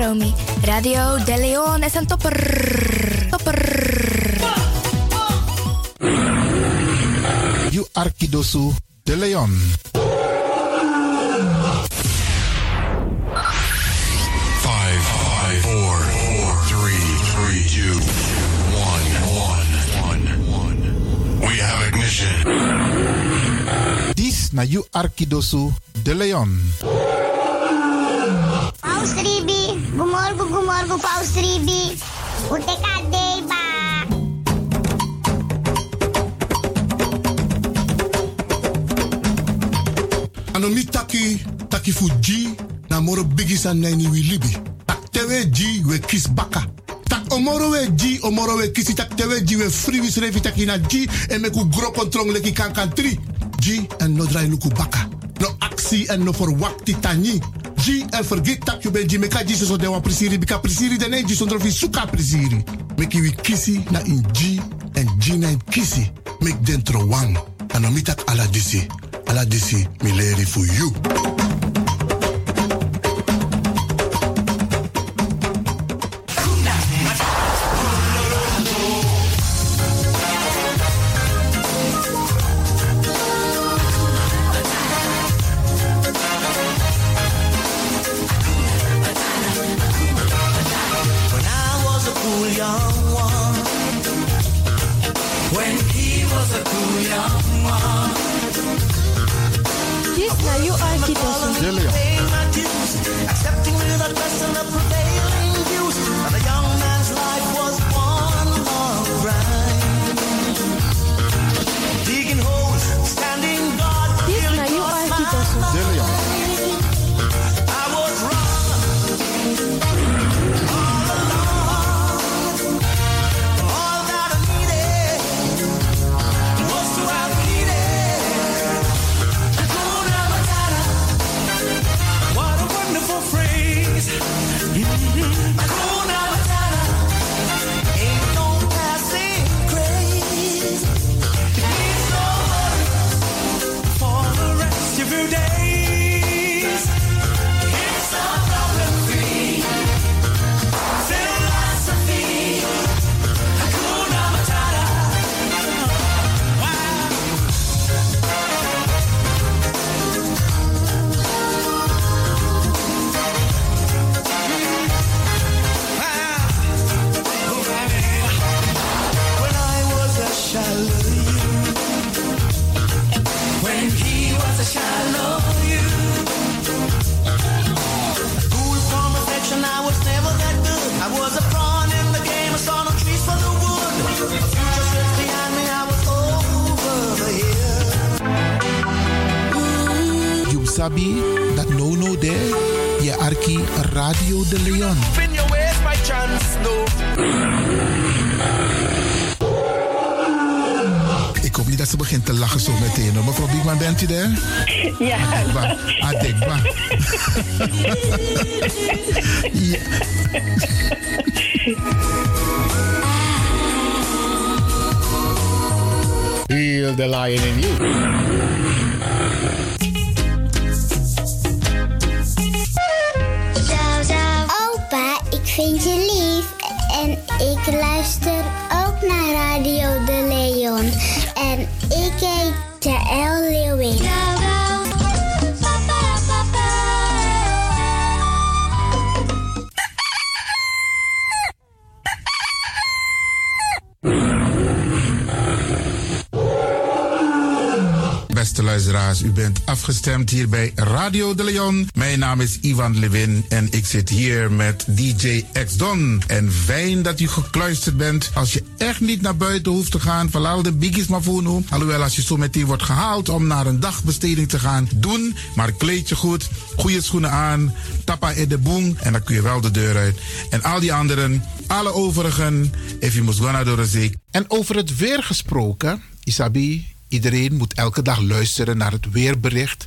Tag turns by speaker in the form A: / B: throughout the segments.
A: Romy. Radio De Leon is een topper. Topper.
B: You Arkidosu De Leon.
C: Five, five, four, four, three, three, two, one, one, one, one. We have ignition.
B: This na You Arkidosu De Leon.
D: Gumorgo gumorgo Paus Ribi. Uteka deba.
E: Anomi taki taki fu G na moro bigi san nani wi libi. Tak tewe G we kis baka. Tak omoro we G omoro we kisi tak tewe G we free wis revi taki na G en meku gro kontrong leki kan kan tri. G en no drai luku baka. No actie en no verwakti tani. G en vergeet tak je ben G meka G so de wan prisiri bika prisiri de ne G zonder vi suka. Meki wi kisi na in G en G na in kisi. Mek dentro wang. Anomi tak ala disi. Ala disi mi leri for you.
D: En ik
B: zit hier met DJ X Don. En fijn dat u gekluisterd bent. Als je echt niet naar buiten hoeft te gaan, verlaal de biggies maar voor nu. Alhoewel, als je zo meteen wordt gehaald om naar een dagbesteding te gaan, doen. Maar kleed je goed, goede schoenen aan, tappa in de boom en dan kun je wel de deur uit. En al die anderen, alle overigen, if you must go naar de zee. En over het weer gesproken, Isabi, Iedereen moet elke dag luisteren naar het weerbericht.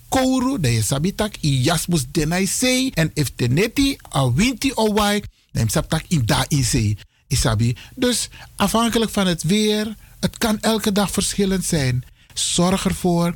B: kouru, dan je sabitak i jasmus denai sei. En if teneti a winti owai, dan sabtak i da in sei. Isabi. Dus afhankelijk van het weer, het kan elke dag verschillend zijn. Zorg ervoor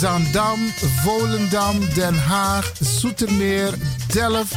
B: Zandam, Volendam, Den Haag, Zoetermeer, Delft,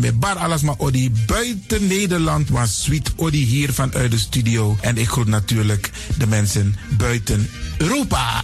B: met Bar Alasma Odi buiten Nederland, maar Sweet Odi hier vanuit de studio. En ik groet natuurlijk de mensen buiten Europa.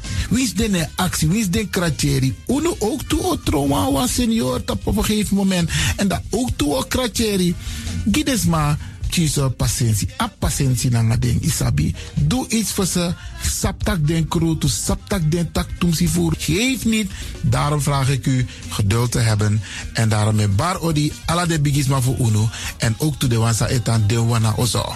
B: Wie is de actie? Wie is de kratjeri? Uno ook toe o trauma was senior op een gegeven moment. En dat ook toe o kratjeri. Gides kies patiëntie. A patiëntie na isabi. Doe iets voor ze. Saptak den kroto, saptak den tak tumsi voer. Geef niet. Daarom vraag ik u geduld te hebben. En daarom met bar odi ala de bigisma voor uno. En ook to de wansa etan de wana ozo.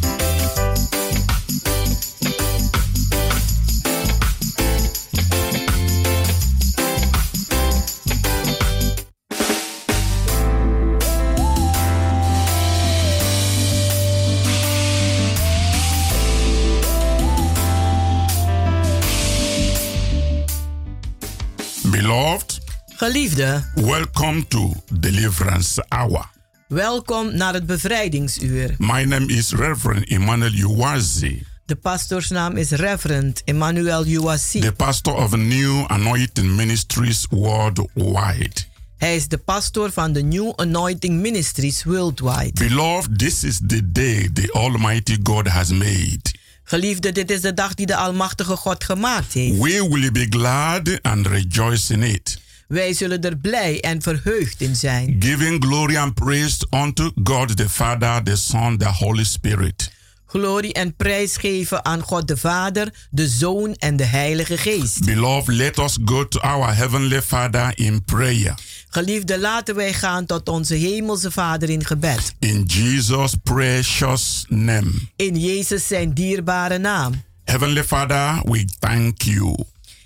F: Geliefde,
G: welcome to Deliverance Hour.
F: welkom naar het bevrijdingsuur.
G: My name is Reverend Emmanuel Uwazi,
F: De pastoorsnaam is Reverend Emmanuel Uwasi.
G: the pastor of New Anointing Ministries worldwide.
F: Hij is de pastoor van de New Anointing Ministries Worldwide.
G: Beloved, this is the day the Almighty God has made.
F: Geliefde, dit is de dag die de Almachtige God gemaakt heeft.
G: We will be glad and rejoice in it,
F: Wij zullen er blij en verheugd in zijn.
G: giving glory and praise unto God the Father, the Son, the Holy Spirit.
F: Glorie en prijs geven aan God de Vader, de Zoon en de Heilige Geest.
G: Beloved, let us go to our Heavenly Father in prayer.
F: Geliefde, laten wij gaan tot onze Hemelse Vader in gebed.
G: In Jesus' precious name.
F: In Jezus zijn dierbare naam.
G: Heavenly Father, we thank you.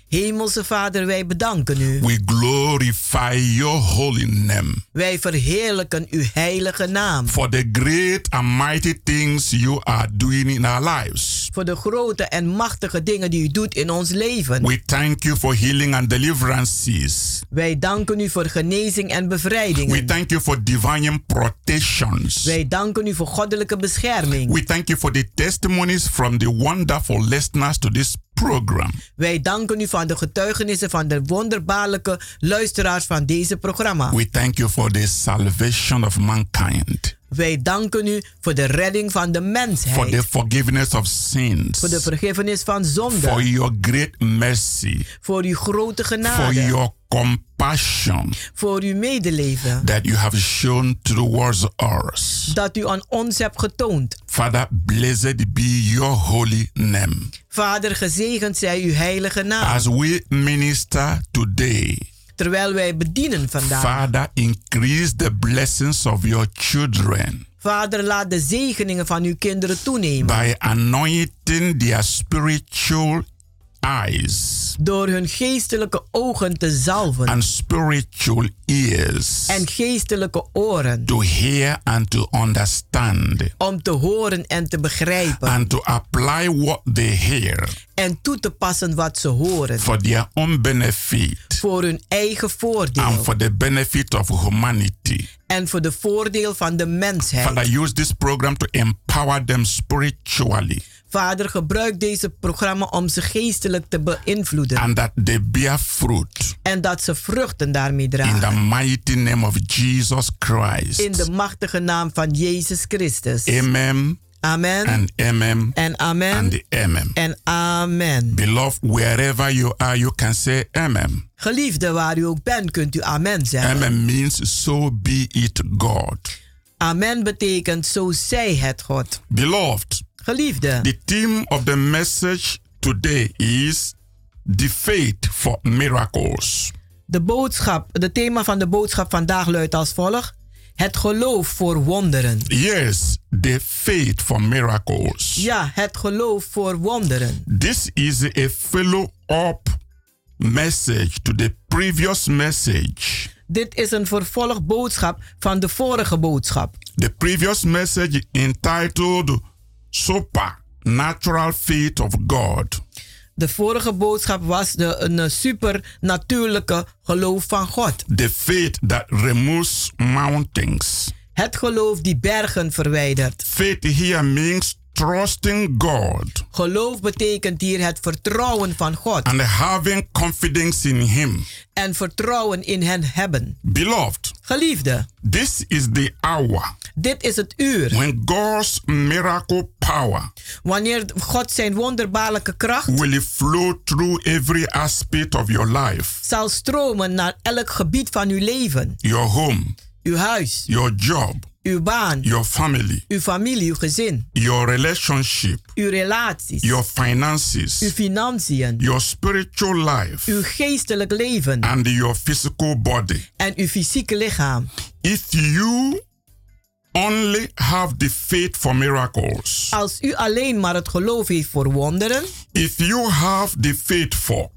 F: Hemelse Vader, wij bedanken u.
G: We glorify your holy name
F: Wij verheerlijken uw heilige naam.
G: for the great and mighty things you are doing in our lives.
F: Voor de grote en machtige dingen die u doet in ons leven.
G: We thank you for healing and deliverances.
F: Wij danken u voor genezing en
G: We
F: bevrijdingen.
G: thank you for divine protections.
F: Wij danken u voor goddelijke bescherming.
G: We thank you for the testimonies from the wonderful listeners to this program.
F: Wij danken u van de getuigenissen van de wonderbaarlijke luisteraars van deze programma.
G: We thank you for the salvation of mankind,
F: Wij danken u voor de redding van de
G: for the
F: mensheid.
G: forgiveness of sins,
F: Voor de vergiffenis van
G: for
F: zonde.
G: your great mercy,
F: Voor uw grote
G: for
F: genade.
G: your compassion
F: Voor uw medeleven.
G: that you have shown towards us.
F: Dat u aan ons hebt getoond.
G: Father, blessed be your holy name.
F: Vader, gezegend zij uw heilige naam.
G: As we minister today,
F: Terwijl wij bedienen vandaag.
G: Father, increase the blessings of your children
F: Vader, laat de zegeningen van uw kinderen toenemen.
G: by anointing their spiritual eyes
F: Door hun geestelijke ogen te zalven.
G: and spiritual ears
F: En geestelijke oren.
G: to hear and to understand
F: Om te horen en te begrijpen.
G: and to apply what they hear
F: En toe te passen wat ze horen.
G: for their own benefit
F: Voor hun eigen
G: and
F: voordeel.
G: for the benefit of humanity.
F: En voor de voordeel van de mensheid.
G: Father, use this program to empower them spiritually
F: Vader, gebruik deze programma om ze geestelijk te beïnvloeden.
G: and that they bear fruit
F: En dat ze vruchten daarmee
G: in the
F: dragen.
G: mighty name of Jesus Christ.
F: In de machtige naam van Jezus Christus.
G: Amen
F: Amen.
G: and amen
F: En amen.
G: and amen.
F: En amen.
G: Beloved, wherever you are, you can say amen.
F: Geliefde, waar u ook bent, kunt u amen zeggen.
G: Amen means so be it God.
F: Amen betekent zo zij het God.
G: Beloved,
F: Geliefde,
G: the theme of the message today is the faith for miracles.
F: de boodschap, de thema van de boodschap vandaag luidt als volgt. Het geloof voor wonderen.
G: Yes, the faith for miracles.
F: Ja, het geloof voor wonderen.
G: This is a follow-up message to the previous message.
F: Dit is een vervolgboodschap van de vorige boodschap.
G: The previous message entitled Supernatural Faith of God.
F: De vorige boodschap was de, een supernatuurlijke geloof van God.
G: The faith that removes mountains.
F: Het geloof die bergen verwijdert.
G: Faith here means trusting God
F: Geloof betekent hier het vertrouwen van God.
G: and having confidence in Him.
F: En vertrouwen in hen hebben.
G: Beloved,
F: Geliefde,
G: this is the hour
F: dit is het uur
G: when God's miracle power
F: wanneer God zijn wonderbaarlijke kracht
G: will flow through every aspect of your life
F: zal stromen naar elk gebied van uw leven.
G: your home,
F: Uw huis,
G: your job,
F: uw baan,
G: your family,
F: uw familie, uw gezin,
G: your relationship,
F: uw relaties,
G: your
F: uw
G: finances,
F: financiën,
G: your spiritual life,
F: uw geestelijk leven.
G: And your physical body.
F: en uw fysieke lichaam.
G: If you only have the faith for miracles,
F: Als u alleen maar het geloof heeft voor wonderen,
G: if you have the faith for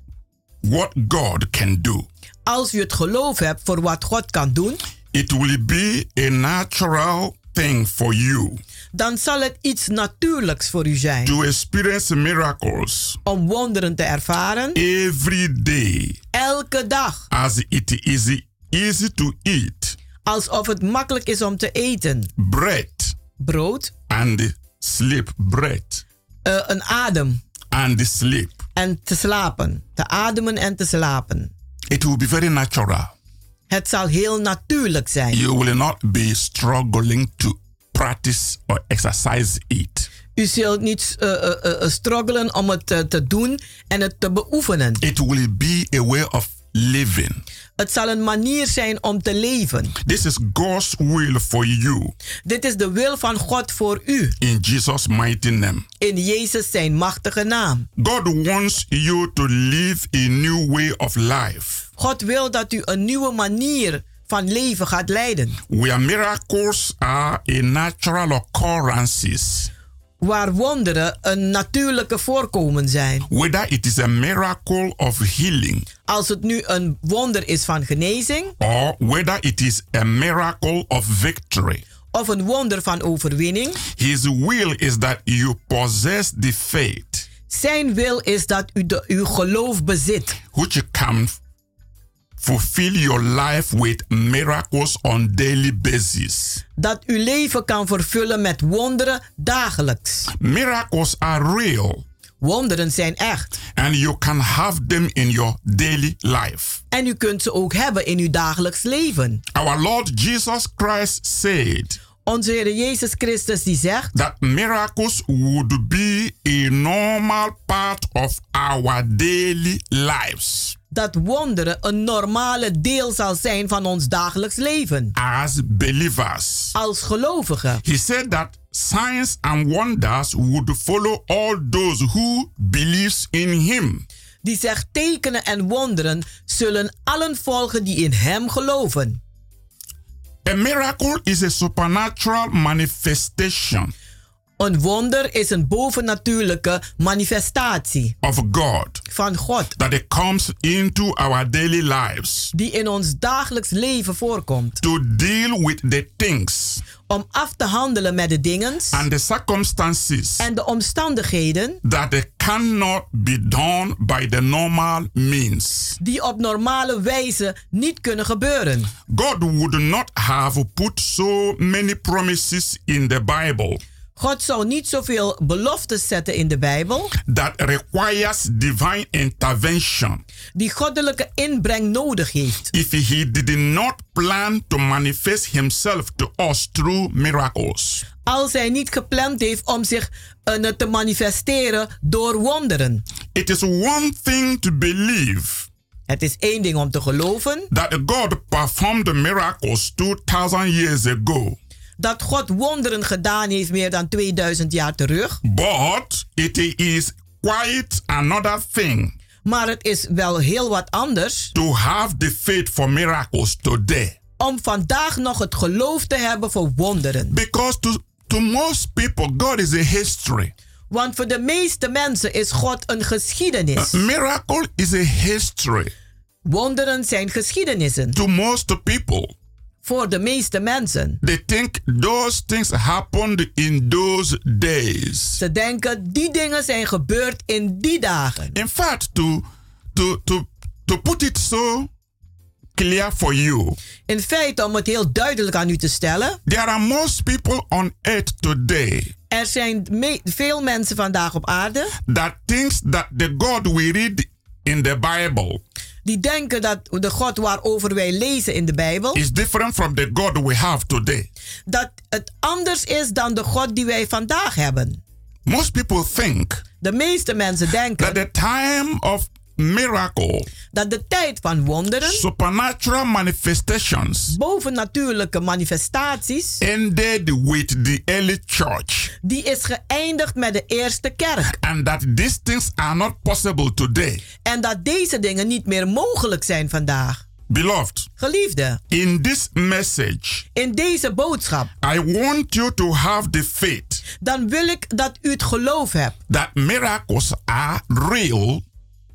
G: what God can do,
F: als u het geloof hebt voor wat God kan doen,
G: it will be a natural thing for you
F: dan zal het iets natuurlijks voor u zijn
G: to experience miracles
F: om wonderen te ervaren
G: every day
F: elke dag.
G: as it is easy to eat
F: Alsof het makkelijk is om te eten.
G: bread
F: Brood,
G: and sleep bread
F: eh, een adem
G: and sleep
F: en te slapen. Te ademen en te slapen.
G: it will be very natural
F: Het zal heel natuurlijk zijn.
G: you will not be struggling to practice or exercise it
F: U zult niet eh, eh, eh, struggelen om het te doen en het te beoefenen.
G: it will be a way of living
F: Het zal een manier zijn om te leven.
G: this is god's will for you
F: Dit is de wil van God voor u.
G: in jesus mighty name
F: In Jezus zijn machtige naam.
G: god wants you to live a new way of life
F: God wil dat u een nieuwe manier van leven gaat leiden.
G: where miracles are a natural occurrences
F: Waar wonderen een natuurlijke voorkomen zijn.
G: whether it is a miracle of healing
F: Als het nu een wonder is van genezing
G: or whether it is a miracle of victory.
F: of een wonder van overwinning.
G: His will is that you possess the faith
F: Zijn wil is dat u de, uw geloof bezit.
G: which can fulfill your life with miracles on daily basis.
F: Dat uw leven kan vervullen met wonderen dagelijks.
G: Miracles are real
F: Wonderen zijn echt.
G: and you can have them in your daily life.
F: En u kunt ze ook hebben in uw dagelijks leven.
G: Our Lord Jesus Christ said
F: Onze Heer Jezus Christus die zegt
G: that miracles would be a normal part of our daily lives
F: dat wonderen een normale deel zal zijn van ons dagelijks leven.
G: as believers.
F: Als gelovigen.
G: He said that signs and wonders would follow all those who believes in him.
F: Die zegt tekenen en wonderen zullen allen volgen die in hem geloven.
G: A miracle is a supernatural manifestation
F: Een wonder is een bovennatuurlijke manifestatie
G: of God
F: van God
G: that it comes into our daily lives
F: die in ons dagelijks leven voorkomt.
G: to deal with the things
F: Om af te handelen met de dingen
G: and the circumstances
F: en de omstandigheden
G: that it cannot be done by the normal means.
F: die op normale wijze niet kunnen gebeuren.
G: God would not have put so many promises in the Bible
F: God zou niet zoveel beloftes zetten in de Bijbel
G: that requires divine intervention
F: die goddelijke inbreng nodig heeft.
G: if he did not plan to manifest himself to us through miracles.
F: Als hij niet gepland heeft om zich eh, te manifesteren door wonderen.
G: It is one thing to believe
F: Het is één ding om te geloven
G: that God performed miracles 2000 years ago,
F: dat God wonderen gedaan heeft meer dan 2000 jaar terug.
G: but it is quite another thing
F: Maar het is wel heel wat anders
G: to have the faith for miracles today.
F: om vandaag nog het geloof te hebben voor wonderen.
G: Because to, to most people, God is a history.
F: Want voor de meeste mensen is God een geschiedenis.
G: A miracle is a history
F: Wonderen zijn geschiedenissen.
G: to most people.
F: Voor de meeste mensen.
G: They think those things happened in those days.
F: Ze denken die dingen zijn gebeurd in die dagen.
G: In fact, to to to to put it so clear for you,
F: In feite, om het heel duidelijk aan u te stellen,
G: there are most people on earth today
F: er zijn me- veel mensen vandaag op aarde
G: that thinks that the God we read in the Bible
F: Die denken dat de God waarover wij lezen in de Bijbel,
G: is different from the God we have today.
F: dat het anders is dan de God die wij vandaag hebben.
G: Most people think
F: De meeste mensen denken
G: that the time of miracle,
F: dat de tijd van wonderen,
G: supernatural manifestations,
F: bovennatuurlijke manifestaties,
G: ended with the early church,
F: die is geëindigd met de eerste kerk.
G: and that these things are not possible today.
F: En dat deze dingen niet meer mogelijk zijn vandaag.
G: Beloved,
F: Geliefde,
G: in this message,
F: in deze boodschap,
G: I want you to have the faith
F: dan wil ik dat u het geloof hebt
G: that miracles are real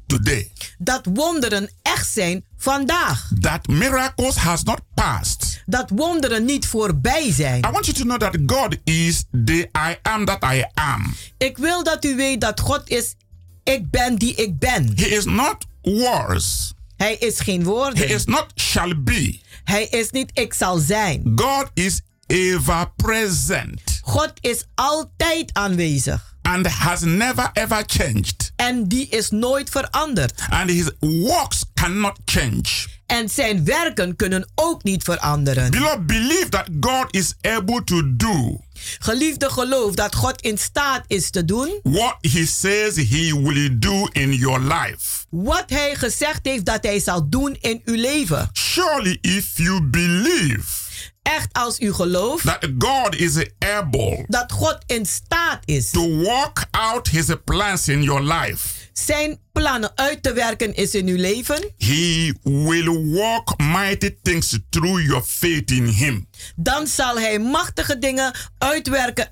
G: today.
F: dat wonderen echt zijn vandaag.
G: That miracles has not passed.
F: Dat wonderen niet voorbij zijn.
G: I want you to know that God is the I am that I am.
F: Ik wil dat u weet dat God is, ik ben die ik ben.
G: He is not worse.
F: Hij is geen
G: He
F: woorden.
G: is not shall be.
F: Hij is niet ik zal zijn.
G: God is ever present
F: God is altijd aanwezig.
G: And has never ever changed.
F: En die is nooit veranderd.
G: And his works cannot change.
F: En zijn werken kunnen ook niet veranderen.
G: Beloved, believe that God is able to do
F: Geliefde geloof dat God in staat is te doen
G: what he says he will do in your life.
F: wat hij gezegd heeft dat hij zal doen in uw leven.
G: Surely, if you believe
F: Echt als u gelooft
G: that God is able
F: dat God in staat is
G: to work out his plans in your life,
F: zijn plannen uit te werken is in uw leven,
G: he will work mighty things through your faith in him.
F: dan zal hij machtige dingen uitwerken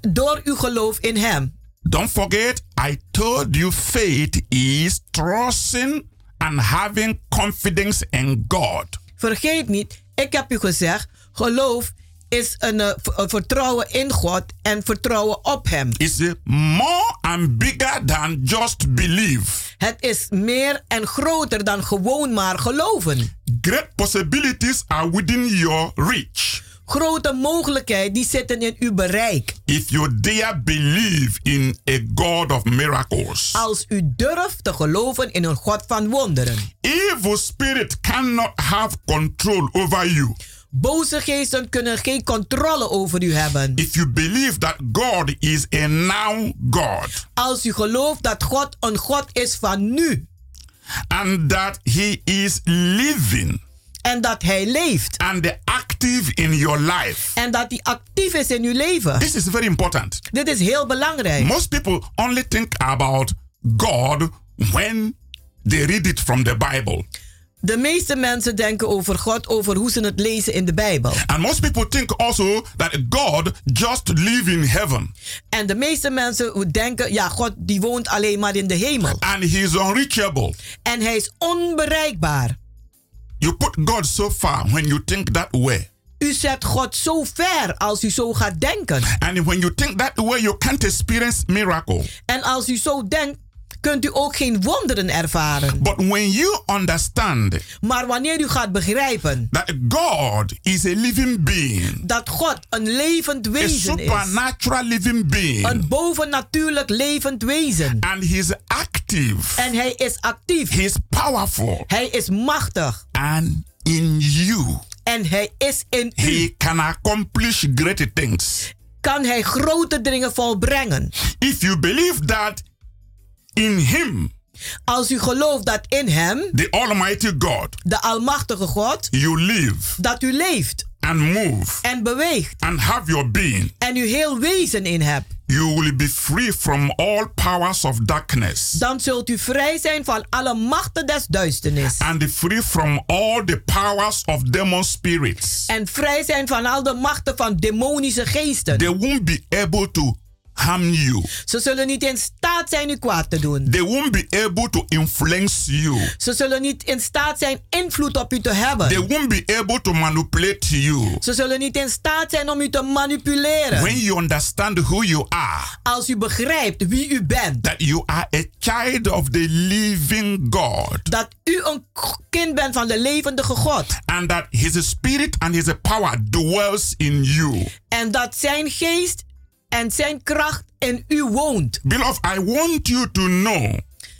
F: door uw geloof in hem.
G: Don't forget, I told you faith is trusting and having confidence in God.
F: Vergeet niet, ik heb u gezegd, geloof is een, eh, een vertrouwen in God en vertrouwen op hem.
G: Uh, more and bigger than just believe.
F: Het is meer en groter dan gewoon maar geloven.
G: Great possibilities are within your reach.
F: Grote mogelijkheden die zitten in uw bereik.
G: If you dare believe in a God of miracles.
F: Als u durft te geloven in een God van wonderen.
G: Evil spirit cannot have control over you.
F: Boze geesten kunnen geen controle over u hebben.
G: If you believe that God is a now God
F: Als u gelooft dat God een God is van nu.
G: and that He is living
F: En dat hij leeft.
G: and active in your life.
F: En dat hij actief is in uw leven.
G: This is very important.
F: Dit is heel belangrijk.
G: Most people only think about God when they read it from the Bible.
F: De meeste mensen denken over God, over hoe ze het lezen in de Bijbel.
G: And most people think also that God just live in heaven
F: En de meeste mensen denken, ja, God die woont alleen maar in de hemel.
G: and he is unreachable.
F: En hij is onbereikbaar.
G: You put God so far when you think that way.
F: U zet God zo ver als u zo gaat denken.
G: And when you think that way, you can't experience miracle.
F: En als u zo denkt, kunt u ook geen wonderen ervaren.
G: But when you understand
F: Maar wanneer u gaat begrijpen
G: that God is a living being,
F: dat God een levend
G: a
F: wezen is,
G: supernatural living being,
F: een bovennatuurlijk levend wezen,
G: and he's active,
F: en hij is actief,
G: he's powerful,
F: hij is machtig
G: and in you,
F: en hij is in u,
G: he can accomplish great things.
F: kan hij grote dingen volbrengen.
G: If you believe that in him,
F: Als u gelooft dat in hem,
G: the Almighty God,
F: de Almachtige God,
G: you live
F: dat u leeft
G: and move
F: en beweegt
G: and have your being,
F: en u heel wezen in hebt,
G: you will be free from all powers of darkness
F: dan zult u vrij zijn van alle machten des duisternis.
G: and free from all the powers of demon spirits.
F: En vrij zijn van al de machten van demonische geesten.
G: They won't be able to harm you.
F: Ze zullen niet in staat zijn u kwaad te doen.
G: They won't be able to influence you.
F: Ze zullen niet in staat zijn invloed op u te
G: They
F: hebben.
G: won't be able to manipulate you.
F: Ze zullen niet in staat zijn om u te manipuleren.
G: When you understand who you are,
F: Als u begrijpt wie u bent.
G: that you are a child of the living God,
F: Dat u een kind bent van de levendige God.
G: and that His Spirit and His power dwells in you.
F: En dat zijn geest en zijn kracht in u woont.
G: Beloved, I want you to know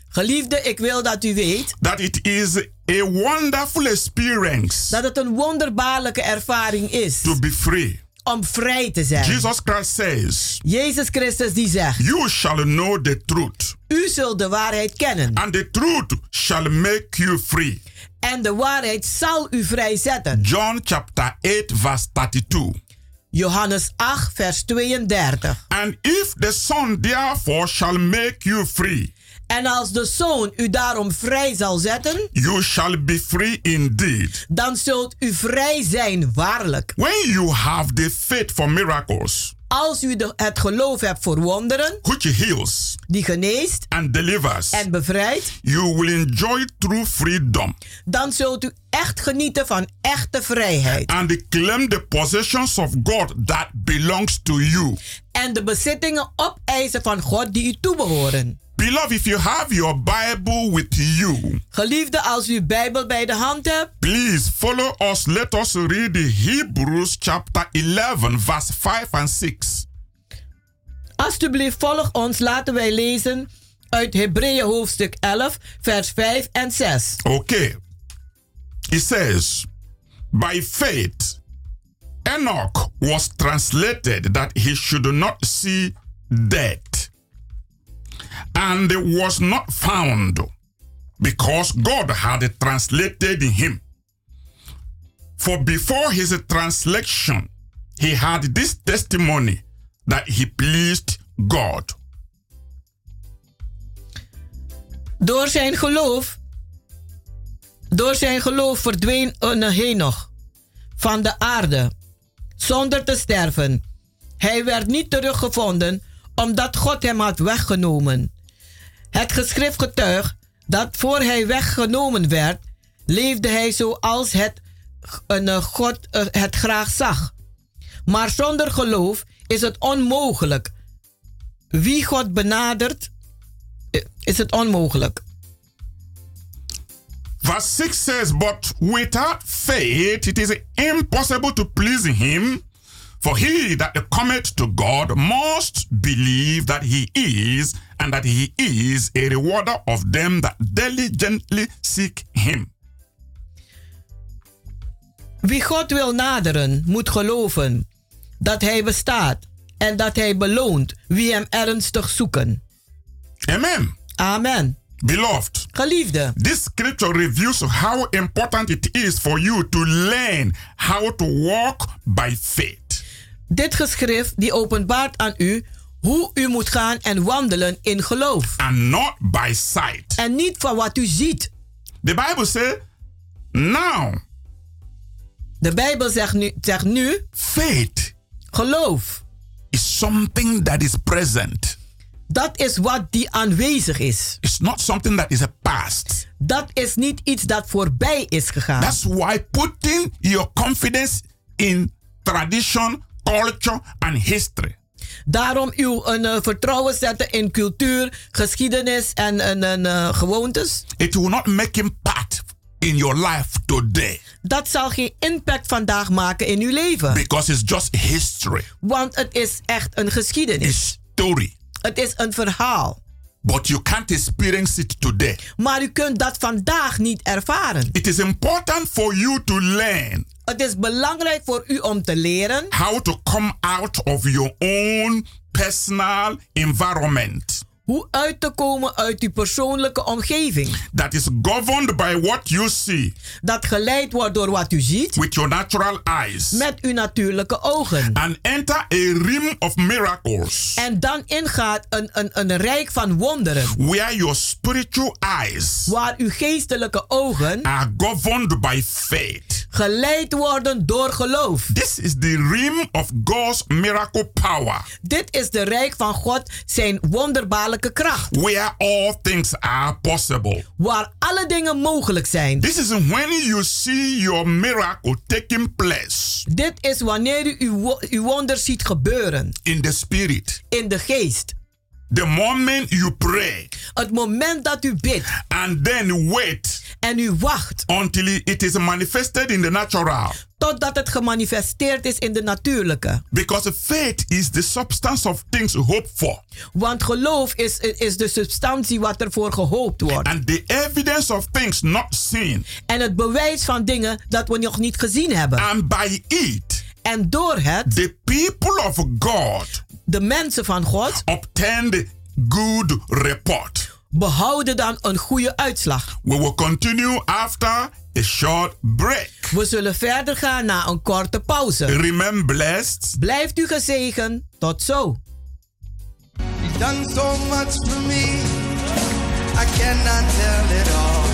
F: Geliefde, ik wil dat u weet
G: that it is a wonderful experience
F: dat het een wonderbaarlijke ervaring is
G: to be free.
F: om vrij te zijn.
G: Jesus Christ says,
F: Jezus Christus die zegt,
G: You shall know the truth,
F: u zult de waarheid kennen
G: and the truth shall make you free.
F: en de waarheid zal u vrijzetten.
G: John chapter 8, verse 32.
F: Johannes 8, vers 32.
G: And if the Son therefore shall make you free,
F: En als de zoon u daarom vrij zal zetten,
G: you shall be free indeed.
F: dan zult u vrij zijn, waarlijk.
G: When you have the faith for miracles,
F: Als u de, het geloof hebt voor wonderen,
G: which heals
F: die geneest
G: and delivers,
F: en bevrijdt,
G: you will enjoy true freedom
F: dan zult u echt genieten van echte vrijheid.
G: and claim the possessions of God that belongs to you.
F: En de bezittingen opeisen van God die u toebehoren.
G: Beloved, if you have your Bible with you,
F: Geliefde, als u uw Bijbel bij de hand hebt,
G: please follow us. Let us read the Hebrews chapter 11, verse 5 and 6.
F: alstublieft volg ons. Laten wij lezen uit Hebreeën hoofdstuk 11, vers 5 en 6.
G: Okay. It says, By faith, Enoch was translated that he should not see death, and was not found because God had translated him. For before his translation, he had this testimony that he pleased God.
F: Door zijn geloof, door zijn geloof verdween een Henoch van de aarde, zonder te sterven. Hij werd niet teruggevonden, omdat God hem had weggenomen. Het geschrift getuigt dat voor hij weggenomen werd, leefde hij zoals het, een eh, God eh, het graag zag. Maar zonder geloof is het onmogelijk. Wie God benadert, eh, is het onmogelijk.
G: Verse 6 says, But without faith it is impossible to please him. For he that cometh to God must believe that he is, and that he is a rewarder of them that diligently seek him.
F: Wie God wil naderen, moet geloven dat Hij bestaat en dat Hij beloont wie Hem ernstig zoeken.
G: Amen.
F: Amen.
G: Beloved,
F: Geliefde,
G: this scripture reveals how important it is for you to learn how to walk by faith.
F: dit geschrift die openbaart aan u hoe u moet gaan en wandelen in geloof.
G: and not by sight.
F: En niet van wat u ziet.
G: The Bible says, now
F: De Bijbel zegt nu, zegt nu
G: faith
F: geloof.
G: is something that is present.
F: Dat is wat die aanwezig is.
G: It's not something that is a past.
F: Dat is niet iets dat voorbij is gegaan.
G: That's why putting your confidence in tradition, culture, and history
F: Daarom uw een, eh, vertrouwen zetten in cultuur, geschiedenis en, en, en, eh, gewoontes.
G: it will not make impact in your life today
F: Dat zal geen impact vandaag maken in uw leven.
G: because it's just history,
F: Want het is echt een geschiedenis.
G: it's story.
F: Het is een verhaal.
G: But you can't experience it today.
F: Maar u kunt dat vandaag niet ervaren.
G: It is important for you to learn
F: Het is belangrijk voor u om te leren
G: how to come out of your own personal environment
F: hoe uit te komen uit uw persoonlijke omgeving.
G: that is governed by what you see
F: Dat geleid wordt door wat u ziet
G: with your natural eyes
F: met uw natuurlijke ogen.
G: and enter a realm of miracles
F: En dan ingaat een, een, een rijk van wonderen.
G: where your spiritual eyes
F: Waar uw geestelijke ogen
G: are governed by faith.
F: geleid worden door geloof.
G: This is the realm of God's miracle power
F: Dit is de rijk van God, zijn wonderbaarlijke kracht.
G: where all things are possible.
F: Waar alle dingen mogelijk zijn.
G: This is when you see your miracle taking place
F: Dit is wanneer u uw, uw wonder ziet gebeuren.
G: in the spirit.
F: In de geest.
G: The moment you pray
F: Het moment dat u bidt.
G: and then wait
F: En u wacht
G: until it is manifested in the natural.
F: totdat het gemanifesteerd is in de natuurlijke.
G: Because faith is the substance of things hoped for.
F: Want geloof is, is de substantie wat ervoor gehoopt wordt.
G: And the evidence of things not seen.
F: En het bewijs van dingen dat we nog niet gezien hebben.
G: And by it,
F: En door het,
G: the people of God
F: de mensen van God
G: obtained good report.
F: behouden dan een goede uitslag.
G: We will continue after a short break.
F: We zullen verder gaan na een korte pauze.
G: Remain blessed.
F: Blijft u gezegend. Tot zo.
E: He's done so much for me, I cannot tell it all.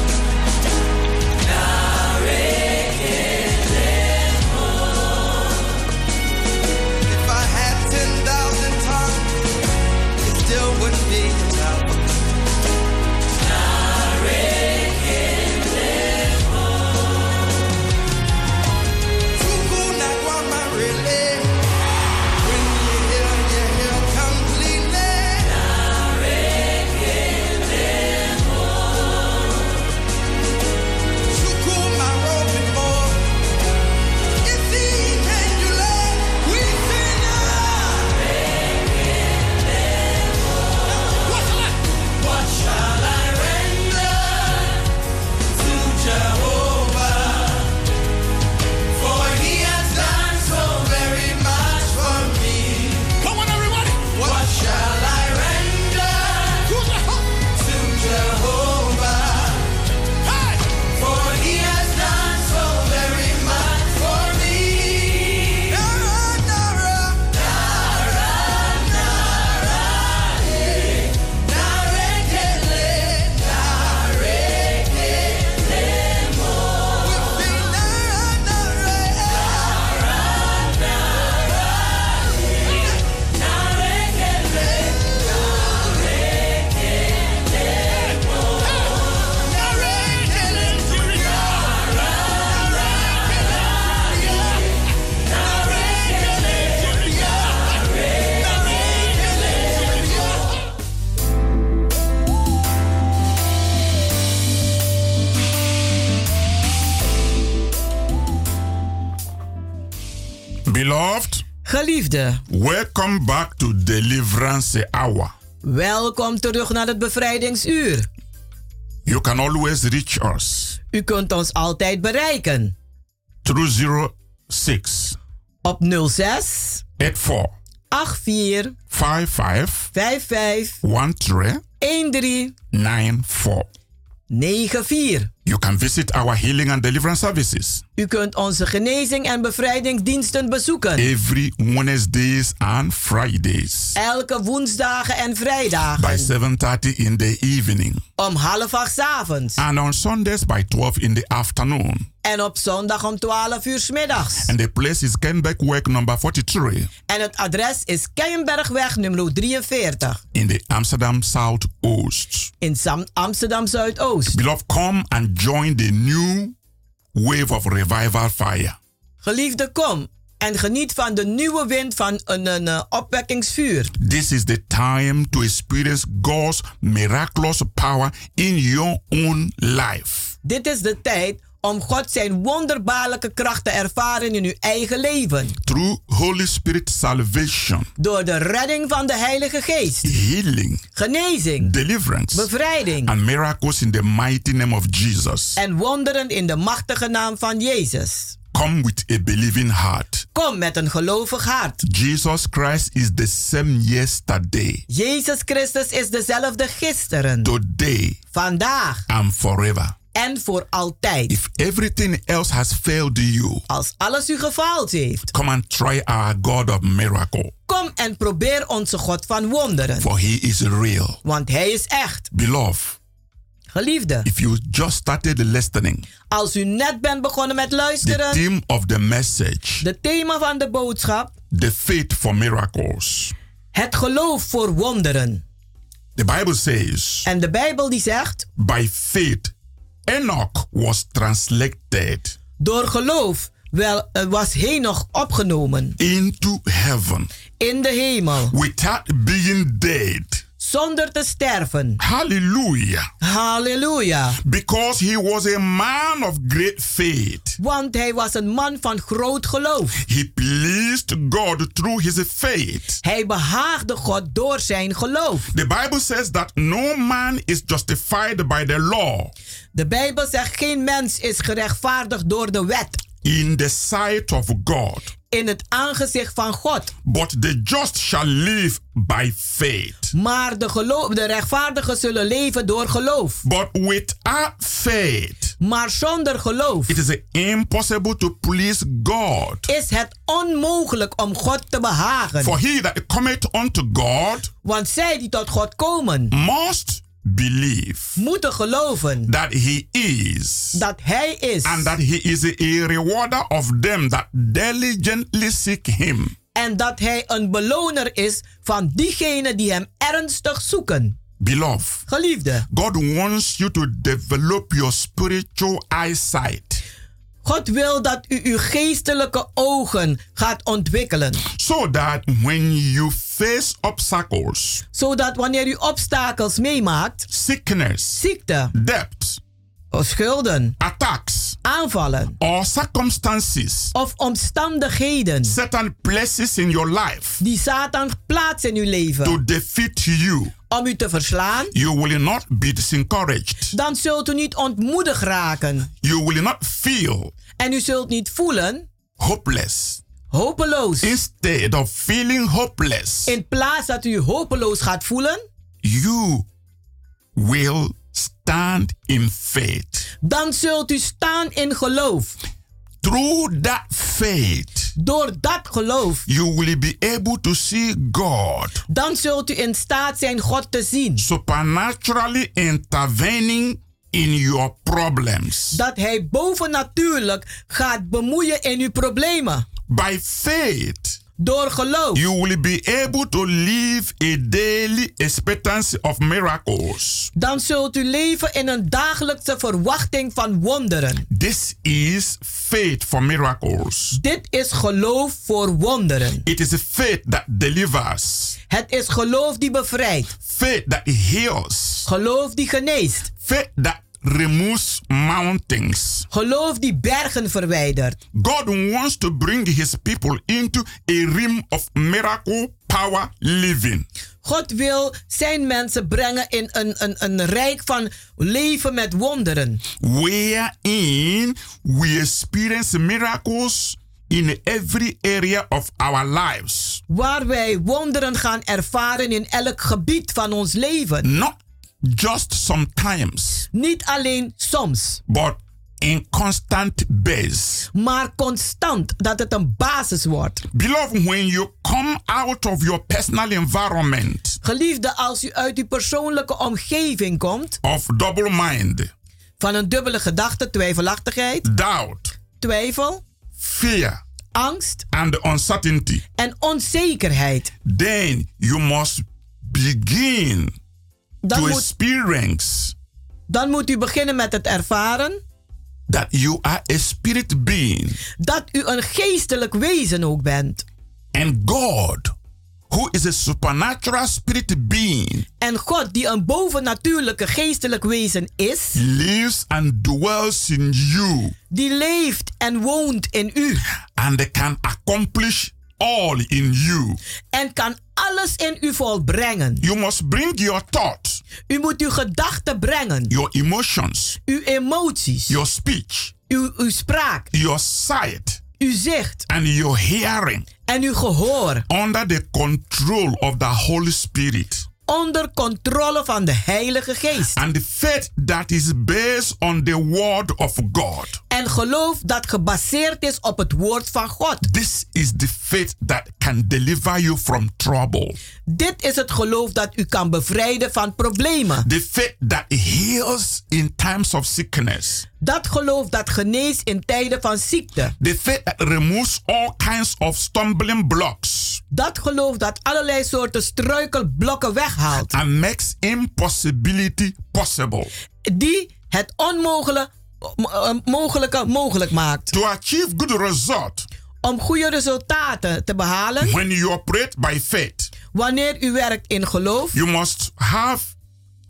G: Beloved,
F: Geliefde,
G: welcome back to Deliverance Hour.
F: welkom terug naar het bevrijdingsuur.
G: You can always reach us
F: U kunt ons altijd bereiken
G: through 06
F: op 06
G: 84
F: 84
G: 55
F: 55
G: 13
F: 13
G: 94.
F: 94.
G: You can visit our healing and deliverance services
F: U kunt onze genezing en bevrijdingsdiensten bezoeken.
G: every Wednesdays and Fridays
F: Elke woensdagen en vrijdagen.
G: by 7:30 in the evening
F: Om half acht 's avonds.
G: and on Sundays by 12 in the afternoon.
F: En op zondag om 12 uur 's middags.
G: And the place is Kenbeck number 43
F: En het adres is Keienbergweg nummer 43.
G: in the Amsterdam Southoost.
F: In Sam- Amsterdam Zuidoost.
G: Beloved, come and join the new wave of revival fire.
F: Geliefde, kom en geniet van de nieuwe wind van een, een opwekkingsvuur.
G: This is the time to experience God's miraculous power in your own life.
F: Dit is de tijd om God zijn wonderbaarlijke kracht te ervaren in uw eigen leven.
G: Through Holy Spirit salvation,
F: Door de redding van de Heilige Geest.
G: healing,
F: Genezing,
G: deliverance,
F: bevrijding
G: and miracles in the mighty name of Jesus.
F: en wonderen in de machtige naam van Jezus.
G: Come with a believing heart.
F: Kom met een gelovig hart.
G: Jesus Christ is the same yesterday,
F: Jezus Christus is dezelfde gisteren,
G: today,
F: vandaag
G: and forever.
F: En voor altijd.
G: If everything else has failed you,
F: Als alles u gefaald heeft,
G: come and try our God of miracle,
F: kom en probeer onze God van wonderen.
G: for he is real.
F: Want Hij is echt.
G: Beloved,
F: Geliefde,
G: if you just started listening,
F: als u net bent begonnen met
G: the
F: luisteren,
G: theme of the message,
F: de thema van de boodschap,
G: the faith for miracles.
F: het geloof voor wonderen.
G: The Bible says,
F: En de Bijbel die zegt,
G: by faith, Enoch was translated
F: door geloof wel, eh, was Henoch opgenomen
G: into heaven
F: in de hemel,
G: without being dead.
F: Zonder te sterven.
G: Hallelujah.
F: Halleluja.
G: Because he was a man of great faith.
F: Want hij was een man van groot geloof.
G: He pleased God through his faith.
F: Hij behaagde God door zijn geloof.
G: The Bible says that no man is justified by the law
F: De Bijbel zegt geen mens is gerechtvaardigd door de wet
G: in the sight of God,
F: in het aangezicht van God.
G: but the just shall live by faith.
F: Maar de, geloof, de rechtvaardigen zullen leven door geloof.
G: But without faith,
F: Maar zonder geloof
G: it is impossible to please God.
F: is het onmogelijk om God te behagen.
G: For he that cometh unto God
F: Want zij die tot God komen,
G: must believe
F: moeten geloven
G: that he is
F: dat Hij is.
G: and that he is a rewarder of them that diligently seek him.
F: En dat Hij een beloner is van diegenen die Hem ernstig zoeken.
G: Beloved,
F: Geliefde,
G: God wants you to develop your spiritual eyesight
F: God wil dat u uw geestelijke ogen gaat ontwikkelen.
G: so that when you face obstacles,
F: Zodat wanneer u obstakels meemaakt,
G: sickness,
F: ziekte,
G: debt,
F: of schulden,
G: attacks,
F: aanvallen
G: or circumstances
F: of omstandigheden
G: Satan places in your life
F: die Satan plaatst in uw leven
G: to defeat you,
F: om u te verslaan,
G: you will not be discouraged.
F: dan zult u niet ontmoedigd raken.
G: You will not feel
F: En u zult niet voelen
G: hopeless.
F: hopeloos.
G: Instead of feeling hopeless,
F: In plaats dat u hopeloos gaat voelen,
G: you will stand in faith.
F: dan zult u staan in geloof.
G: Through that faith,
F: Door dat geloof,
G: you will be able to see God
F: dan zult u in staat zijn God te zien.
G: supernaturally intervening in your problems.
F: Dat Hij bovennatuurlijk gaat bemoeien in uw problemen.
G: By faith,
F: Door geloof.
G: you will be able to live a daily expectancy of miracles.
F: Dan zult u leven in een dagelijkse verwachting van wonderen.
G: This is faith for miracles.
F: Dit is geloof voor wonderen.
G: It is a faith that delivers,
F: Het is geloof die bevrijdt.
G: faith that heals,
F: Geloof die geneest.
G: faith that removes mountains.
F: Geloof die bergen verwijdert.
G: God wants to bring his people into a realm of miracle power living.
F: God wil zijn mensen brengen in een, een, een rijk van leven met wonderen.
G: wherein we experience miracles in every area of our lives.
F: Waar wij wonderen gaan ervaren in elk gebied van ons leven.
G: Not just sometimes,
F: Niet alleen soms,
G: but in constant base.
F: maar constant dat het een basis wordt.
G: Beloved, when you come out of your personal environment
F: Geliefde, als u uit uw persoonlijke omgeving komt,
G: of double mind,
F: van een dubbele gedachte, twijfelachtigheid,
G: doubt,
F: twijfel,
G: fear,
F: angst
G: and uncertainty,
F: en onzekerheid,
G: then you must begin
F: dan moet,
G: experience
F: dan moet u beginnen met het ervaren
G: that you are a spirit being.
F: dat u een geestelijk wezen ook bent.
G: And God, who is a supernatural spirit being,
F: En God, die een bovennatuurlijke geestelijk wezen is,
G: lives and dwells in you
F: die leeft en woont in u
G: and can accomplish all in you.
F: en kan alles in u volbrengen.
G: You must bring your thoughts,
F: U moet uw gedachten brengen,
G: your emotions,
F: uw emoties,
G: your speech,
F: uw, uw spraak,
G: your sight,
F: uw zicht.
G: and your hearing
F: en uw gehoor.
G: under the control of the Holy Spirit.
F: Onder controle van de Heilige Geest.
G: And the faith that is based on the word of God.
F: En geloof dat gebaseerd is op het woord van God.
G: This is the faith that can deliver you from trouble.
F: Dit is het geloof dat u kan bevrijden van problemen.
G: The faith that heals in times of sickness.
F: Dat geloof dat geneest in tijden van ziekte.
G: The faith that removes all kinds of stumbling blocks
F: Dat geloof dat allerlei soorten struikelblokken weghaalt.
G: and makes impossibility possible.
F: Die het onmogelijke mogelijke mogelijk maakt.
G: To achieve good result
F: Om goede resultaten te behalen.
G: when you operate by faith,
F: Wanneer u werkt in geloof,
G: you must have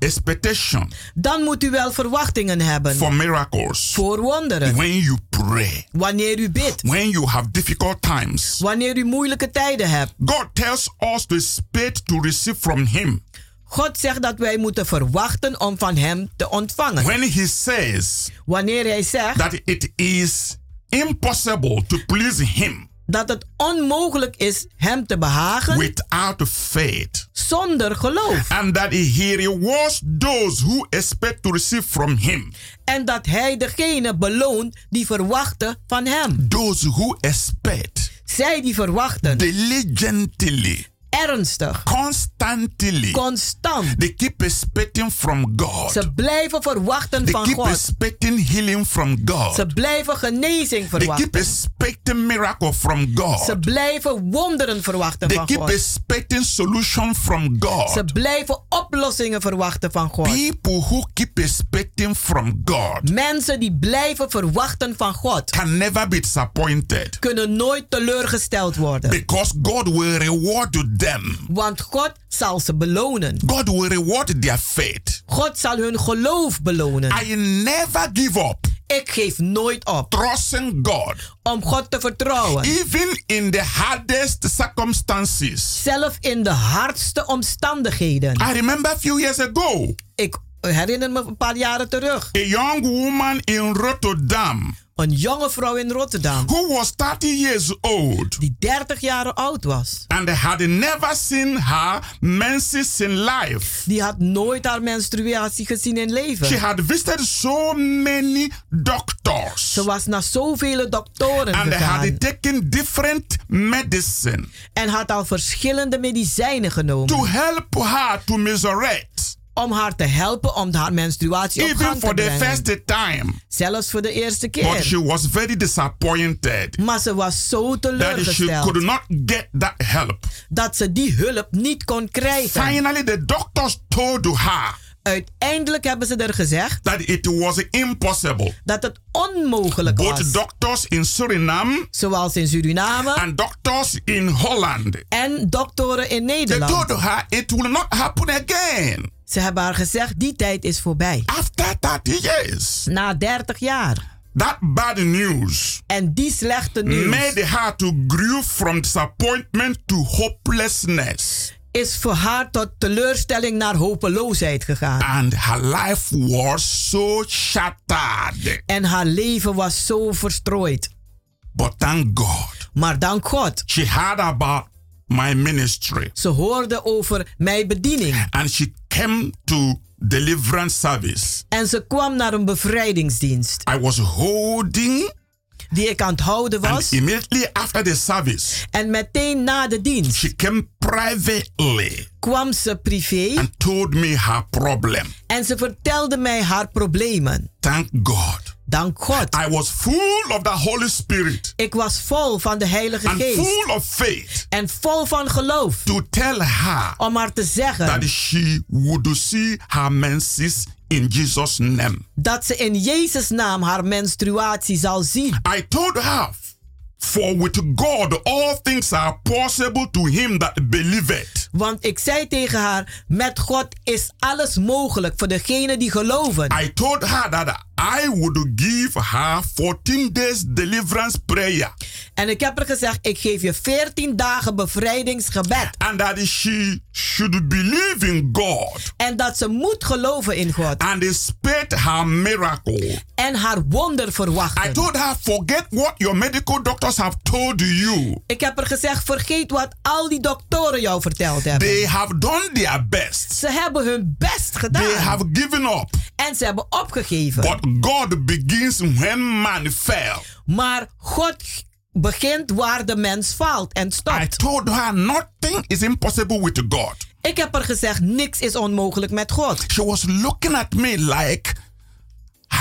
G: expectation
F: dan moet u wel verwachtingen hebben
G: for miracles.
F: voor wonderen.
G: When you pray,
F: Wanneer u bidt,
G: when you have difficult times,
F: wanneer u moeilijke tijden hebt.
G: God tells us to expect to receive from Him.
F: God zegt dat wij moeten verwachten om van Hem te ontvangen.
G: When He says
F: Wanneer Hij zegt
G: that it is impossible to please Him
F: dat het onmogelijk is Hem te behagen
G: without faith,
F: zonder geloof.
G: and that He rewards those who expect to receive from Him.
F: En dat Hij degene beloont die verwachten van Hem.
G: Those who expect
F: Zij die verwachten
G: diligently,
F: ernstig,
G: constantly,
F: constant.
G: they keep expecting from God.
F: Ze blijven verwachten
G: They
F: van
G: keep
F: God.
G: expecting healing from God.
F: Ze blijven genezing
G: They keep
F: verwachten.
G: expecting miracle from
F: Ze
G: God.
F: blijven wonderen verwachten
G: They
F: van
G: keep
F: God.
G: expecting solution from
F: Ze
G: God.
F: blijven oplossingen verwachten van God.
G: People who keep expecting from God
F: Mensen die blijven verwachten van God
G: can never be disappointed
F: kunnen nooit teleurgesteld worden.
G: because God will reward them.
F: Want God zal ze belonen.
G: God will reward their faith.
F: God zal hun geloof belonen.
G: I never give up
F: Ik geef nooit op
G: trusting God,
F: om God te vertrouwen.
G: even in the hardest circumstances.
F: Zelf in de hardste omstandigheden.
G: I remember a few years ago,
F: Ik herinner me een paar jaren terug.
G: a young woman in Rotterdam
F: Een jonge vrouw in Rotterdam.
G: who was 30 years old
F: Die 30 jaar oud was.
G: and had never seen her menses in life.
F: Die had nooit haar menstruatie gezien in
G: She
F: leven.
G: had visited so many doctors
F: Ze was naar zoveel doktoren
G: and
F: gegaan.
G: had taken different medicine
F: En had al verschillende medicijnen genomen.
G: to help her to measure
F: Om haar te helpen om haar menstruatie op
G: even
F: gang te
G: for the
F: brengen.
G: first time.
F: Zelfs voor de eerste
G: But
F: keer.
G: she was very disappointed
F: Maar ze was zo
G: that she
F: teleurgesteld.
G: could not get that help.
F: Dat ze die hulp niet kon krijgen.
G: Finally, the doctors told her
F: Uiteindelijk hebben ze er gezegd
G: that it was impossible.
F: dat het onmogelijk was.
G: Both doctors in Suriname
F: Zoals in Suriname
G: and doctors in Holland.
F: en doktoren in
G: They
F: Nederland.
G: told her it will not happen again.
F: Ze hebben haar gezegd, die tijd is voorbij.
G: After 30 years.
F: Na 30 jaar.
G: That bad news
F: En die slechte nieuws
G: made her to grow from disappointment to hopelessness.
F: Is voor haar tot teleurstelling naar hopeloosheid gegaan.
G: And her life was so shattered.
F: En haar leven was zo verstrooid.
G: But thank God,
F: Maar dank God,
G: she heard about my ministry
F: ze hoorde over mijn bediening.
G: and she came to deliverance service.
F: En ze kwam naar een bevrijdingsdienst
G: I was holding
F: die ik aan het houden
G: and
F: was.
G: immediately after the service,
F: En meteen na de dienst
G: she came privately
F: kwam ze privé
G: and told me her problem.
F: en ze vertelde mij haar problemen.
G: Thank God.
F: Dank God.
G: I was full of the Holy Spirit
F: Ik was vol van de Heilige
G: and
F: Geest
G: full of faith
F: en vol van geloof
G: to tell her
F: om haar te zeggen
G: that she would see her menses in Jesus' name.
F: dat ze in Jezus' naam haar menstruatie zal zien.
G: I told her, For with God all things are possible to him that believeth.
F: Want ik zei tegen haar: met God is alles mogelijk voor degenen die geloven.
G: I told her that I would give her 14 days deliverance prayer
F: En ik heb haar gezegd: ik geef je 14 dagen bevrijdingsgebed.
G: and that she should believe in God
F: En dat ze moet geloven in God.
G: and expect her miracle.
F: En haar wonder
G: I
F: verwachten.
G: told her, forget what your medical doctors have told you.
F: Ik heb haar gezegd: vergeet wat al die doktoren jou verteld hebben.
G: They have done their best.
F: Ze hebben hun best
G: They
F: gedaan.
G: have given up.
F: En ze hebben opgegeven.
G: But God begins when man fell.
F: Maar God begint waar de mens valt en
G: I
F: stopt.
G: told her nothing is impossible with God.
F: Ik heb haar gezegd: niks is onmogelijk met God.
G: She was looking at me like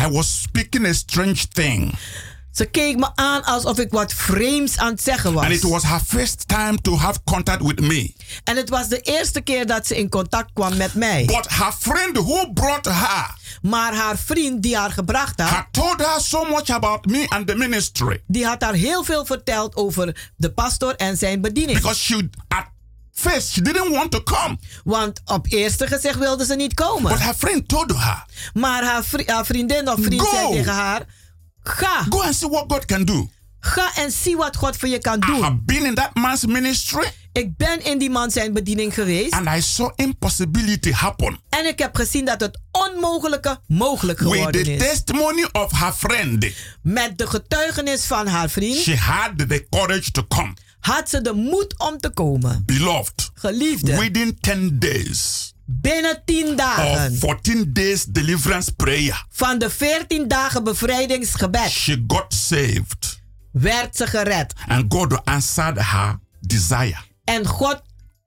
G: I was speaking a strange thing.
F: Ze keek me aan alsof ik wat vreemds aan het zeggen was.
G: And it was her first time to have contact with me.
F: En het was de eerste keer dat ze in contact kwam met mij.
G: But her friend who brought her
F: Maar haar vriend die haar gebracht had,
G: had told her so much about me and the ministry.
F: die had haar heel veel verteld over de pastor en zijn bediening.
G: Because she had first she didn't want to come.
F: Want op eerste gezicht wilde ze niet komen.
G: But her friend told her,
F: Maar haar, vri- haar vriendin of vriend
G: Go.
F: zei tegen haar: Ga,
G: go and see what God can do.
F: ga en zie wat God voor je kan
G: I
F: doen.
G: have been in that man's ministry
F: Ik ben in die man zijn bediening geweest.
G: and I saw impossibility happen.
F: En ik heb gezien dat het onmogelijke mogelijk
G: With
F: geworden
G: the
F: is.
G: testimony of her friend,
F: Met de getuigenis van haar vriend
G: she had the courage to come.
F: had ze de moed om te komen.
G: Beloved,
F: Geliefde,
G: within 10 days
F: binnen 10
G: or
F: dagen
G: 14 days deliverance prayer,
F: van de 14 dagen bevrijdingsgebed
G: she got saved
F: werd ze gered.
G: and God answered her desire.
F: En God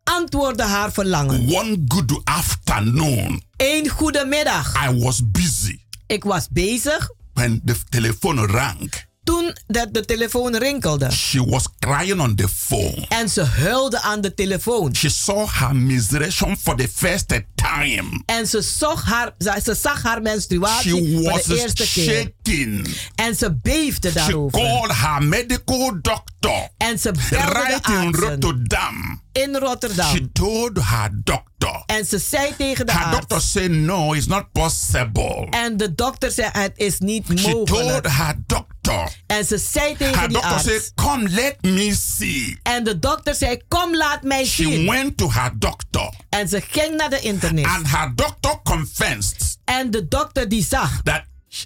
F: antwoordde haar verlangen.
G: One good afternoon,
F: Eén goede middag.
G: I was busy
F: Ik was bezig
G: when the telephone rang.
F: Toen de, de telefoon rinkelde.
G: She was crying on the phone.
F: En ze huilde aan de telefoon.
G: She saw her menstruation for the first time.
F: En ze, zag haar, ze zag haar menstruatie
G: She
F: voor
G: was
F: de eerste keer.
G: shaking.
F: En ze beefde
G: She
F: daarover.
G: called her medical doctor
F: En ze belde de artsen
G: Rotterdam.
F: In Rotterdam.
G: She told her doctor.
F: En ze zei tegen de
G: Her doctor
F: arts.
G: said no, it's not possible.
F: En de dokter zei het is niet
G: She told
F: mogelijk.
G: her doctor.
F: En ze zei tegen
G: Her
F: die
G: doctor said, come let me see.
F: En de dokter zei kom laat mij
G: She
F: zien.
G: went to her doctor
F: En ze ging naar de internet.
G: and her doctor confessed
F: En de dokter die zag
G: that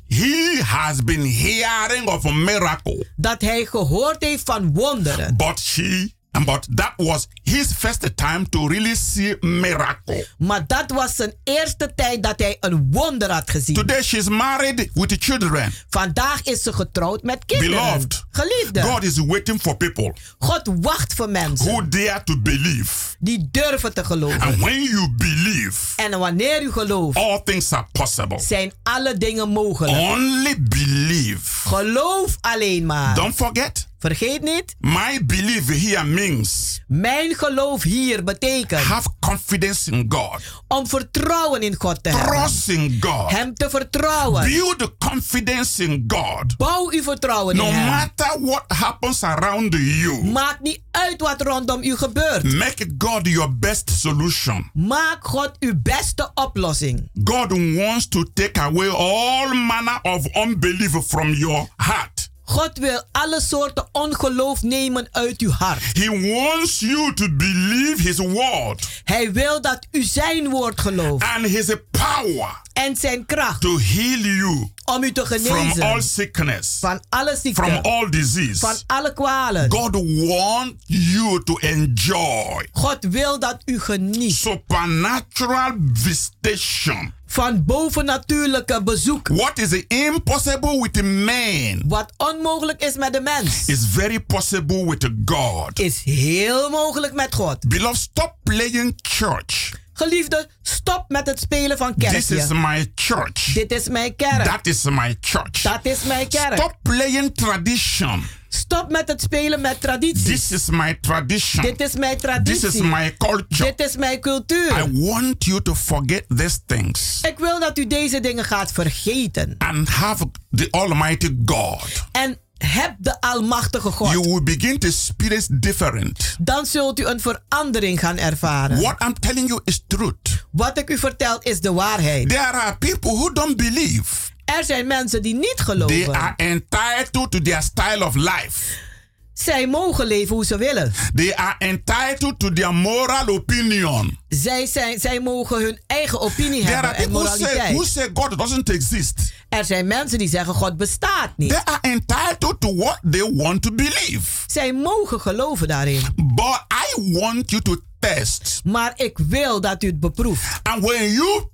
G: he has been hearing of a miracle,
F: dat hij gehoord heeft van wonderen.
G: but she but that was his first time to really see miracle.
F: Maar dat was zijn eerste tijd dat hij een wonder had gezien.
G: Today she's married with children.
F: Vandaag is ze getrouwd met kinderen.
G: Beloved,
F: Geliefde,
G: God is waiting for people
F: God wacht voor mensen
G: who dare to believe.
F: die durven te geloven.
G: And when you believe,
F: En wanneer u gelooft,
G: all things are possible.
F: zijn alle dingen mogelijk.
G: Only believe.
F: Geloof alleen maar.
G: Don't forget,
F: Vergeet niet,
G: my belief here means
F: mijn geloof hier betekent
G: have confidence in God,
F: om vertrouwen in God te hebben.
G: trust in God,
F: Hem te vertrouwen.
G: build the confidence in God.
F: Bouw uw vertrouwen
G: No
F: in hem.
G: matter what happens around you,
F: Maakt niet uit wat rondom u gebeurt.
G: make God your best solution.
F: Maak God uw beste oplossing.
G: God wants to take away all manner of unbelief from your heart.
F: God wil alle soorten ongeloof nemen uit uw hart.
G: He wants you to believe His word
F: Hij wil dat u zijn woord gelooft
G: and His power
F: en zijn kracht
G: to heal you
F: om u te
G: from all
F: genezen
G: sickness,
F: van alle
G: from
F: ziekten,
G: all disease.
F: van alle kwalen.
G: God wants you to enjoy
F: God wil dat u geniet
G: supernatural visitation.
F: van bovennatuurlijke bezoek.
G: What is impossible with man
F: Wat onmogelijk is met de mens,
G: is very possible with God.
F: is heel mogelijk met God.
G: Beloved, stop playing church.
F: Geliefde, stop met het spelen van
G: This is my church.
F: Dit is mijn kerk.
G: That is my church.
F: Dat is mijn kerk.
G: Stop playing tradition.
F: Stop met het spelen met tradities.
G: This is my tradition.
F: Dit is mijn
G: This
F: traditie.
G: is my culture.
F: Dit is mijn cultuur.
G: I want you to forget these things
F: Ik wil dat u deze dingen gaat vergeten.
G: and have the Almighty God.
F: En heb de Almachtige
G: You
F: God.
G: will begin to experience different.
F: Dan zult u een verandering gaan ervaren.
G: What I'm telling you is truth.
F: Wat ik u vertel is de waarheid.
G: There are people who don't believe.
F: Er zijn mensen die niet
G: They
F: geloven.
G: are entitled to their style of life.
F: Zij mogen leven hoe ze willen.
G: They are entitled to their moral opinion.
F: Zij, zijn, zij mogen hun eigen opinie
G: There
F: hebben
G: are
F: en
G: people who say, who
F: moraliteit.
G: say God doesn't exist.
F: Er zijn mensen die zeggen God bestaat niet.
G: They are entitled to what they want to believe.
F: Zij mogen geloven daarin.
G: But I want you to test.
F: Maar ik wil dat u het beproeft.
G: And when you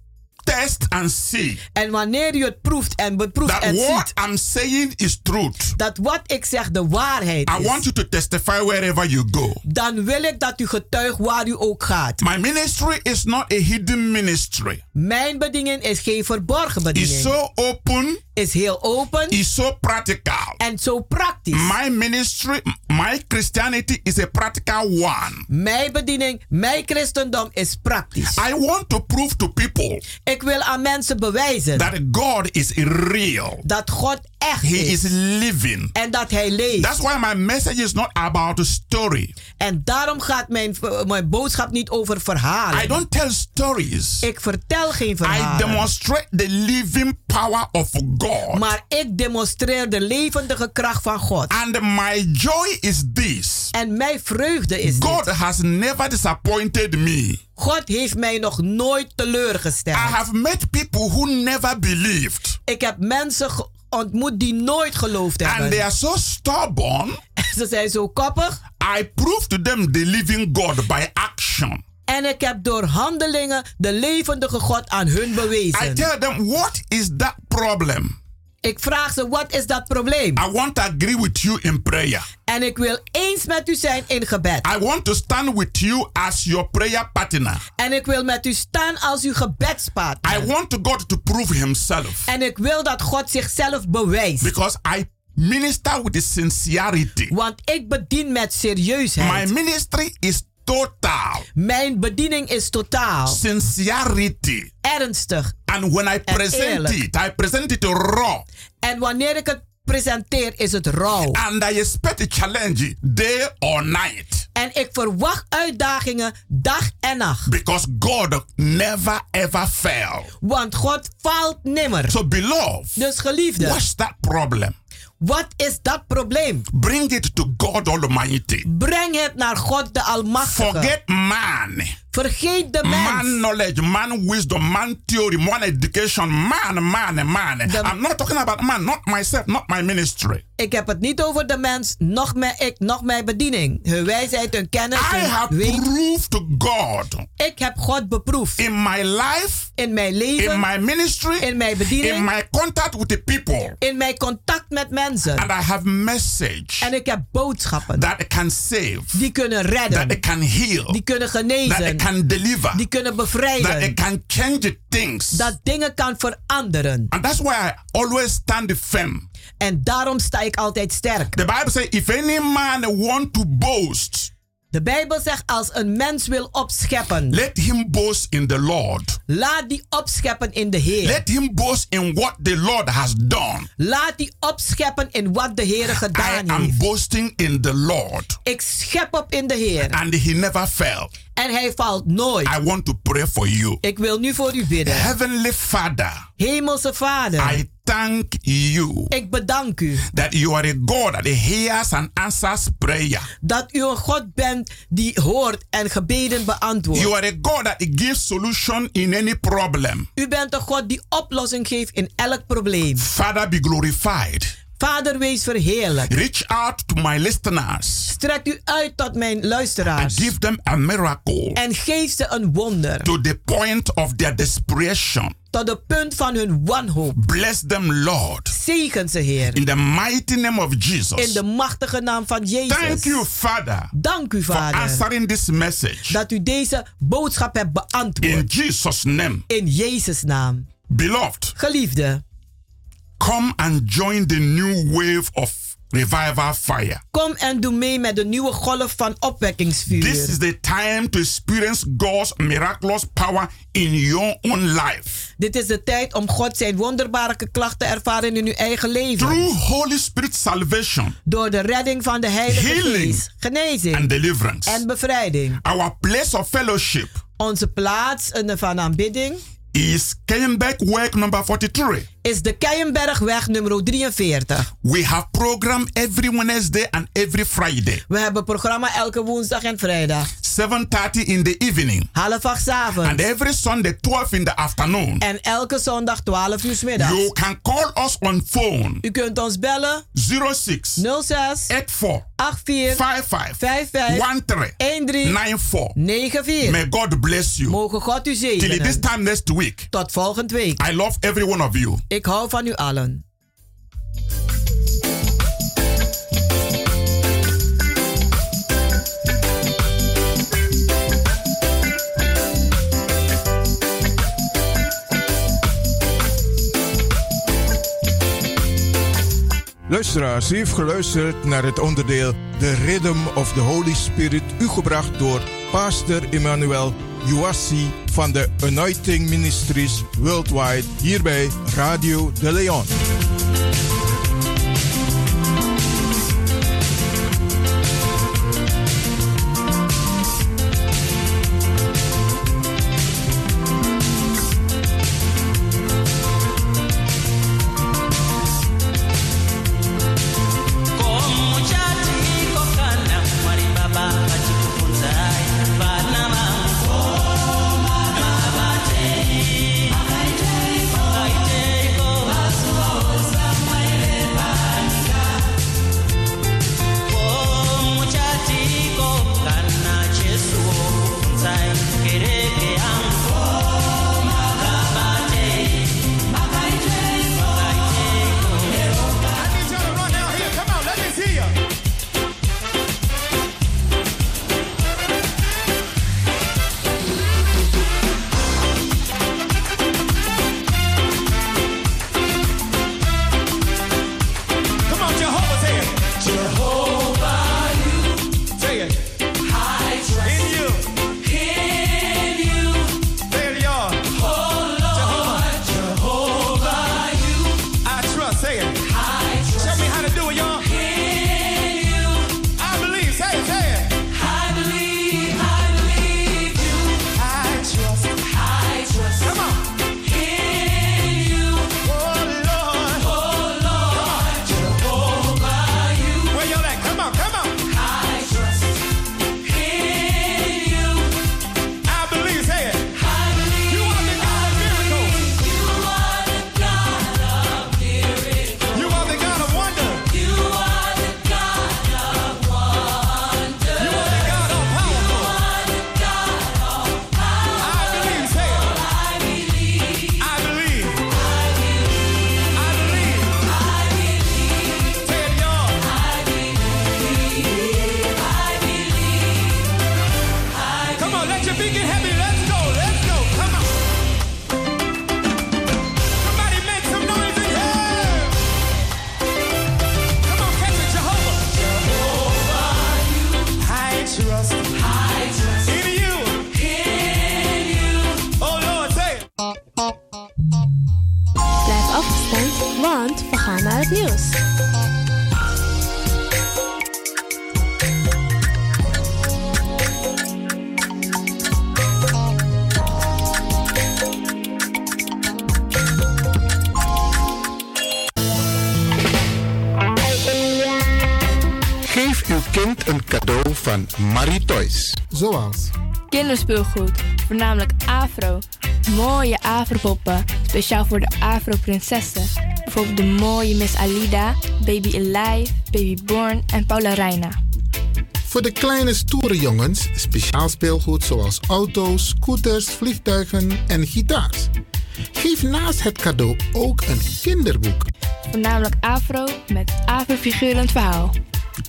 G: test and see
F: En wanneer u het proeft en beproeft
G: that
F: en
G: what
F: ziet
G: I'm saying is truth,
F: dat wat ik zeg de waarheid
G: I want
F: is,
G: you to testify wherever you go.
F: dan wil ik dat u getuigt waar u ook gaat.
G: My ministry is not a hidden ministry.
F: Mijn bediening is geen verborgen
G: It's
F: bediening.
G: so open,
F: Is heel open
G: it's so practical.
F: en zo praktisch.
G: My ministry, my Christianity is a practical one.
F: Mijn bediening, mijn christendom is praktisch.
G: I want to prove to people
F: Ik wil aan mensen bewijzen
G: that God is real.
F: dat God echt
G: He
F: is.
G: is living.
F: En dat hij leeft.
G: That's why my message is not about a story.
F: En daarom gaat mijn, mijn boodschap niet over verhalen.
G: I don't tell stories.
F: Ik vertel geen
G: I
F: verhalen.
G: demonstrate the living power of God.
F: maar ik demonstreer de levendige kracht van God.
G: And my joy is this.
F: En mijn vreugde is
G: God
F: dit.
G: has never disappointed me.
F: God heeft mij nog nooit teleurgesteld.
G: I have met people who never believed.
F: Ik heb mensen ontmoet die nooit geloofd
G: And they
F: hebben.
G: are so stubborn.
F: Ze zijn zo koppig.
G: I prove to them the living God by action.
F: En ik heb door handelingen de levendige God aan hun
G: I
F: bewezen.
G: tell them, what is that problem?
F: Ik vraag ze, wat is dat probleem?
G: I want to agree with you in prayer.
F: En ik wil eens met u zijn in gebed.
G: I want to stand with you as your prayer partner.
F: En ik wil met u staan als uw gebedspartner.
G: I want God to prove himself.
F: En ik wil dat God zichzelf bewijst.
G: Because I minister with sincerity.
F: Want ik bedien met serieusheid.
G: My ministry is total.
F: Mijn bediening is totaal.
G: Sincerity.
F: Ernstig.
G: And when I present
F: eerlijk.
G: it, I present it raw.
F: En wanneer ik het presenteer, is het rauw.
G: And I expect a challenge day or night.
F: En ik verwacht uitdagingen dag en nacht.
G: Because God never ever fail.
F: Want God faalt nimmer.
G: So beloved,
F: Dus geliefde,
G: what's that problem?
F: Wat is dat probleem?
G: Bring it to God Almighty.
F: Breng het naar God de Almachtige.
G: Forget man.
F: Vergeet de
G: Man
F: mens.
G: knowledge, man wisdom, man theory, man education, man, man, man.
F: The-
G: I'm not talking about man, not myself, not my ministry.
F: Ik heb het niet over de mens, nog mijn ik, nog mijn bediening. Hun wijsheid, hun kennis,
G: I
F: hun
G: have
F: weet.
G: proved to God
F: Ik heb God beproefd.
G: in my life,
F: In mijn
G: in
F: leven,
G: my ministry,
F: in mijn
G: in
F: bediening,
G: my contact with the people.
F: in mijn contact met mensen.
G: And I have message
F: En ik heb boodschappen
G: that can save,
F: die kunnen
G: that
F: redden,
G: it can heal,
F: die kunnen
G: that
F: genezen,
G: can deliver,
F: die kunnen
G: that it
F: bevrijden,
G: can change things.
F: dat dingen kan veranderen.
G: And that's why I always stand firm.
F: En daarom sta ik altijd sterk.
G: The Bible says, if any man want to boast,
F: De Bijbel zegt als een mens wil opscheppen,
G: let him boast in the Lord.
F: laat die opscheppen in de Heer.
G: Let him boast in what the Lord has done.
F: Laat die opscheppen in wat de Heer
G: I
F: gedaan
G: am
F: heeft.
G: boasting in the Lord.
F: Ik schep op in de Heer.
G: And he never failed.
F: En hij valt nooit.
G: I want to pray for you.
F: Ik wil nu voor u bidden.
G: Heavenly Father,
F: Hemelse Vader,
G: I thank you
F: ik bedank u
G: that you are a God that hears and answers prayer.
F: dat u een God bent die hoort en gebeden beantwoordt.
G: You are a God that gives solution in any problem.
F: U bent een God die oplossing geeft in elk probleem.
G: Father, be glorified.
F: Vader, wees verheerlijk.
G: Reach out to my listeners
F: Strek u uit tot mijn
G: and
F: luisteraars.
G: give them a miracle
F: En geef ze een wonder.
G: to the point of their desperation.
F: Tot de punt van hun wanhoop.
G: Bless them, Lord,
F: Zegen ze, Heer.
G: in the mighty name of
F: In
G: Jesus.
F: de machtige naam van Jezus.
G: Thank you, Father,
F: Dank u,
G: for
F: Vader.
G: answering this message.
F: Dat u deze boodschap hebt
G: In
F: beantwoord.
G: Jesus' name.
F: In Jezus' naam.
G: Beloved,
F: Geliefde,
G: come and join the new wave of revival fire.
F: kom en doe mee met de nieuwe golf van
G: This
F: opwekkingsvuur.
G: is the time to experience God's miraculous power in your own life.
F: Dit is de tijd om God zijn wonderbaarlijke klachten te ervaren in uw eigen leven.
G: Through Holy Spirit salvation
F: Door de redding van de Heilige
G: Healing.
F: Geest, genezing
G: and deliverance.
F: en bevrijding.
G: Our place of fellowship
F: Onze plaats van aanbidding
G: is Kenberg Work number 43.
F: Is de Keienbergweg nummer 43.
G: We have program every Wednesday and every Friday.
F: We hebben programma elke woensdag en vrijdag.
G: 7.30 in the evening.
F: Half acht 's
G: And
F: avonds.
G: every Sunday 12 in the afternoon.
F: En elke zondag 12 uur 's middags.
G: You can call us on phone
F: U kunt ons bellen
G: 06
F: 06
G: 84
F: 84
G: 55
F: 55
G: 13
F: 13
G: 94.
F: 94.
G: May God bless you.
F: Mogen God u
G: Till this
F: zegenen.
G: time next week.
F: Tot volgende week.
G: I love every one of you.
F: Ik hou van u allen.
H: Luisteraars, u heeft geluisterd naar het onderdeel The Rhythm of the Holy Spirit, u gebracht door Pastor Emmanuel Juassi van de Anointing Ministries Worldwide hier bij Radio de Leon.
B: Marie Toys.
I: Zoals?
A: Kinderspeelgoed, voornamelijk afro. Mooie afropoppen, speciaal voor de afro-prinsessen. Bijvoorbeeld de mooie Miss Alida, Baby Alive, Baby Born en Paula Reina.
B: Voor de kleine stoere jongens speciaal speelgoed zoals auto's, scooters, vliegtuigen en gitaars. Geef naast het cadeau ook een kinderboek.
A: Voornamelijk afro met afro-figurend verhaal.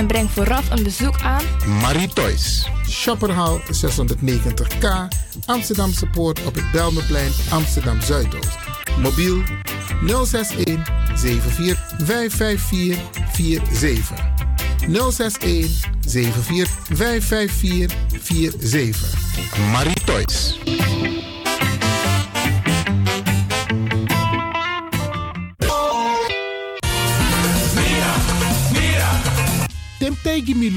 A: En breng vooraf een bezoek aan
B: Marie Toys. Shopperhal 690K, Amsterdamse Poort op het Belmeplein, Amsterdam Zuidoost. Mobiel 061 74 554 47. 061 74 554 47. Marie Toys.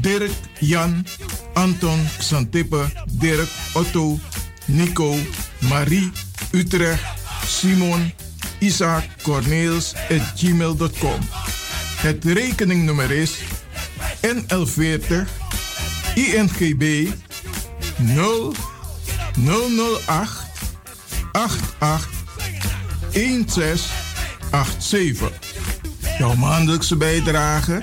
H: Dirk, Jan, Anton, Xantippe, Dirk, Otto, Nico, Marie, Utrecht, Simon, Isaac, Corneels gmail.com Het rekeningnummer is NL40 INGB 0 008 88 1687. Jouw maandelijkse bijdrage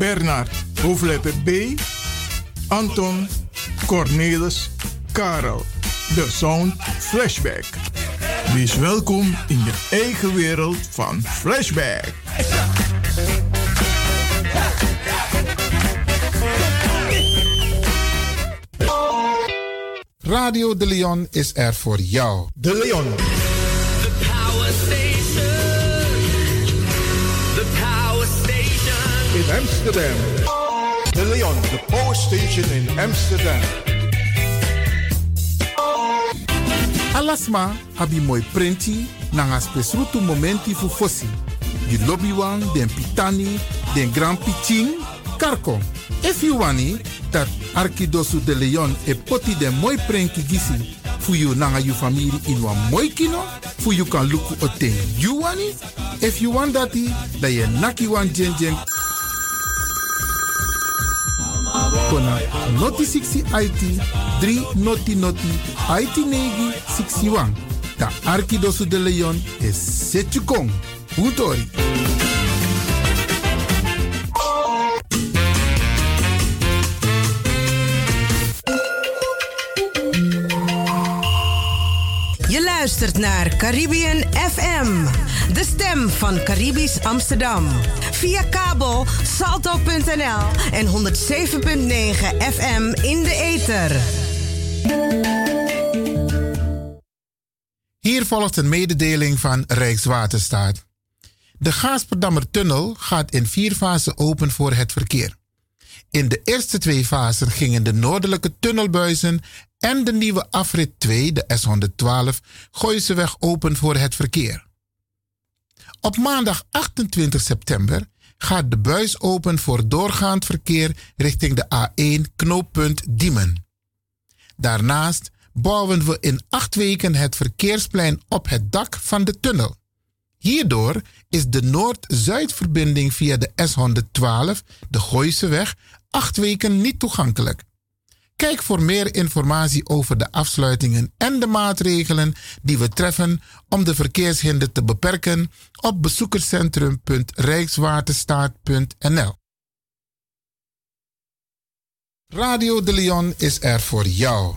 H: Bernard, hoofdletter B. Anton, Cornelis, Karel. De Sound Flashback. Wees welkom in je eigen wereld van Flashback.
B: Radio De Leon is er voor jou.
H: De Leon. Amsterdam. De Leon, de Power Station in Amsterdam.
B: Alasma abi moi prenti nanga spesrutu momenti fu fosi. Di lobby wan, den pitani, den grand pitin, karko. If you wani, dat Arkidosu de Leon e poti den moi prenki gisi fu you nanga you family in wan kino, fu you kan luku o ten you wani. If you want dati, da ye naki wan jen jen kona noti 60 IT 3 noti noti IT negi 61. Da Arkidosu de Leon is Setchukong. Utori.
J: Naar Caribbean FM, de stem van Caribisch Amsterdam. Via kabel salto.nl en 107.9 FM in de ether.
B: Hier volgt een mededeling van Rijkswaterstaat. De Gaasperdammer tunnel gaat in vier fasen open voor het verkeer. In de eerste twee fasen gingen de noordelijke tunnelbuizen en de nieuwe afrit 2, de S112, Gooiseweg open voor het verkeer. Op maandag 28 september gaat de buis open voor doorgaand verkeer richting de A1 knooppunt Diemen. Daarnaast bouwen we in acht weken het verkeersplein op het dak van de tunnel. Hierdoor is de Noord-Zuidverbinding via de S112, de Gooiseweg, acht weken niet toegankelijk. Kijk voor meer informatie over de afsluitingen en de maatregelen die we treffen om de verkeershinder te beperken op bezoekerscentrum.rijkswaterstaat.nl. Radio de Leon is er voor jou.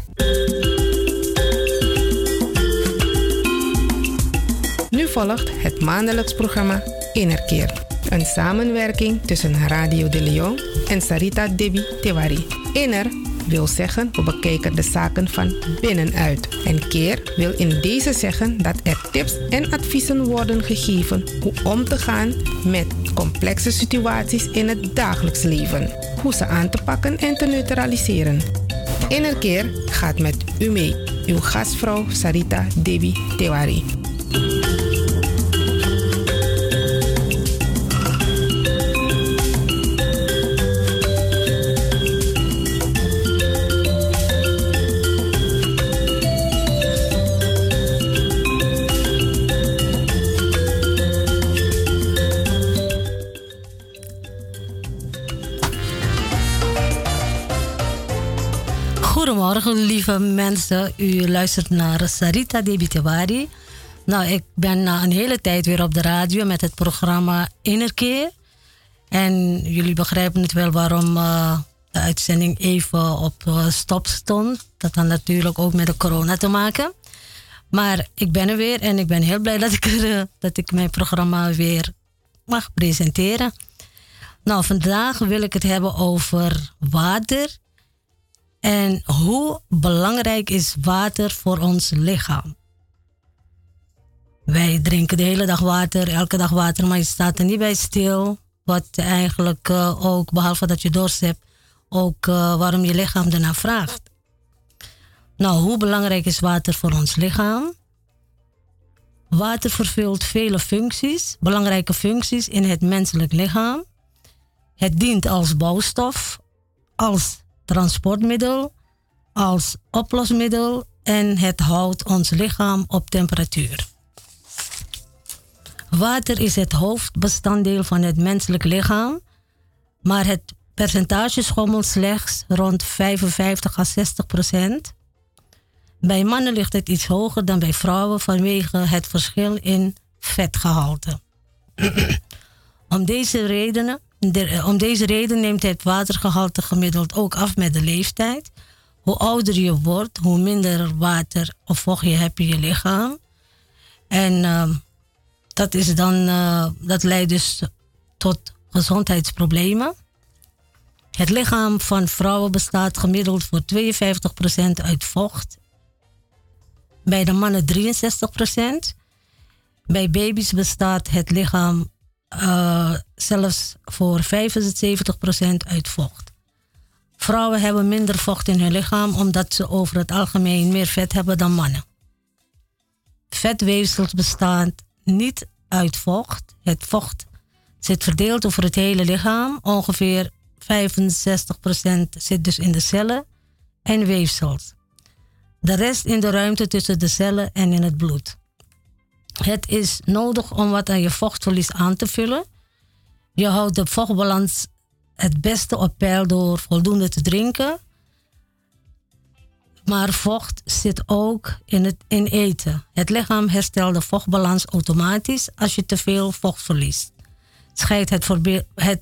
I: Nu volgt het maandelijks programma Innerkeer. Een samenwerking tussen Radio de Leon en Sarita Debi Tewari. Inner wil zeggen we bekijken de zaken van binnenuit. En keer wil in deze zeggen dat er tips en adviezen worden gegeven hoe om te gaan met complexe situaties in het dagelijks leven. Hoe ze aan te pakken en te neutraliseren. Innerkeer gaat met u mee. Uw gastvrouw Sarita Debi Tewari.
K: Goedemorgen, lieve mensen. U luistert naar Sarita Debitewari. Nou, ik ben na een hele tijd weer op de radio met het programma Innerkeer. En jullie begrijpen het wel waarom uh, de uitzending even op eh, stop stond. Dat had natuurlijk ook met de corona te maken. Maar ik ben er weer en ik ben heel blij dat ik, eh, dat ik mijn programma weer mag presenteren. Nou, vandaag wil ik het hebben over water. En hoe belangrijk is water voor ons lichaam? Wij drinken de hele dag water, elke dag water, maar je staat er niet bij stil. Wat eigenlijk eh, ook, behalve dat je dorst hebt, ook eh, waarom je lichaam ernaar vraagt. Nou, hoe belangrijk is water voor ons lichaam? Water vervult vele functies, belangrijke functies in het menselijk lichaam. Het dient als bouwstof, als transportmiddel, als oplosmiddel en het houdt ons lichaam op temperatuur. Water is het hoofdbestanddeel van het menselijk lichaam, maar het percentage schommelt slechts rond 55 à 60 procent. Bij mannen ligt het iets hoger dan bij vrouwen vanwege het verschil in vetgehalte. om, deze redenen, om deze reden neemt het watergehalte gemiddeld ook af met de leeftijd. Hoe ouder je wordt, hoe minder water of vocht je hebt in je lichaam. En uh, dat, is dan, uh, dat leidt dus tot gezondheidsproblemen. Het lichaam van vrouwen bestaat gemiddeld voor 52% uit vocht. Bij de mannen 63%. Bij baby's bestaat het lichaam uh, zelfs voor 75% uit vocht. Vrouwen hebben minder vocht in hun lichaam omdat ze over het algemeen meer vet hebben dan mannen. Vetweefsels bestaan niet uit vocht. Het vocht zit verdeeld over het hele lichaam. Ongeveer 65% zit dus in de cellen en weefsels. De rest in de ruimte tussen de cellen en in het bloed. Het is nodig om wat aan je vochtverlies aan te vullen. Je houdt de vochtbalans het beste op peil door voldoende te drinken. Maar vocht zit ook in, het, eten. Het lichaam herstelt de vochtbalans automatisch als je te veel vocht verliest. Scheidt het, het,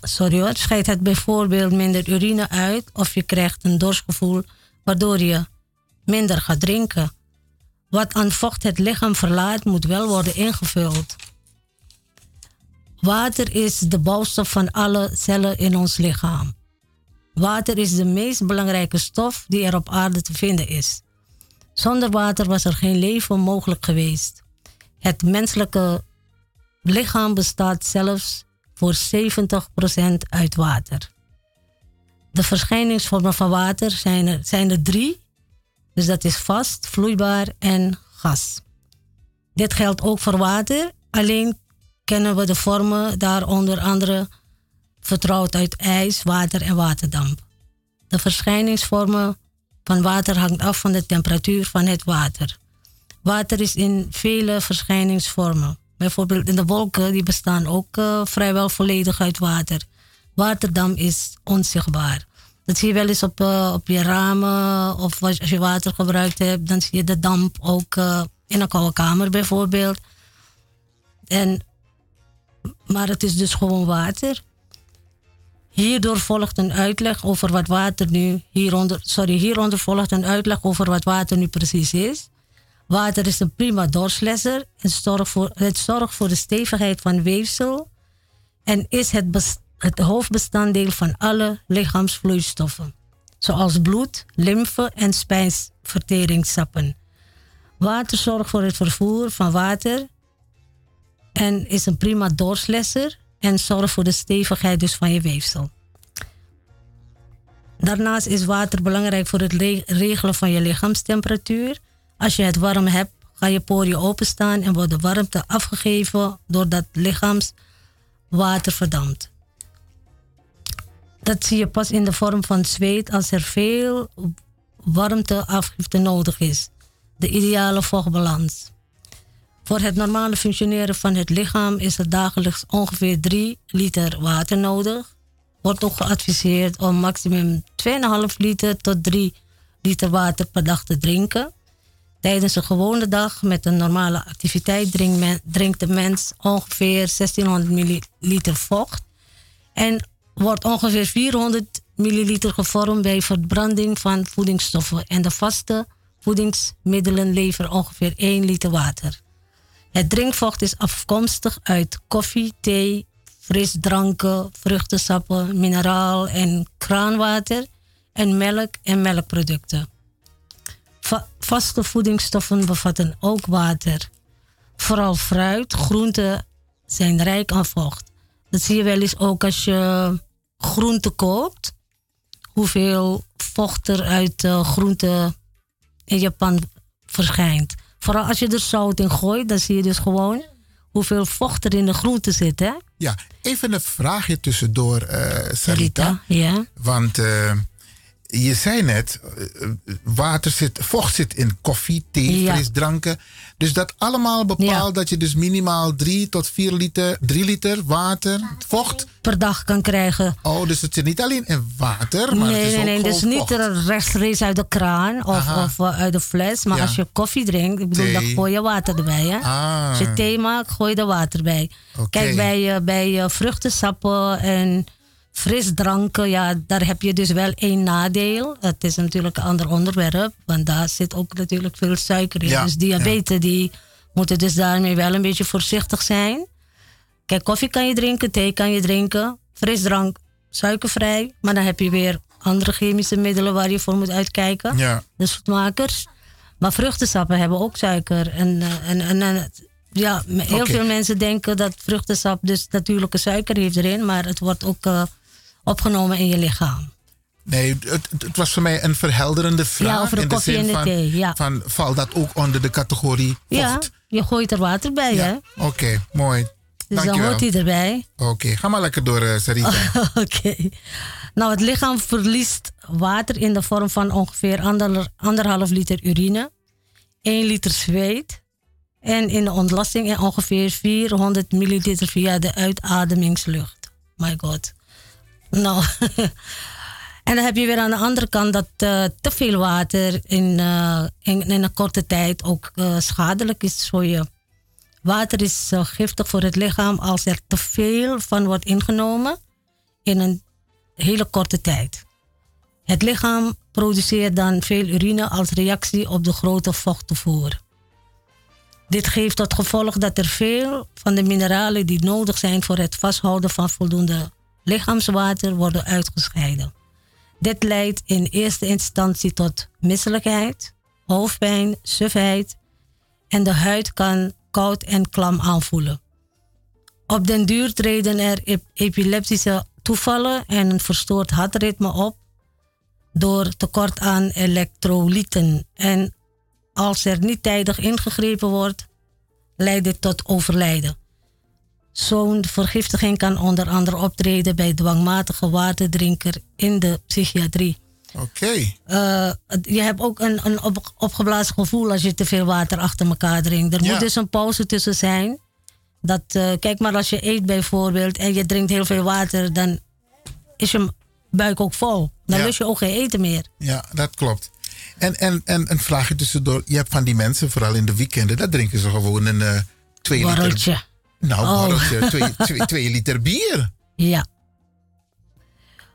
K: sorry scheidt het bijvoorbeeld minder urine uit of je krijgt een dorstgevoel waardoor je minder gaat drinken. Wat aan vocht het lichaam verlaat, moet wel worden ingevuld. Water is de bouwstof van alle cellen in ons lichaam. Water is de meest belangrijke stof die er op aarde te vinden is. Zonder water was er geen leven mogelijk geweest. Het menselijke lichaam bestaat zelfs voor 70% uit water. De verschijningsvormen van water zijn er, zijn er drie. Dus dat is vast, vloeibaar en gas. Dit geldt ook voor water, alleen kennen we de vormen daar onder andere vertrouwd uit ijs, water en waterdamp. De verschijningsvormen van water hangt af van de temperatuur van het water. Water is in vele verschijningsvormen. Bijvoorbeeld in de wolken, die bestaan ook uh, vrijwel volledig uit water. Waterdamp is onzichtbaar. Dat zie je wel eens op, uh, op je ramen of als je water gebruikt hebt, dan zie je de damp ook uh, in een koude kamer bijvoorbeeld. En, maar het is dus gewoon water. Hierdoor volgt een uitleg over wat water nu hieronder, sorry, hieronder volgt een uitleg over wat water nu precies is. Water is een prima doorslesser zorgt voor, het zorgt voor de stevigheid van weefsel en is het, het hoofdbestanddeel van alle lichaamsvloeistoffen, zoals bloed, lymfe en spijsverteringssappen. Water zorgt voor het vervoer van water en is een prima doorslesser en zorgt voor de stevigheid dus van je weefsel. Daarnaast is water belangrijk voor het regelen van je lichaamstemperatuur. Als je het warm hebt, ga je poriën openstaan en wordt de warmte afgegeven doordat lichaamswater verdampt. Dat zie je pas in de vorm van zweet als er veel warmteafgifte nodig is. De ideale vochtbalans. Voor het normale functioneren van het lichaam is er dagelijks ongeveer 3 liter water nodig. Wordt ook geadviseerd om maximum 2,5 liter tot 3 liter water per dag te drinken. Tijdens een gewone dag met een normale activiteit drinkt de mens ongeveer 1600 milliliter vocht en wordt ongeveer 400 milliliter gevormd bij verbranding van voedingsstoffen. En de vaste voedingsmiddelen leveren ongeveer 1 liter water. Het drinkvocht is afkomstig uit koffie, thee, frisdranken, vruchtensappen, mineraal en kraanwater en melk en melkproducten. Va- vaste voedingsstoffen bevatten ook water. Vooral fruit, groenten zijn rijk aan vocht. Dat zie je wel eens ook als je groenten koopt. Hoeveel vocht er uit eh, groenten in je pan verschijnt. Vooral als je er zout in gooit, dan zie je dus gewoon hoeveel vocht er in de groente zit. Hè?
B: Ja, even een vraagje tussendoor, eh Sarita.
K: Ja.
B: Want eh, je zei net, water zit, vocht zit in koffie, thee,
K: Ja.
B: frisdranken. Dus dat allemaal bepaalt dat je dus minimaal 3 tot 4 liter, 3 liter water, vocht.
K: Per dag kan krijgen.
B: Oh, dus het zit niet alleen in water, maar het
K: nee,
B: is
K: nee,
B: ook
K: nee. Dus niet rechtstreeks uit de kraan of, of eh, uit de fles. Maar
B: Ja.
K: als je koffie drinkt, ik bedoel,
B: Thee.
K: dan gooi je water erbij. Hè?
B: Ah.
K: Als je thee maakt, gooi je er water bij. Kijk, bij, eh, bij eh, vruchtensappen en frisdranken, ja, daar heb je dus wel één nadeel. Het is natuurlijk een ander onderwerp, want daar zit ook natuurlijk veel suiker in.
L: Ja,
K: Dus diabetes, die moeten dus daarmee wel een beetje voorzichtig zijn. Kijk, koffie kan je drinken, thee kan je drinken, frisdrank suikervrij. Maar dan heb je weer andere chemische middelen waar je voor moet uitkijken.
B: Ja.
K: De zoetmakers. Maar vruchtensappen hebben ook suiker. En, eh, en, en, en ja, heel veel mensen denken dat vruchtensap dus natuurlijke suiker heeft erin. Maar het wordt ook eh, opgenomen in je lichaam.
B: Nee, het, het- was voor mij een verhelderende vraag.
K: Ja, over de
B: in
K: koffie
B: zin
K: en de
B: van,
K: thee, ja.
B: van, valt dat ook onder de categorie
K: Ja, je gooit er water bij, hè?
B: Oké, mooi.
K: Dus dan hoort hij erbij.
B: Oké, ga maar lekker door, eh, Sarita.
K: Oké. Nou, het lichaam verliest water in de vorm van ongeveer ander, anderhalf liter urine, 1 liter zweet en in de ontlasting en ongeveer 400 milliliter via de uitademingslucht. My god. Nou, en dan heb je weer aan de andere kant dat eh, te veel water in, eh, in, in een korte tijd ook eh, schadelijk is voor je. Water is giftig voor het lichaam als er te veel van wordt ingenomen in een hele korte tijd. Het lichaam produceert dan veel urine als reactie op de grote vochttoevoer. Dit geeft tot gevolg dat er veel van de mineralen die nodig zijn voor het vasthouden van voldoende lichaamswater worden uitgescheiden. Dit leidt in eerste instantie tot misselijkheid, hoofdpijn, sufheid en de huid kan koud en klam aanvoelen. Op den duur treden er ep- epileptische toevallen en een verstoord hartritme op door tekort aan elektrolyten. En als er niet tijdig ingegrepen wordt, leidt dit tot overlijden. Zo'n vergiftiging kan onder andere optreden bij dwangmatige waterdrinker in de psychiatrie.
B: Oké.
K: Eh, je hebt ook een, een op, opgeblazen gevoel als je te veel water achter elkaar drinkt. Er
B: Ja.
K: moet dus een pauze tussen zijn. Dat, eh, kijk maar, als je eet bijvoorbeeld en je drinkt heel veel water, dan is je buik ook vol. Dan
B: Ja.
K: lust je ook geen eten meer.
B: Ja, dat klopt. En, en, en een vraagje tussendoor. Je hebt van die mensen, vooral in de weekenden, dat drinken ze gewoon een eh twee liter... Nou,
K: Oh.
B: Twee, twee, twee liter bier.
K: Ja.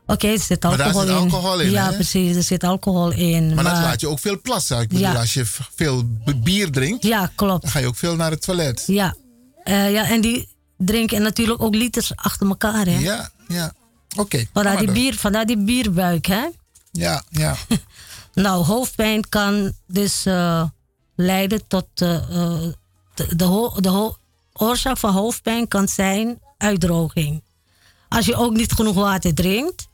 K: Oké, er zit
B: Maar daar
K: alcohol
B: zit
K: in.
B: alcohol in,
K: Ja,
B: hè?
K: precies, er zit alcohol in.
B: Maar, dat laat je ook veel plassen. Ik bedoel,
K: Ja.
B: als je veel bier drinkt,
K: Ja, klopt.
B: dan ga je ook veel naar het toilet.
K: Ja. Eh, ja, en die drinken natuurlijk ook liters achter elkaar, hè?
B: Ja, ja. Oké.
K: Vandaar die, bier, vandaar die bierbuik, hè?
B: Ja, ja.
K: Nou, hoofdpijn kan dus eh, leiden tot. eh, de, de, ho- de ho- oorzaak van hoofdpijn kan zijn uitdroging. Als je ook niet genoeg water drinkt,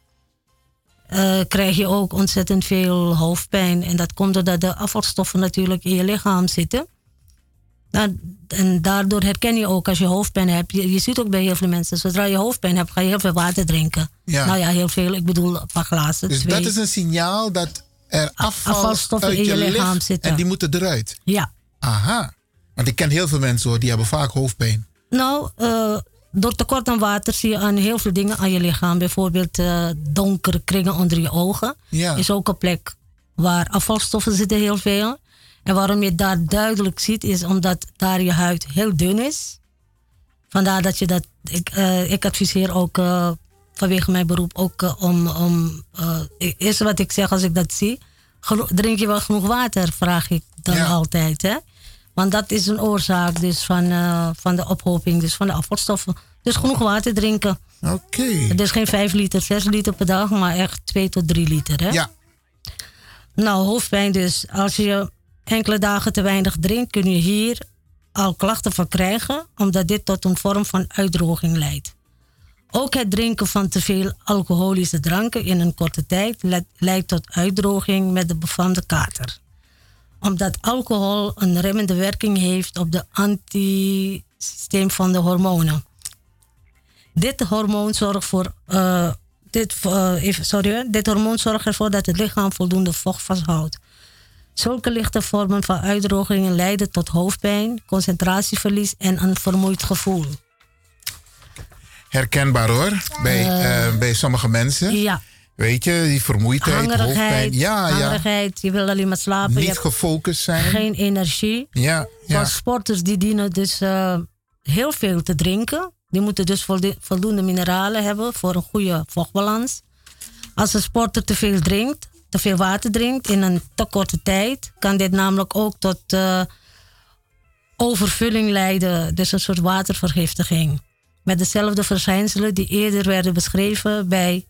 K: eh, krijg je ook ontzettend veel hoofdpijn. En dat komt doordat de afvalstoffen natuurlijk in je lichaam zitten. Nou, en daardoor herken je ook als je hoofdpijn hebt. Je, je ziet ook bij heel veel mensen, zodra je hoofdpijn hebt, ga je heel veel water drinken.
B: Ja.
K: Nou ja, heel veel. Ik bedoel, een paar glazen.
B: Dus
K: twee.
B: dat is een signaal dat er afval
K: afvalstoffen
B: uit
K: in je lichaam
B: ligt
K: zitten.
B: En die moeten eruit.
K: Ja.
B: Aha. Want ik ken heel veel mensen hoor, die hebben vaak hoofdpijn.
K: Nou, eh, door tekort aan water zie je aan heel veel dingen aan je lichaam. Bijvoorbeeld eh, donkere kringen onder je ogen.
B: Ja.
K: Is ook een plek waar afvalstoffen zitten heel veel. En waarom je daar duidelijk ziet, is omdat daar je huid heel dun is. Vandaar dat je dat. Ik, eh, ik adviseer ook vanwege mijn beroep ook om. om het eerste wat ik zeg als ik dat zie. drink je wel genoeg water? Vraag ik dan altijd. Hè? Want dat is een oorzaak dus van, eh, van de ophoping dus van de afvalstoffen. Dus genoeg water drinken.
B: Oké.
K: Het is geen 5 liter, 6 liter per dag, maar echt 2 tot 3 liter. Hè?
B: Ja.
K: Nou, hoofdpijn dus. Als je enkele dagen te weinig drinkt, kun je hier al klachten van krijgen, omdat dit tot een vorm van uitdroging leidt. Ook het drinken van te veel alcoholische dranken in een korte tijd le- leidt tot uitdroging met de befaamde kater. Omdat alcohol een remmende werking heeft op de antisysteem van de hormonen. Dit hormoon zorgt voor. eh, dit, eh, even, sorry, dit hormoon zorgt ervoor dat het lichaam voldoende vocht vasthoudt. Zulke lichte vormen van uitdrogingen leiden tot hoofdpijn, concentratieverlies en een vermoeid gevoel.
B: Herkenbaar hoor, bij,
K: eh,
B: bij sommige mensen.
K: Ja.
B: Weet je, die vermoeidheid, hoofdpijn.
K: Hangerigheid,
B: Ja, ja.
K: hangerigheid, je wil alleen maar slapen.
B: Niet gefocust zijn.
K: geen energie.
B: Ja, ja.
K: Zoals sporters die dienen dus eh, heel veel te drinken. Die moeten dus voldoende mineralen hebben voor een goede vochtbalans. Als een sporter te veel drinkt, te veel water drinkt in een te korte tijd, kan dit namelijk ook tot eh, overvulling leiden. Dus een soort watervergiftiging. Met dezelfde verschijnselen die eerder werden beschreven bij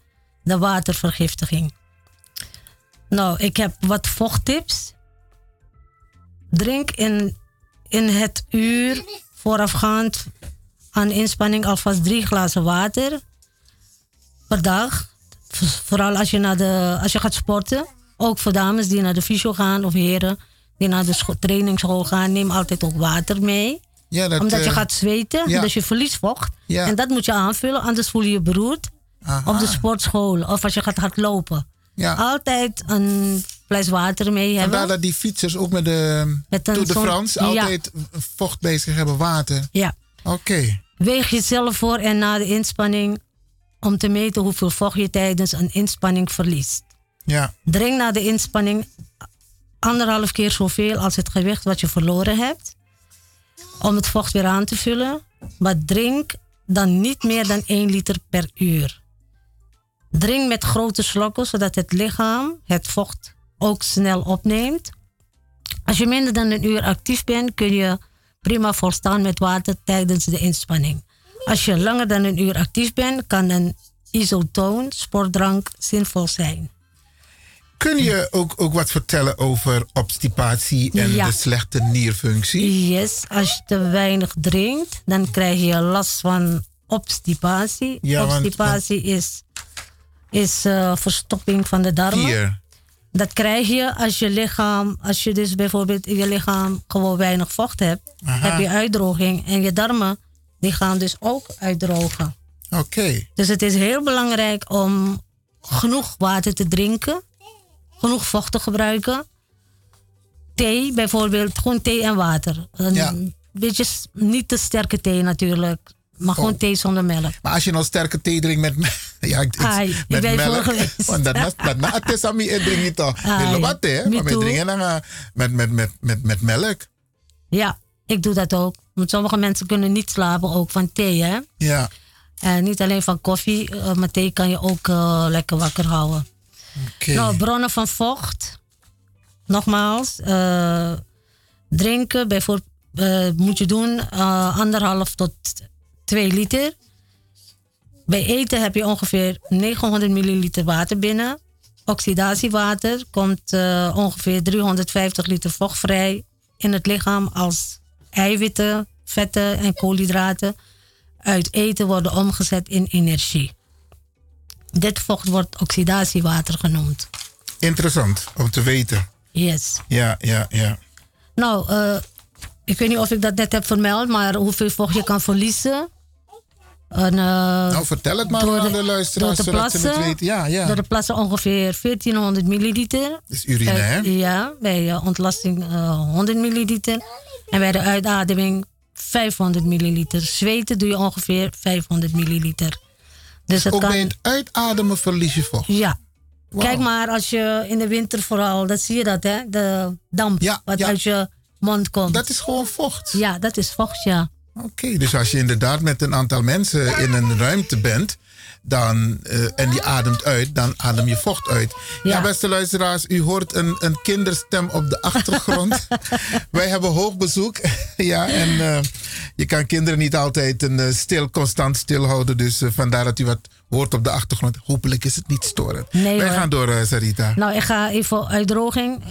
K: de watervergiftiging. Nou, ik heb wat vochttips. Drink in, in het uur voorafgaand aan inspanning alvast drie glazen water per dag. Vooral als je, naar de, als je gaat sporten. Ook voor dames die naar de fysio gaan of heren die naar de scho- trainingsschool gaan, neem altijd ook water mee.
B: Ja, dat,
K: Omdat je
B: eh,
K: gaat zweten,
B: ja.
K: dus je verliest vocht.
B: Ja.
K: En dat moet je aanvullen, anders voel je je beroerd.
B: Aha.
K: Op de sportschool of als je gaat hardlopen.
B: Ja.
K: Altijd een fles water mee hebben.
B: Vandaar dat die fietsers ook met de
K: Met
B: Tour de France
K: ja.
B: altijd vocht bij zich hebben, water.
K: Ja.
B: Oké.
K: Weeg jezelf voor en na de inspanning om te meten hoeveel vocht je tijdens een inspanning verliest.
B: Ja.
K: Drink na de inspanning anderhalf keer zoveel als het gewicht wat je verloren hebt. Om het vocht weer aan te vullen. Maar drink dan niet meer dan 1 liter per uur. Drink met grote slokken zodat het lichaam het vocht ook snel opneemt. Als je minder dan een uur actief bent, kun je prima volstaan met water tijdens de inspanning. Als je langer dan een uur actief bent, kan een isotoon sportdrank zinvol zijn.
B: Kun je ook, ook wat vertellen over obstipatie en
K: Ja.
B: de slechte nierfunctie?
K: Yes, als je te weinig drinkt, dan krijg je last van obstipatie.
B: Ja, want-
K: obstipatie is, is eh, verstopping van de darmen.
B: Hier.
K: Dat krijg je als je lichaam, als je dus bijvoorbeeld in je lichaam gewoon weinig vocht hebt,
B: Aha.
K: heb je uitdroging en je darmen die gaan dus ook uitdrogen.
B: Oké.
K: Dus het is heel belangrijk om genoeg water te drinken, genoeg vocht te gebruiken. Thee bijvoorbeeld, gewoon thee en water. Een
B: Ja.
K: beetje niet te sterke thee natuurlijk, maar gewoon
B: Oh.
K: thee zonder melk.
B: Maar als je nou sterke thee drinkt met, me- ja, ik,
K: Ai, ik
B: met
K: ben
B: melk,
K: geweest.
B: want dat na- dat na het is aan mij, ik drink niet toch.
K: Ai,
B: Wil wat hè?
K: me
B: Maar we
K: too.
B: drinken dan eh, met, met, met, met, met melk.
K: Ja, ik doe dat ook. Want sommige mensen kunnen niet slapen ook van thee, hè?
B: Ja.
K: En niet alleen van koffie, eh, maar thee kan je ook eh, lekker wakker houden.
B: Oké.
K: Nou, bronnen van vocht. Nogmaals, eh, drinken bijvoorbeeld eh, moet je doen eh, anderhalf tot 2 liter. Bij eten heb je ongeveer 900 milliliter water binnen. Oxidatiewater komt eh, ongeveer 350 liter vocht vrij in het lichaam als eiwitten, vetten en koolhydraten uit eten worden omgezet in energie. Dit vocht wordt oxidatiewater genoemd.
B: Interessant om te weten.
K: Yes.
B: Ja, ja, ja.
K: Nou, eh, ik weet niet of ik dat net heb vermeld, maar hoeveel vocht je kan verliezen. Eh,
B: Nou, vertel het maar
K: door
B: aan de luisteraars,
K: door te
B: zodat ze het
K: plassen,
B: weten. Ja, ja.
K: Door de plassen ongeveer 1400 milliliter.
B: Dat is urine,
K: Bij-
B: hè?
K: Ja, bij eh, ontlasting eh, 100 milliliter. En bij de uitademing 500 milliliter. Zweten doe je ongeveer 500 milliliter. Dus het
B: Ook
K: kan,
B: bij het uitademen verlies je vocht.
K: Ja. Kijk maar, als je in de winter vooral, dan zie je dat, hè? De damp wat
B: ja.
K: uit je mond komt.
B: Dat is gewoon vocht.
K: Ja, dat is vocht, ja.
B: Oké, dus als je inderdaad met een aantal mensen in een ruimte bent, dan, eh, en die ademt uit, dan adem je vocht uit. Ja, beste luisteraars, u hoort een, een kinderstem op de achtergrond. Wij hebben hoog bezoek. ja, en eh, je kan kinderen niet altijd een, eh, stil, constant stilhouden. Dus vandaar dat u wat hoort op de achtergrond. Hopelijk is het niet storend.
K: Nee,
B: Wij
K: hoor.
B: gaan door, Sarita.
K: Nou, ik ga even uitdroging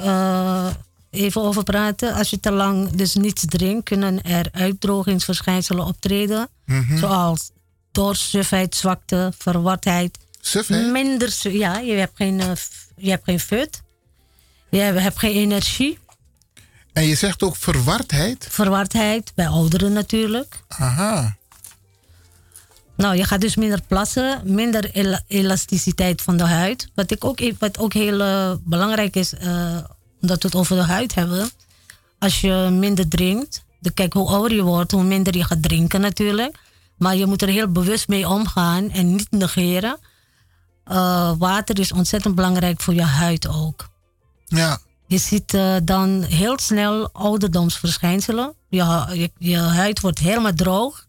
K: even over praten. Als je te lang dus niets drinkt, kunnen er uitdrogingsverschijnselen optreden.
B: Mhm.
K: Zoals dorst, sufheid, zwakte, verwardheid.
B: Sufheid?
K: Minder, ja, je hebt geen, eh, je hebt geen fut. Je hebt, geen energie.
B: En je zegt ook verwardheid?
K: Verwardheid, bij ouderen natuurlijk.
B: Aha.
K: Nou, je gaat dus minder plassen, minder ela- elasticiteit van de huid. Wat, ik ook, wat ook heel eh, belangrijk is, eh, omdat we het over de huid hebben. Als je minder drinkt, de, kijk hoe ouder je wordt, hoe minder je gaat drinken natuurlijk. Maar je moet er heel bewust mee omgaan en niet negeren. Eh, water is ontzettend belangrijk voor je huid ook.
B: Ja.
K: Je ziet eh, dan heel snel ouderdomsverschijnselen. Je, je, je huid wordt helemaal droog.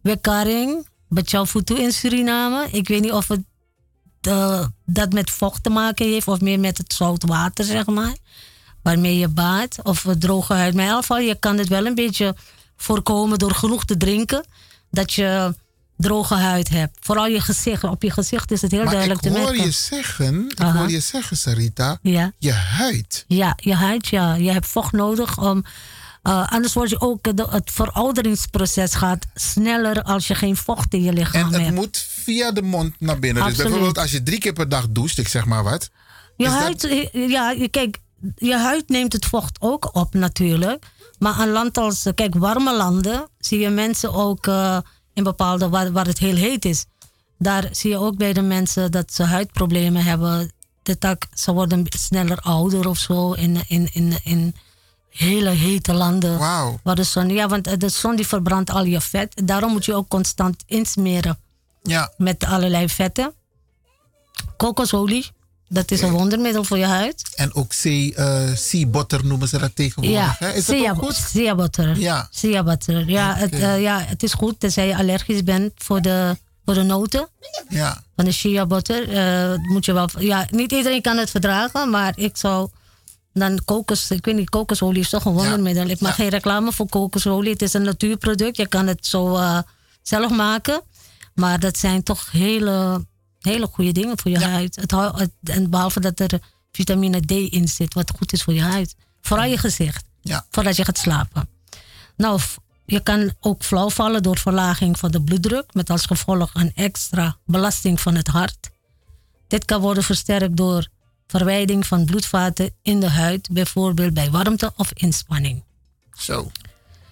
K: Wekkaring, Bachaufutu in Suriname. Ik weet niet of het eh, dat met vocht te maken heeft of meer met het zout water, zeg maar. Waarmee je baat. Of droge huid. Maar in ieder geval, je kan het wel een beetje voorkomen door genoeg te drinken. Dat je droge huid hebt. Vooral je gezicht. Op je gezicht is het heel
B: maar
K: duidelijk
B: ik
K: te
B: hoor
K: merken.
B: je zeggen, ik
K: Aha.
B: hoor je zeggen, Sarita,
K: Ja.
B: je huid.
K: Ja, je huid, ja. Je hebt vocht nodig om. eh, anders word je ook. De, het verouderingsproces gaat sneller als je geen vocht in je lichaam
B: En het
K: hebt.
B: moet via de mond naar binnen. Dus
K: Absoluut.
B: bijvoorbeeld als je drie keer per dag doucht, ik zeg maar wat.
K: Je
B: dat-
K: huid, eh, ja, kijk, je huid neemt het vocht ook op natuurlijk. Maar een land als, kijk, warme landen zie je mensen ook eh, in bepaalde, waar, waar het heel heet is. Daar zie je ook bij de mensen dat ze huidproblemen hebben. De tak, ze worden sneller ouder of zo in, in, in, in hele hete landen.
B: Wauw.
K: Waar de zon, ja, want eh, de zon die verbrandt al je vet. Daarom moet je ook constant insmeren
B: Ja.
K: met allerlei vetten. Kokosolie, dat is een wondermiddel voor je huid.
B: En ook sea, eh, sea butter noemen ze dat tegenwoordig.
K: Ja,
B: hè? Is dat
K: sea,
B: ook goed?
K: sea butter.
B: Ja.
K: Sea butter. Ja, het, eh, ja, het is goed tenzij je allergisch bent voor de, voor de noten.
B: Ja.
K: Van de shea butter. eh, moet je wel, ja, niet iedereen kan het verdragen, maar ik zou dan kokos, ik weet niet, kokosolie is toch een wondermiddel. Ik maak geen reclame voor kokosolie. Het is een natuurproduct. Je kan het zo eh, zelf maken. Maar dat zijn toch hele, hele goede dingen voor je huid. Het, en behalve dat er vitamine D in zit, wat goed is voor je huid. Vooral je gezicht.
B: Ja.
K: Voordat je gaat slapen. Nou, je kan ook flauw vallen door verlaging van de bloeddruk. Met als gevolg een extra belasting van het hart. Dit kan worden versterkt door verwijding van bloedvaten in de huid. Bijvoorbeeld bij warmte of inspanning.
B: Zo.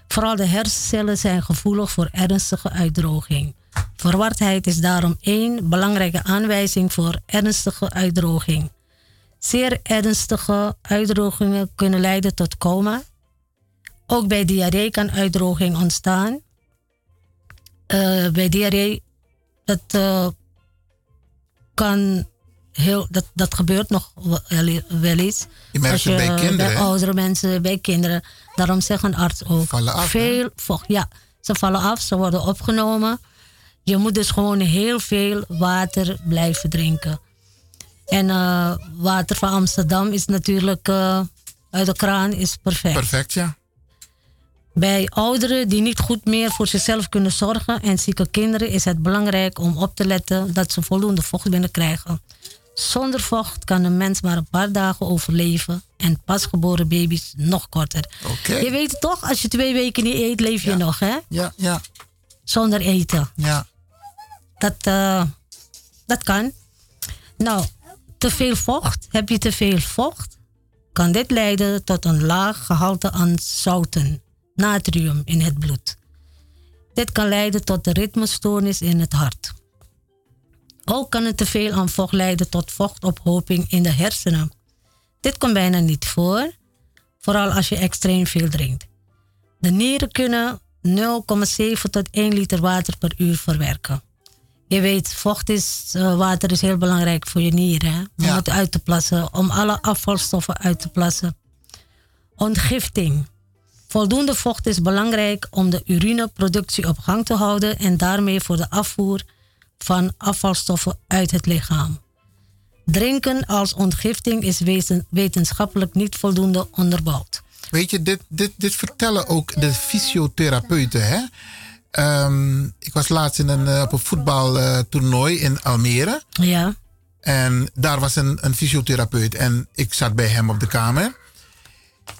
K: Vooral de hersencellen zijn gevoelig voor ernstige uitdroging. Verwardheid is daarom één belangrijke aanwijzing voor ernstige uitdroging. Zeer ernstige uitdrogingen kunnen leiden tot coma. Ook bij diarree kan uitdroging ontstaan. Eh, bij diarree, dat eh, kan heel, dat, dat gebeurt nog wel, eens.
B: Je merkt
K: Als
B: bij kinderen,
K: Bij oudere mensen, bij kinderen. Daarom zegt een arts ook.
B: Vallen af,
K: veel vocht. Ja, ze vallen af, ze worden opgenomen. Je moet dus gewoon heel veel water blijven drinken. En eh, water van Amsterdam is natuurlijk eh, uit de kraan is perfect.
B: Perfect, ja.
K: Bij ouderen die niet goed meer voor zichzelf kunnen zorgen en zieke kinderen is het belangrijk om op te letten dat ze voldoende vocht binnenkrijgen. Zonder vocht kan een mens maar een paar dagen overleven en pasgeboren baby's nog korter. Je weet het toch, als je twee weken niet eet, leef je nog, hè?
B: Ja, ja.
K: Zonder eten.
B: Ja.
K: Dat, eh, dat kan. Nou, te veel vocht. Heb je te veel vocht? Kan dit leiden tot een laag gehalte aan zouten, natrium in het bloed. Dit kan leiden tot de ritmestoornis in het hart. Ook kan het te veel aan vocht leiden tot vochtophoping in de hersenen. Dit komt bijna niet voor, vooral als je extreem veel drinkt. De nieren kunnen 0,7 tot 1 liter water per uur verwerken. Je weet, vocht is, eh, water is heel belangrijk voor je nieren. Hè? Om het uit te plassen, om alle afvalstoffen uit te plassen. Ontgifting. Voldoende vocht is belangrijk om de urineproductie op gang te houden en daarmee voor de afvoer van afvalstoffen uit het lichaam. Drinken als ontgifting is weten- wetenschappelijk niet voldoende onderbouwd.
M: Weet je, dit, dit, dit vertellen ook de fysiotherapeuten. Hè? Ehm, ik was laatst in een, eh, op een voetbaltoernooi in Almere.
K: Ja.
M: En daar was een, een fysiotherapeut. En ik zat bij hem op de kamer.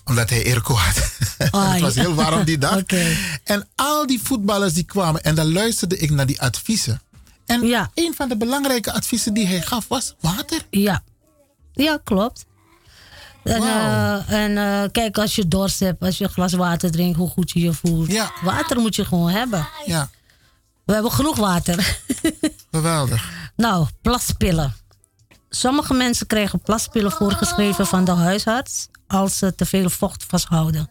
M: Omdat hij airco had. Het was heel warm die dag.
K: Oké.
M: En al die voetballers die kwamen. En dan luisterde ik naar die adviezen. En een van de belangrijke adviezen die hij gaf was water.
K: Ja, ja klopt. En, eh, en eh, kijk, als je dorst hebt, als je een glas water drinkt, hoe goed je je voelt. Water moet je gewoon hebben.
M: Ja.
K: We hebben genoeg water.
M: Geweldig.
K: nou, plaspillen. Sommige mensen krijgen plaspillen voorgeschreven van de huisarts als ze te veel vocht vasthouden.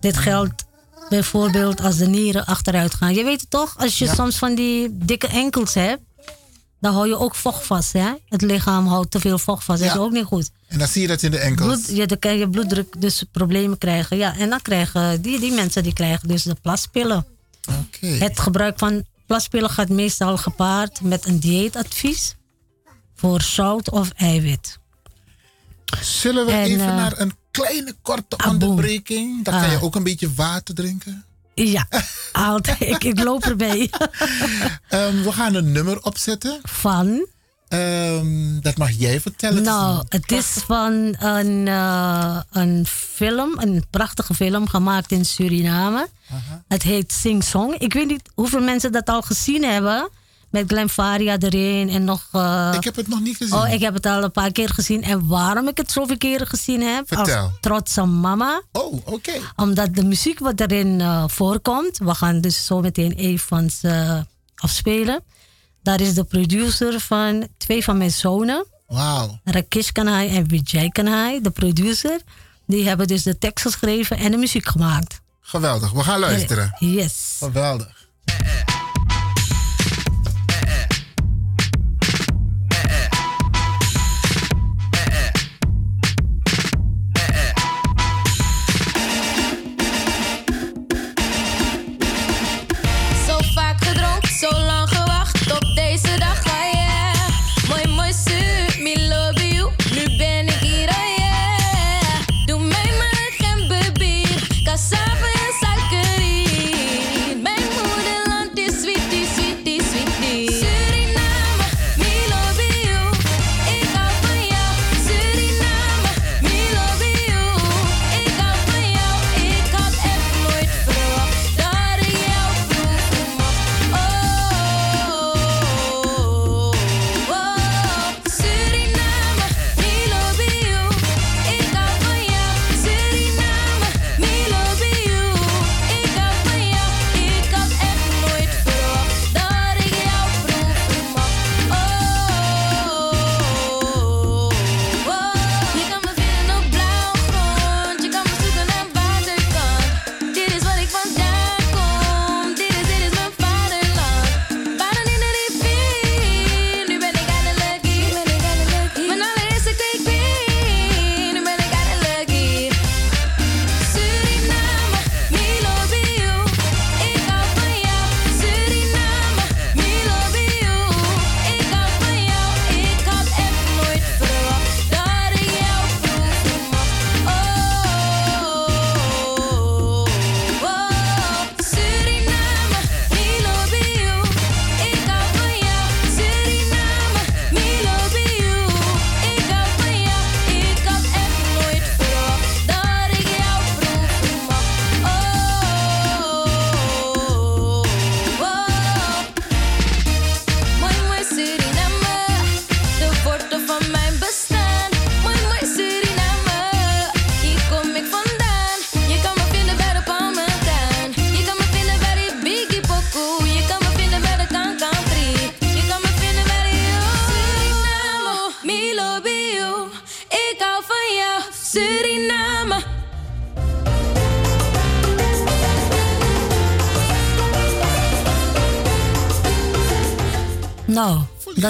K: Dit geldt bijvoorbeeld als de nieren achteruit gaan. Je weet het toch, als je
M: Ja.
K: soms van die dikke enkels hebt, dan hou je ook vocht vast. Hè? Het lichaam houdt te veel vocht vast. Dat is ook niet goed.
M: En dan zie je dat in de enkels.
K: Bloed, ja, dan kan je bloeddruk dus problemen krijgen. Ja, en dan krijgen die, die mensen die krijgen dus de plaspillen. Het gebruik van plaspillen gaat meestal gepaard met een dieetadvies voor zout of eiwit.
M: Zullen we
K: En,
M: even
K: eh,
M: naar een kleine korte
K: ah,
M: onderbreking? Dan kan
K: Ah.
M: je ook een beetje water drinken.
K: Ja, altijd. ik, ik loop erbij.
M: Ehm, we gaan een nummer opzetten.
K: Van?
M: dat mag jij vertellen.
K: Nou, het is van een, eh, een film, een prachtige film gemaakt in Suriname. Het heet Sing Song. Ik weet niet hoeveel mensen dat al gezien hebben. Met Glenn Faria erin en nog... eh,
M: Ik heb het nog niet gezien.
K: Oh, ik heb het al een paar keer gezien. En waarom ik het zoveel keren gezien heb?
M: Vertel.
K: Als trotse mama.
M: Oh, oké.
K: Omdat de muziek wat erin eh, voorkomt... We gaan dus zo meteen even van ze afspelen. Daar is de producer van twee van mijn zonen.
M: Wauw.
K: Rakesh Kanai en Vijay Kanai, de producer. Die hebben dus de tekst geschreven en de muziek gemaakt.
M: Geweldig. We gaan luisteren.
K: Yes.
M: Geweldig.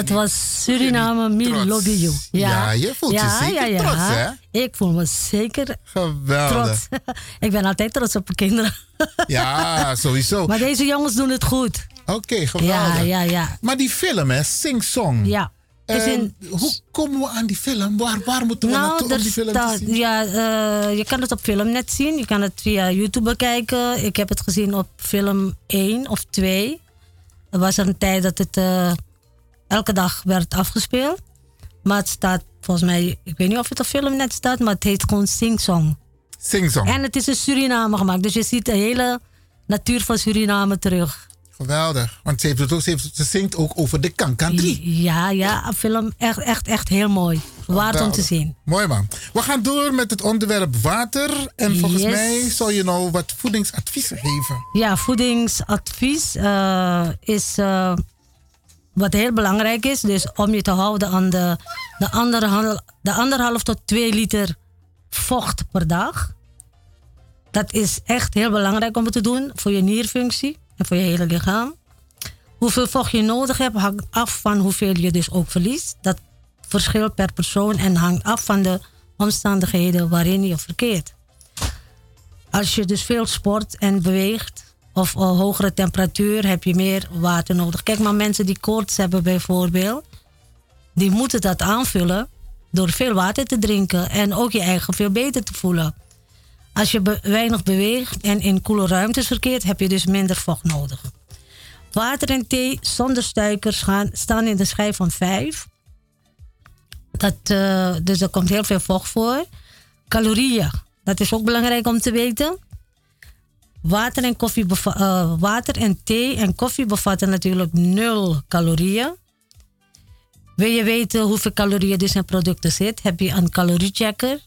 N: Dat
K: was Suriname, Me Lobby You.
B: Ja, je voelt je zeker trots, hè?
K: Ik voel me zeker
B: Geweldig.
K: trots. ik ben altijd trots op mijn kinderen.
B: Ja, sowieso.
K: Maar deze jongens doen het goed.
B: Oké, geweldig.
K: Ja, ja, ja.
B: Maar die film, hè, Sing Song.
K: Ja.
B: Eh,
K: in-
B: Hoe komen we aan die film? Waar, waar moeten we naartoe om die film te zien?
K: ja, eh, je kan het op Filmnet zien. Je kan het via YouTube bekijken. Ik heb het gezien op film 1 of 2. Er was een tijd dat het eh, elke dag werd afgespeeld. Maar het staat volgens mij, ik weet niet of het op Filmnet staat, maar het heet gewoon Sing Song.
B: Sing Song.
K: En het is in Suriname gemaakt. Dus je ziet de hele natuur van Suriname terug.
B: Geweldig. Want ze, heeft het ook, ze, heeft- ze zingt ook over de Kankan 3.
K: Ja, ja, een film echt, echt, echt heel mooi. Waard om te zien.
B: Mooi man. We gaan door met het onderwerp water. En volgens
K: Yes.
B: mij zou je nou wat voedingsadviezen geven.
K: Ja, voedingsadvies eh, is eh, wat heel belangrijk is. Dus om je te houden aan de, de, anderhalf, de anderhalf tot twee liter vocht per dag. Dat is echt heel belangrijk om het te doen voor je nierfunctie en voor je hele lichaam. Hoeveel vocht je nodig hebt hangt af van hoeveel je dus ook verliest. Dat verschilt per persoon en hangt af van de omstandigheden waarin je verkeert. Als je dus veel sport en beweegt of hogere temperatuur, heb je meer water nodig. Kijk maar, mensen die koorts hebben bijvoorbeeld, die moeten dat aanvullen door veel water te drinken en ook je eigen veel beter te voelen. Als je weinig beweegt en in koele ruimtes verkeert, heb je dus minder vocht nodig. Water en thee zonder suikers gaan, staan in de schijf van 5. Dat, eh, dus er komt heel veel vocht voor. Calorieën, dat is ook belangrijk om te weten. Water en, koffie eh, water en thee en koffie bevatten natuurlijk nul calorieën. Wil je weten hoeveel calorieën dus in producten zit, heb je een caloriechecker.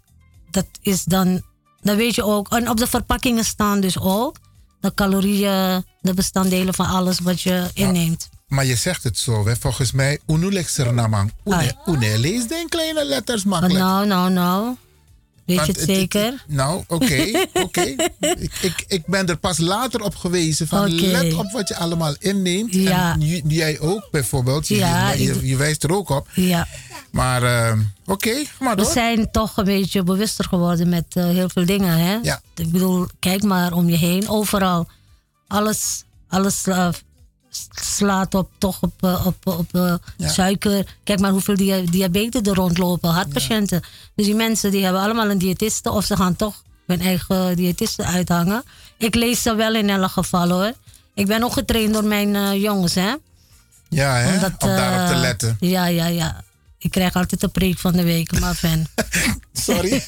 K: Dat is dan, dan weet je ook, en op de verpakkingen staan dus ook de calorieën, de bestanddelen van alles wat je inneemt.
B: Maar je zegt het zo, hè? volgens mij. Unulek Sernamang. Une, une lees de in kleine letters makkelijk.
K: Nou, nou, nou. Weet
B: Want
K: je het
B: het- het-
K: zeker?
B: Nou, oké, oké. ik, ik, ik ben er pas later op gewezen van let op wat je allemaal inneemt.
K: Ja.
B: En jij ook bijvoorbeeld. Je-
K: Ja,
B: je, je, wijst er ook op.
K: Ja.
B: Maar eh, oké, maar
K: We
B: door.
K: zijn toch een beetje bewuster geworden met eh, heel veel dingen. Hè?
B: Ja.
K: Ik bedoel, kijk maar om je heen, overal. Alles, alles eh, slaat op, toch op, eh, op, op eh,
B: Ja.
K: suiker. Kijk maar hoeveel dia diabetes er rondlopen, hartpatiënten. Dus die mensen die hebben allemaal een diëtiste of ze gaan toch hun eigen diëtiste uithangen. Ik lees ze wel in elk geval hoor. Ik ben ook getraind door mijn eh, jongens, hè?
B: Ja, hè?
K: Omdat,
B: om daarop te letten.
K: Ja, ja, ja. Ik krijg altijd de preek van de week, maar fan.
B: Sorry.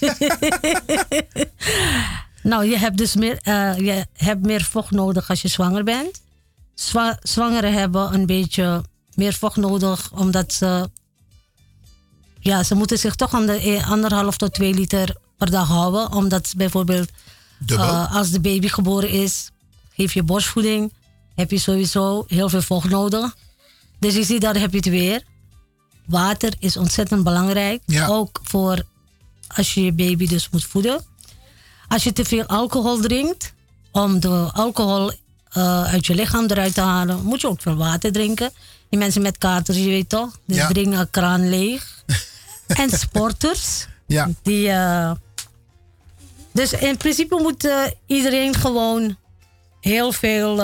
K: nou, je hebt dus meer, je hebt meer vocht nodig als je zwanger bent. Zwa- zwangeren hebben een beetje meer vocht nodig, omdat ze... Ja, ze moeten zich toch aan de e- anderhalf tot twee liter per dag houden. Omdat bijvoorbeeld eh, als de baby geboren is, geef je borstvoeding, heb je sowieso heel veel vocht nodig. Dus je ziet, daar heb je het weer. Water is ontzettend belangrijk. Ook voor als je je baby dus moet voeden. Als je te veel alcohol drinkt, om de alcohol eh, uit je lichaam eruit te halen, moet je ook veel water drinken. Die mensen met katers, je weet toch, die
B: Ja.
K: drinken een kraan leeg. en sporters,
B: Ja.
K: die. eh, dus in principe moet eh, iedereen gewoon heel veel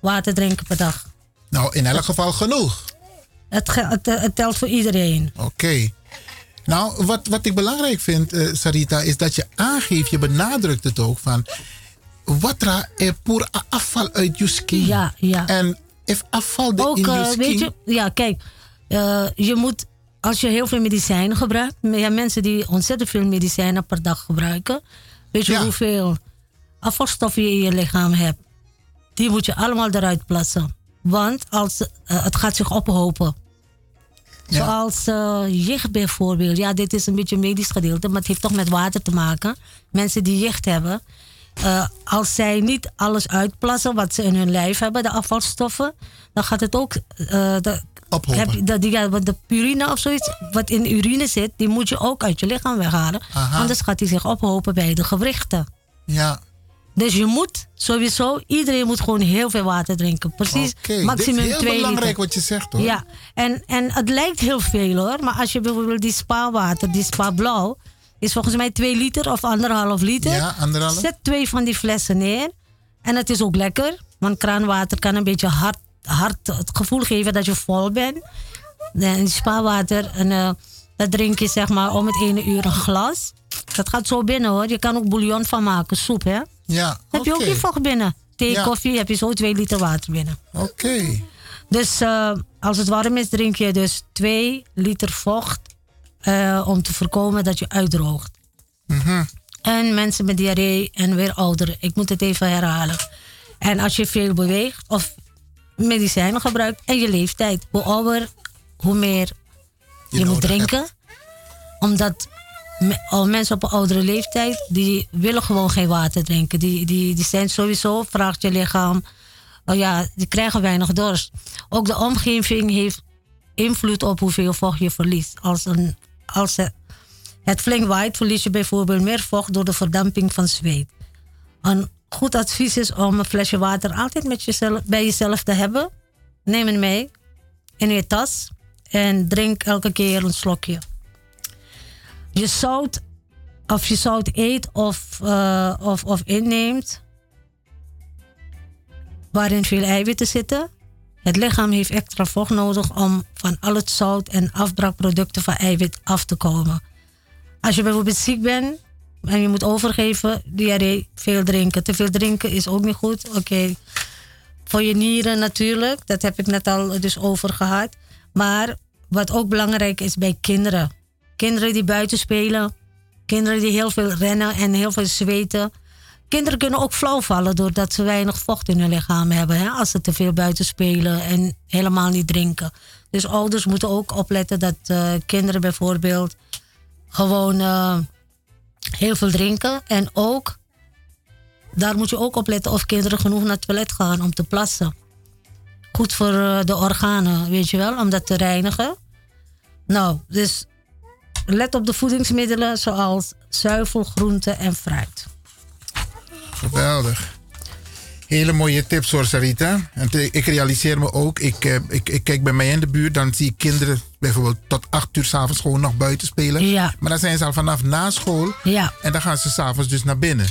K: water drinken per dag.
B: Nou, in elk geval genoeg.
K: Het, ge- het, het telt voor iedereen.
B: Oké. Nou, wat, wat ik belangrijk vind, Sarita, is dat je aangeeft, je benadrukt het ook van. Wat ra er pour afval uit je skin.
K: Ja, ja.
B: En if afval de
K: Ook,
B: in je
K: eh,
B: skin.
K: weet je, ja, kijk, eh, je moet, als je heel veel medicijnen gebruikt, ja, mensen die ontzettend veel medicijnen per dag gebruiken, weet je hoeveel afvalstoffen je in je lichaam hebt? Die moet je allemaal eruit plaatsen. Want als, eh, het gaat zich ophopen. Zoals eh jicht bijvoorbeeld. Ja, dit is een beetje een medisch gedeelte, maar het heeft toch met water te maken. Mensen die jicht hebben, eh, als zij niet alles uitplassen wat ze in hun lijf hebben, de afvalstoffen, dan gaat het ook. eh, de, heb je- dat, ja, de urine of zoiets, wat in de urine zit, die moet je ook uit je lichaam weghalen.
B: Aha.
K: Anders gaat die zich ophopen bij de gewrichten.
B: Ja.
K: Dus je moet sowieso, iedereen moet gewoon heel veel water drinken. Precies, maximum
B: dit is heel
K: 2
B: belangrijk
K: liter.
B: wat je zegt hoor.
K: Ja, en, en het lijkt heel veel hoor. Maar als je bijvoorbeeld die spaarwater, die spa blauw, is volgens mij 2 liter of anderhalf liter.
B: Ja, anderhalf.
K: Zet twee van die flessen neer. En het is ook lekker. Want kraanwater kan een beetje hard, hard het gevoel geven dat je vol bent. En spaarwater, en, eh, dat drink je zeg maar om het ene uur een glas. Dat gaat zo binnen hoor. Je kan ook bouillon van maken, soep hè.
B: Ja,
K: Heb je ook je vocht binnen. Thee,
B: Ja.
K: koffie, heb je zo 2 liter water binnen.
B: Oké.
K: Dus eh, als het warm is, drink je dus 2 liter vocht eh, om te voorkomen dat je uitdroogt.
B: Mhm.
K: En mensen met diarree en weer ouderen. Ik moet het even herhalen. En als je veel beweegt of medicijnen gebruikt en je leeftijd. Hoe ouder, hoe meer je, moet drinken. Omdat al mensen op een oudere leeftijd, die willen gewoon geen water drinken. Die, die, die zijn sowieso, vraagt je lichaam, oh ja, die krijgen weinig dorst. Ook de omgeving heeft invloed op hoeveel vocht je verliest. Als, een, als het, flink waait, verlies je bijvoorbeeld meer vocht door de verdamping van zweet. Een goed advies is om een flesje water altijd met jezelf, bij jezelf te hebben. Neem het mee in je tas en drink elke keer een slokje. Je zout, of je zout eet of, eh, of, of inneemt, waarin veel eiwitten zitten. Het lichaam heeft extra vocht nodig om van al het zout en afbraakproducten van eiwit af te komen. Als je bijvoorbeeld ziek bent en je moet overgeven, diarree, veel drinken. Te veel drinken is ook niet goed. Oké, voor je nieren natuurlijk, dat heb ik net al dus over gehad. Maar wat ook belangrijk is bij kinderen. Kinderen die buiten spelen, kinderen die heel veel rennen en heel veel zweten. Kinderen kunnen ook flauw vallen doordat ze weinig vocht in hun lichaam hebben. Hè? Als ze te veel buiten spelen en helemaal niet drinken. Dus ouders moeten ook opletten dat eh, kinderen bijvoorbeeld gewoon eh, heel veel drinken. En ook, daar moet je ook opletten of kinderen genoeg naar het toilet gaan om te plassen. Goed voor eh, de organen, weet je wel, om dat te reinigen. Nou, dus let op de voedingsmiddelen zoals zuivel, groente en fruit.
B: Geweldig. Hele mooie tips hoor, Sarita. En ik realiseer me ook, ik, eh, ik, ik kijk bij mij in de buurt, dan zie ik kinderen bijvoorbeeld tot acht uur s'avonds gewoon nog buiten spelen.
K: Ja.
B: Maar dan zijn ze al vanaf na school.
K: Ja.
B: En dan gaan ze s'avonds dus naar binnen.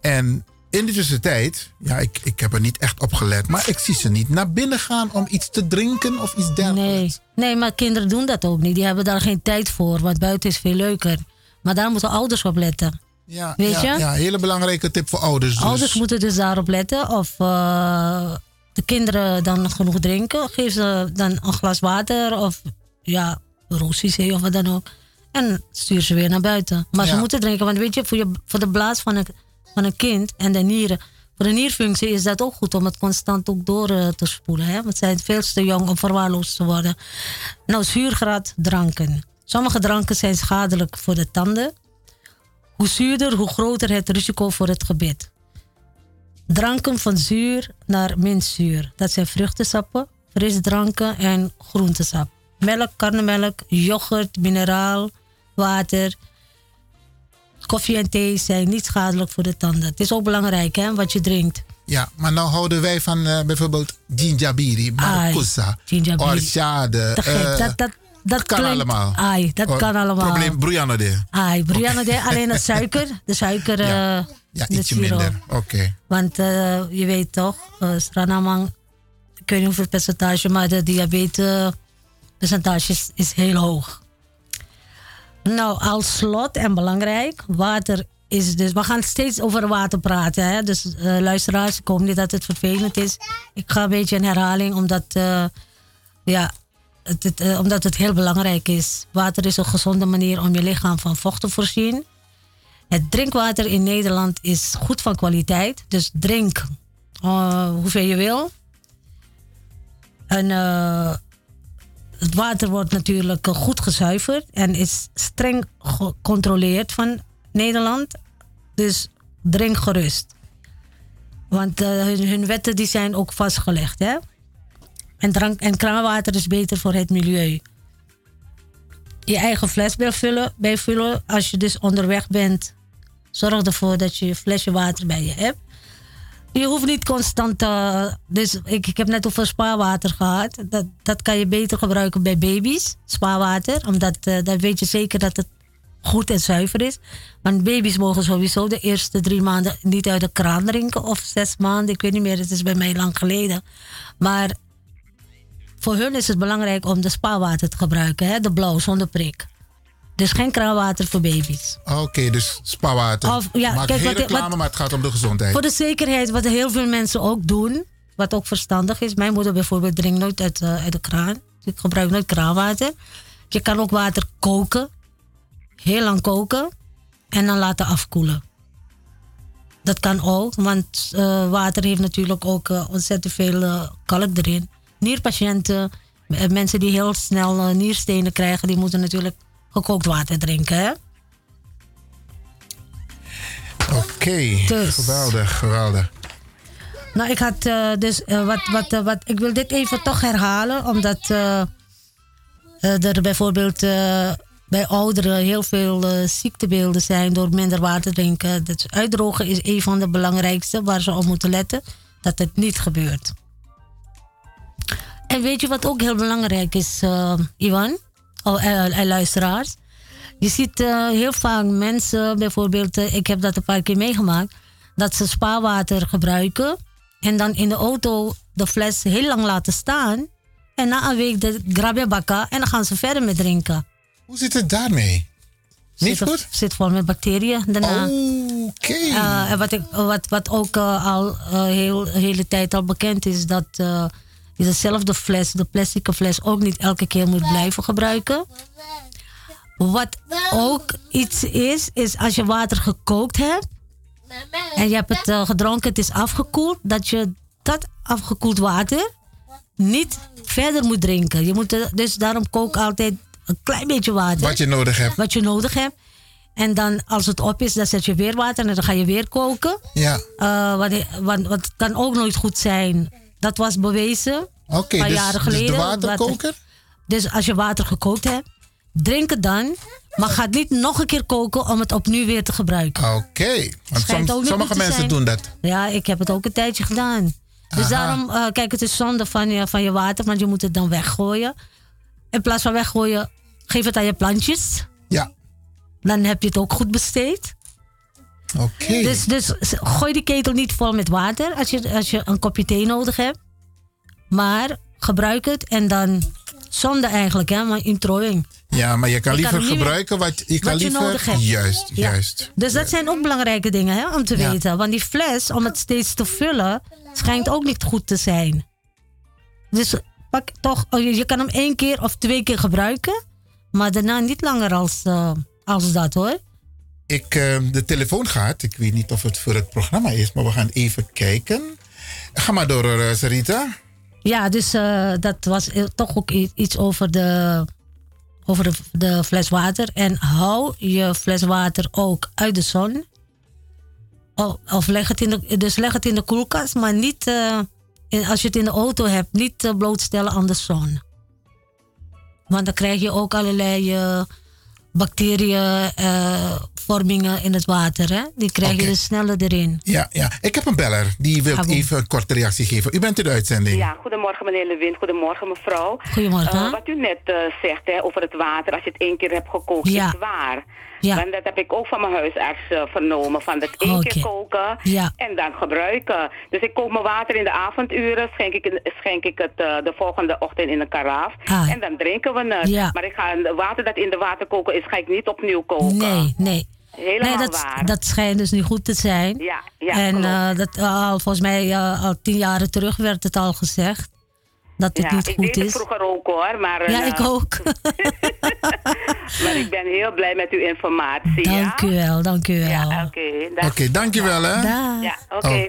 B: En in de tussentijd, ja, ik, ik heb er niet echt op gelet, maar ik zie ze niet naar binnen gaan om iets te drinken of iets dergelijks.
K: Nee. nee, maar kinderen doen dat ook niet. Die hebben daar geen tijd voor, want buiten is veel leuker. Maar daar moeten ouders op letten.
B: Ja,
K: Weet
B: ja,
K: je?
B: ja, hele belangrijke tip voor ouders. Dus.
K: Ouders moeten dus daarop letten of eh, de kinderen dan genoeg drinken. Geef ze dan een glas water of ja, roosizee of wat dan ook. En stuur ze weer naar buiten. Maar ze moeten drinken, want weet je, voor, je, voor de blaas van een, van een kind en de nieren. Voor de nierfunctie is dat ook goed om het constant ook door eh, te spoelen. Hè? Want ze zijn veel te jong om verwaarloosd te worden. Nou, zuurgraad dranken. Sommige dranken zijn schadelijk voor de tanden. Hoe zuurder, hoe groter het risico voor het gebit. Dranken van zuur naar min zuur. Dat zijn vruchtensappen, frisdranken en groentesap. Melk, karnemelk, yoghurt, mineraal, water. Koffie en thee zijn niet schadelijk voor de tanden. Het is ook belangrijk hè, wat je drinkt.
B: Ja, maar nou houden wij van eh, bijvoorbeeld ginjabiri,
K: ginjabiri.
B: orchade.
K: Dat, dat, dat
B: kan
K: klinkt-
B: allemaal.
K: Ai, dat
B: Oh,
K: kan allemaal.
B: Probleem Brianna de.
K: Ai, Brianna, de- alleen het suiker. De suiker. eh,
B: Ja,
K: de
B: ietsje
K: siroop.
B: minder. Oké.
K: Want eh, je weet toch, uh, Stranamang, ik weet niet hoeveel percentage, maar de diabetespercentage is, is heel hoog. Nou, als slot en belangrijk, water is dus. We gaan steeds over water praten. Hè? Dus eh, luisteraars, ik hoop niet dat het vervelend is. Ik ga een beetje in herhaling, omdat, eh, ja, eh, omdat het heel belangrijk is. Water is een gezonde manier om je lichaam van vocht te voorzien. Het drinkwater in Nederland is goed van kwaliteit. Dus drink eh, hoeveel je wil. En eh, het water wordt natuurlijk goed gezuiverd en is streng gecontroleerd van Nederland. Dus drink gerust. Want hun, hun wetten die zijn ook vastgelegd. Hè? En, kraanwater is beter voor het milieu. Je eigen fles bijvullen, bijvullen als je dus onderweg bent Zorg ervoor dat je je flesje water bij je hebt. Je hoeft niet constant. eh, dus ik, ik heb net over spaarwater gehad. Dat, dat kan je beter gebruiken bij baby's, spaarwater. Omdat eh, dan weet je zeker dat het goed en zuiver is. Want baby's mogen sowieso de eerste drie maanden niet uit de kraan drinken. Of zes maanden, ik weet niet meer. Het is bij mij lang geleden. Maar voor hun is het belangrijk om de spaarwater te gebruiken. Hè? De blauw zonder prik. Dus geen kraanwater voor baby's.
B: Oké, dus spaarwater.
K: Of, ja,
B: Maak
K: kijk,
B: geen
K: wat-
B: reclame,
K: wat-
B: maar het gaat om de gezondheid.
K: Voor de zekerheid, wat heel veel mensen ook doen, wat ook verstandig is. Mijn moeder bijvoorbeeld drinkt nooit uit, eh, uit de kraan. Ik gebruik nooit kraanwater. Je kan ook water koken, heel lang koken en dan laten afkoelen. Dat kan ook, want eh, water heeft natuurlijk ook eh, ontzettend veel kalk erin. Nierpatiënten, eh, mensen die heel snel eh, nierstenen krijgen, die moeten natuurlijk gekookt water drinken. Hè?
B: Oké,
K: Dus.
B: geweldig, geweldig.
K: Nou, ik had eh, dus wat, wat, wat. Ik wil dit even toch herhalen, omdat er bijvoorbeeld bij ouderen heel veel ziektebeelden zijn door minder water drinken. Dus uitdrogen is een van de belangrijkste waar ze op moeten letten, dat het niet gebeurt. En weet je wat ook heel belangrijk is, eh, Ivan? Oh, eh, eh, luisteraars. Je ziet heel vaak mensen, bijvoorbeeld, ik heb dat een paar keer meegemaakt, dat ze spaarwater gebruiken en dan in de auto de fles heel lang laten staan en na een week de grabje bakken en dan gaan ze verder met drinken.
B: Hoe zit het daarmee? Niet
K: zit,
B: goed?
K: Zit vol met bacteriën daarna.
B: Oké.
K: En wat, ik, wat, wat ook al heel, hele tijd al bekend is, dat je dezelfde fles, de plastic fles, ook niet elke keer moet blijven gebruiken. Wat ook iets is, is als je water gekookt hebt en je hebt het eh, gedronken, het is afgekoeld, dat je dat afgekoeld water niet verder moet drinken. Je moet er- dus daarom kook altijd een klein beetje water.
B: Wat je nodig hebt.
K: Wat je nodig hebt. En dan als het op is, dan zet je weer water en dan ga je weer koken.
B: Ja.
K: Eh, want, want, want het kan ook nooit goed zijn. Dat was bewezen.
B: Oké,
K: paar
B: dus-
K: jaren
B: dus de
K: geleden.
B: waterkoker?
K: Dus als je water gekookt hebt, drink het dan. Maar ga het niet nog een keer koken om het opnieuw weer te gebruiken.
B: Oké, want som- sommige mensen
K: zijn.
B: doen dat.
K: Ja, ik heb het ook een tijdje gedaan. Dus
B: Aha.
K: daarom, eh, kijk, het is zonde van je, van je water, want je moet het dan weggooien. In plaats van weggooien, geef het aan je plantjes.
B: Ja.
K: Dan heb je het ook goed besteed.
B: Oké.
K: Dus, dus gooi die ketel niet vol met water als je, als je een kopje thee nodig hebt. Maar gebruik het en dan zonde eigenlijk, hè, maar in trooiing.
B: Ja, maar je kan
K: Je kan
B: liever gebruiken wat je kan
K: wat je
B: liever.
K: nodig hebt.
B: Juist,
K: Ja.
B: juist.
K: Dus dat zijn ook belangrijke dingen hè, om te
B: Ja.
K: weten. Want die fles, om het steeds te vullen, schijnt ook niet goed te zijn. Dus pak toch, oh, je je kan hem één keer of twee keer gebruiken. Maar daarna niet langer als, eh, als dat hoor.
B: Ik, eh, de telefoon gaat. Ik weet niet of het voor het programma is, maar we gaan even kijken. Ga maar door, eh, Sarita.
K: Ja, dus eh, dat was toch ook iets over de, over de, de fles water. En hou je fles water ook uit de zon. Of, of leg het in de, dus leg het in de koelkast, maar niet, eh, als je het in de auto hebt, niet blootstellen aan de zon. Want dan krijg je ook allerlei bacteriën, vormingen in het water. Hè? Die krijg je dus sneller erin.
B: Ja, ja. Ik heb een beller. Die wil even een korte reactie geven. U bent in de uitzending.
O: Ja, goedemorgen meneer Lewin, goedemorgen mevrouw.
K: Goedemorgen.
O: Eh, wat u net eh, zegt hè, over het water, als je het één keer hebt gekookt,
K: Ja.
O: is waar.
K: Ja.
O: Want dat heb ik ook van mijn huisarts eh, vernomen. Van dat één
K: Oké.
O: keer koken
K: Ja.
O: en dan gebruiken. Dus ik kook mijn water in de avonduren, schenk ik, schenk ik het eh, de volgende ochtend in een karaaf.
K: Ah.
O: En dan drinken we het.
K: Ja.
O: Maar ik ga het water dat in de water koken is, ga ik niet opnieuw koken.
K: Nee, nee.
O: Helemaal
K: nee, dat,
O: waar.
K: dat schijnt dus niet goed te zijn.
O: Ja, ja,
K: en eh, dat, al, volgens mij eh, al tien jaren terug werd het al gezegd. Dat het
O: ja,
K: niet
O: ik
K: goed
O: deed het
K: is.
O: vroeger ook hoor. Maar,
K: Ja, ik ook.
O: Maar ik ben heel blij met uw informatie.
K: dank
O: ja?
K: u wel, dank u wel.
O: Ja, oké. dag.
B: Oké, dankjewel hè.
K: Dag.
O: Ja, oké.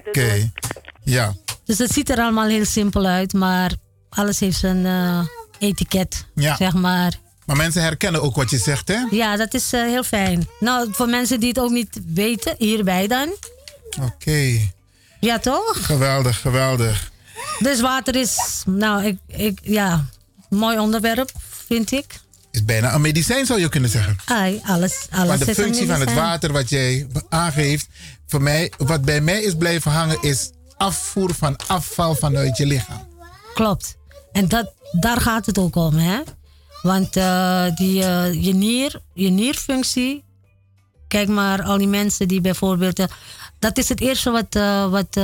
B: Ja.
K: Dus het ziet er allemaal heel simpel uit, maar alles heeft zijn eh, etiket,
B: Ja.
K: zeg maar.
B: Maar mensen herkennen ook wat je zegt, hè?
K: Ja, dat is eh, heel fijn. Nou, voor mensen die het ook niet weten, hierbij dan.
B: Oké.
K: Ja, toch?
B: Geweldig, geweldig.
K: Dus water is, nou, ik, ik, ja, mooi onderwerp, vind ik.
B: is bijna een medicijn, zou je kunnen zeggen.
K: Ai, alles, alles
B: Maar de functie van het water wat jij aangeeft, voor mij, wat bij mij is blijven hangen, is afvoer van afval vanuit je lichaam.
K: Klopt. En dat, daar gaat het ook om, hè? Want eh, die, eh, je, nier, je nierfunctie. Kijk maar, al die mensen die bijvoorbeeld. eh, dat is het eerste wat, wat,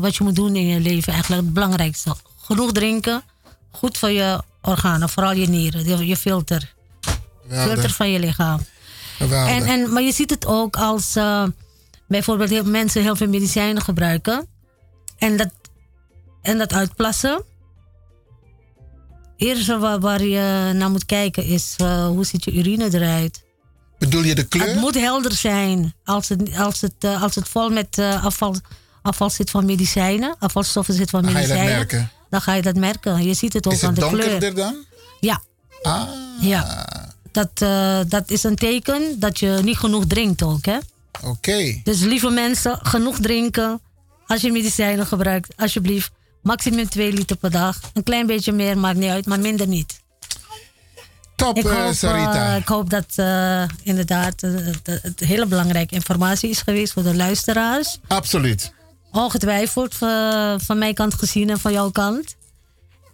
K: wat je moet doen in je leven, eigenlijk het belangrijkste. Genoeg drinken, goed voor je organen, vooral je nieren, je, je filter.
B: Geweldig.
K: Filter van je lichaam.
B: Geweldig.
K: En, en, maar je ziet het ook als bijvoorbeeld heel, mensen heel veel medicijnen gebruiken. En dat, en dat uitplassen. Eerste waar, waar je naar moet kijken is eh, hoe ziet je urine eruit.
B: Bedoel je de kleur?
K: Het moet helder zijn. Als het, als het, eh, als het vol met eh, afval, afval zit van medicijnen, afvalstoffen zit van
B: Dan ga je dat
K: medicijnen,
B: merken.
K: dan ga je dat merken. Je ziet het ook
B: Is
K: aan
B: het
K: de kleur.
B: donkerder dan?
K: Ja.
B: Ah.
K: Ja. Dat, dat is een teken dat je niet genoeg drinkt ook, hè?
B: Oké.
K: Dus lieve mensen, genoeg drinken. Als je medicijnen gebruikt, alsjeblieft. Maximum 2 liter per dag. Een klein beetje meer maakt niet uit, maar minder niet.
B: Top,
K: ik
B: eh,
K: hoop,
B: Sarita.
K: eh, ik hoop dat eh, inderdaad het hele belangrijke informatie is geweest voor de luisteraars.
B: Absoluut.
K: Ongetwijfeld van mijn kant gezien en van jouw kant.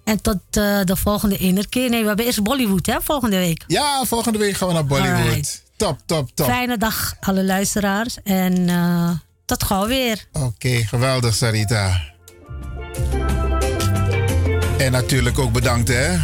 K: En tot de volgende ene keer. Nee, we hebben eerst Bollywood, hè, volgende week.
B: Ja, volgende week gaan we naar Bollywood.
K: Alright.
B: Top, top, top.
K: Fijne dag, alle luisteraars. En tot gauw weer.
B: Oké, geweldig, Sarita. En natuurlijk ook bedankt, hè?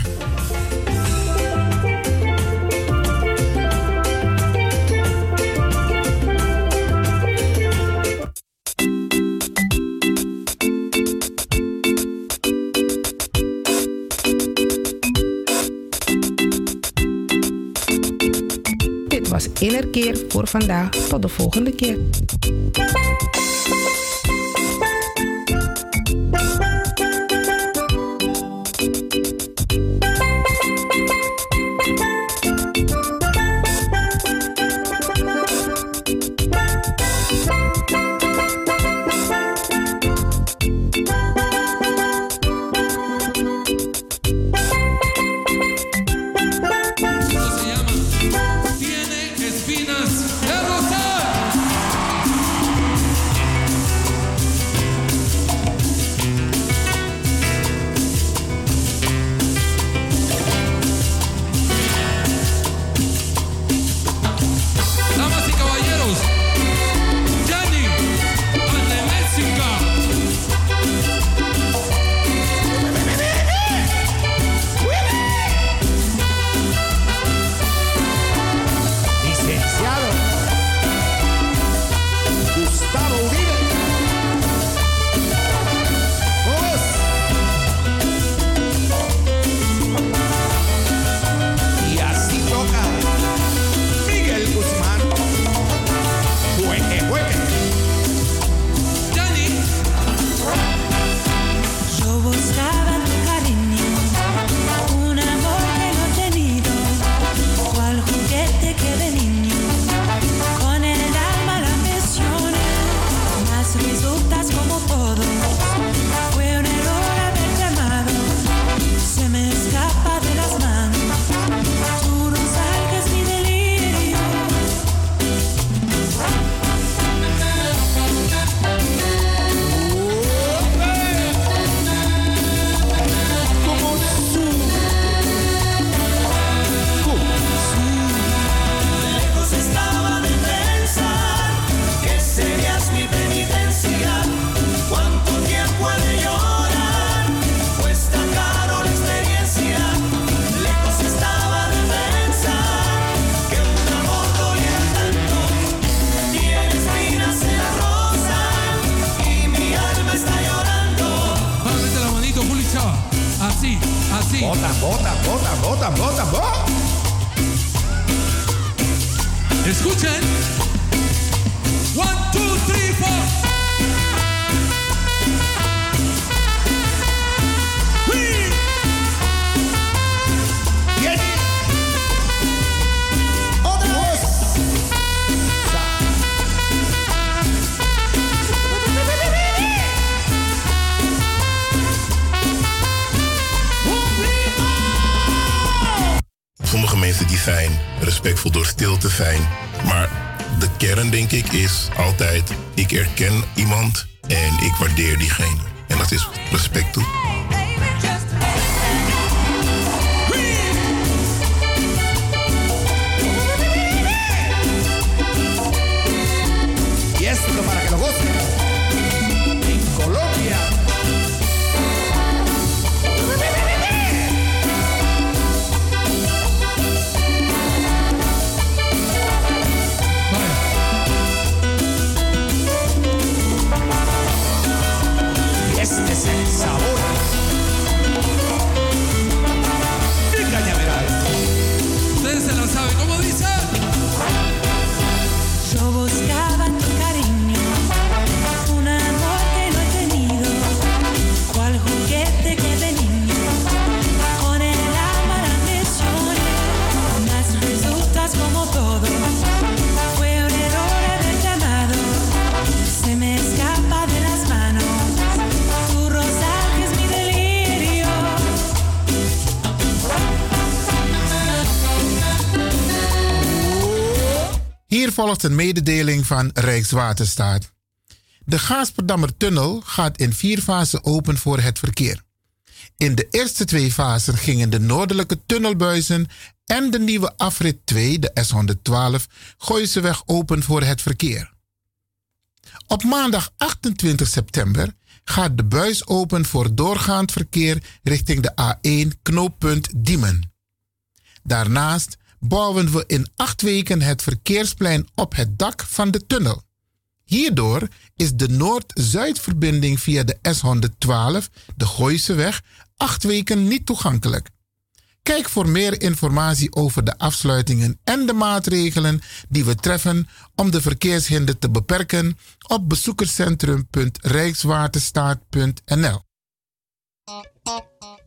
I: Dit was Innerkeer voor vandaag. Tot de volgende keer.
P: Te zijn. Maar de kern, denk ik, is altijd: ik erken iemand en ik waardeer diegene. En dat is respect toe.
B: Volgt een mededeling van Rijkswaterstaat. De Gaasperdammer tunnel gaat in vier fasen open voor het verkeer. In de eerste twee fasen gingen de noordelijke tunnelbuizen en de nieuwe afrit 2, de S112, Gooiseweg open voor het verkeer. Op maandag 28 september gaat de buis open voor doorgaand verkeer richting de A1 knooppunt Diemen. Daarnaast bouwen we in acht weken het verkeersplein op het dak van de tunnel. Hierdoor is de Noord-Zuidverbinding via de S112, de Gooiseweg, acht weken niet toegankelijk. Kijk voor meer informatie over de afsluitingen en de maatregelen die we treffen om de verkeershinder te beperken op bezoekerscentrum.rijkswaterstaat.nl.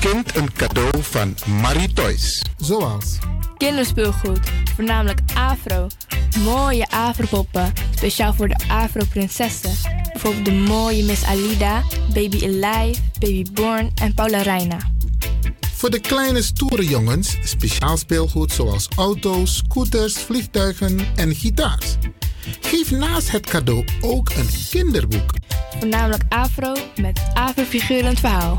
B: Kind een cadeau van Marie Toys. Zoals
A: Kinderspeelgoed, voornamelijk Afro. Mooie Afro-poppen, speciaal voor de Afro-prinsessen. Bijvoorbeeld de mooie Miss Alida, Baby Alive, Baby Born en Paula Reina.
B: Voor de kleine stoere jongens speciaal speelgoed zoals auto's, scooters, vliegtuigen en gitaars. Geef naast het cadeau ook een kinderboek.
A: Voornamelijk Afro met Afro-figurend verhaal.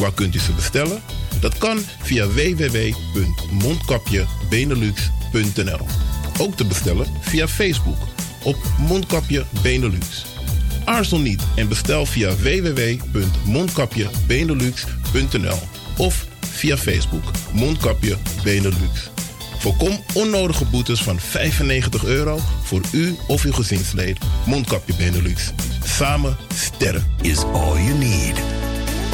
P: waar kunt u ze bestellen? Dat kan via www.mondkapjebenelux.nl. Ook te bestellen via Facebook op Mondkapje Benelux. Aarzel niet en bestel via www.mondkapjebenelux.nl of via Facebook Mondkapje Benelux. Voorkom onnodige boetes van 95 euro voor u of uw gezinslid. Mondkapje Benelux. Samen sterk.
Q: Is all you need.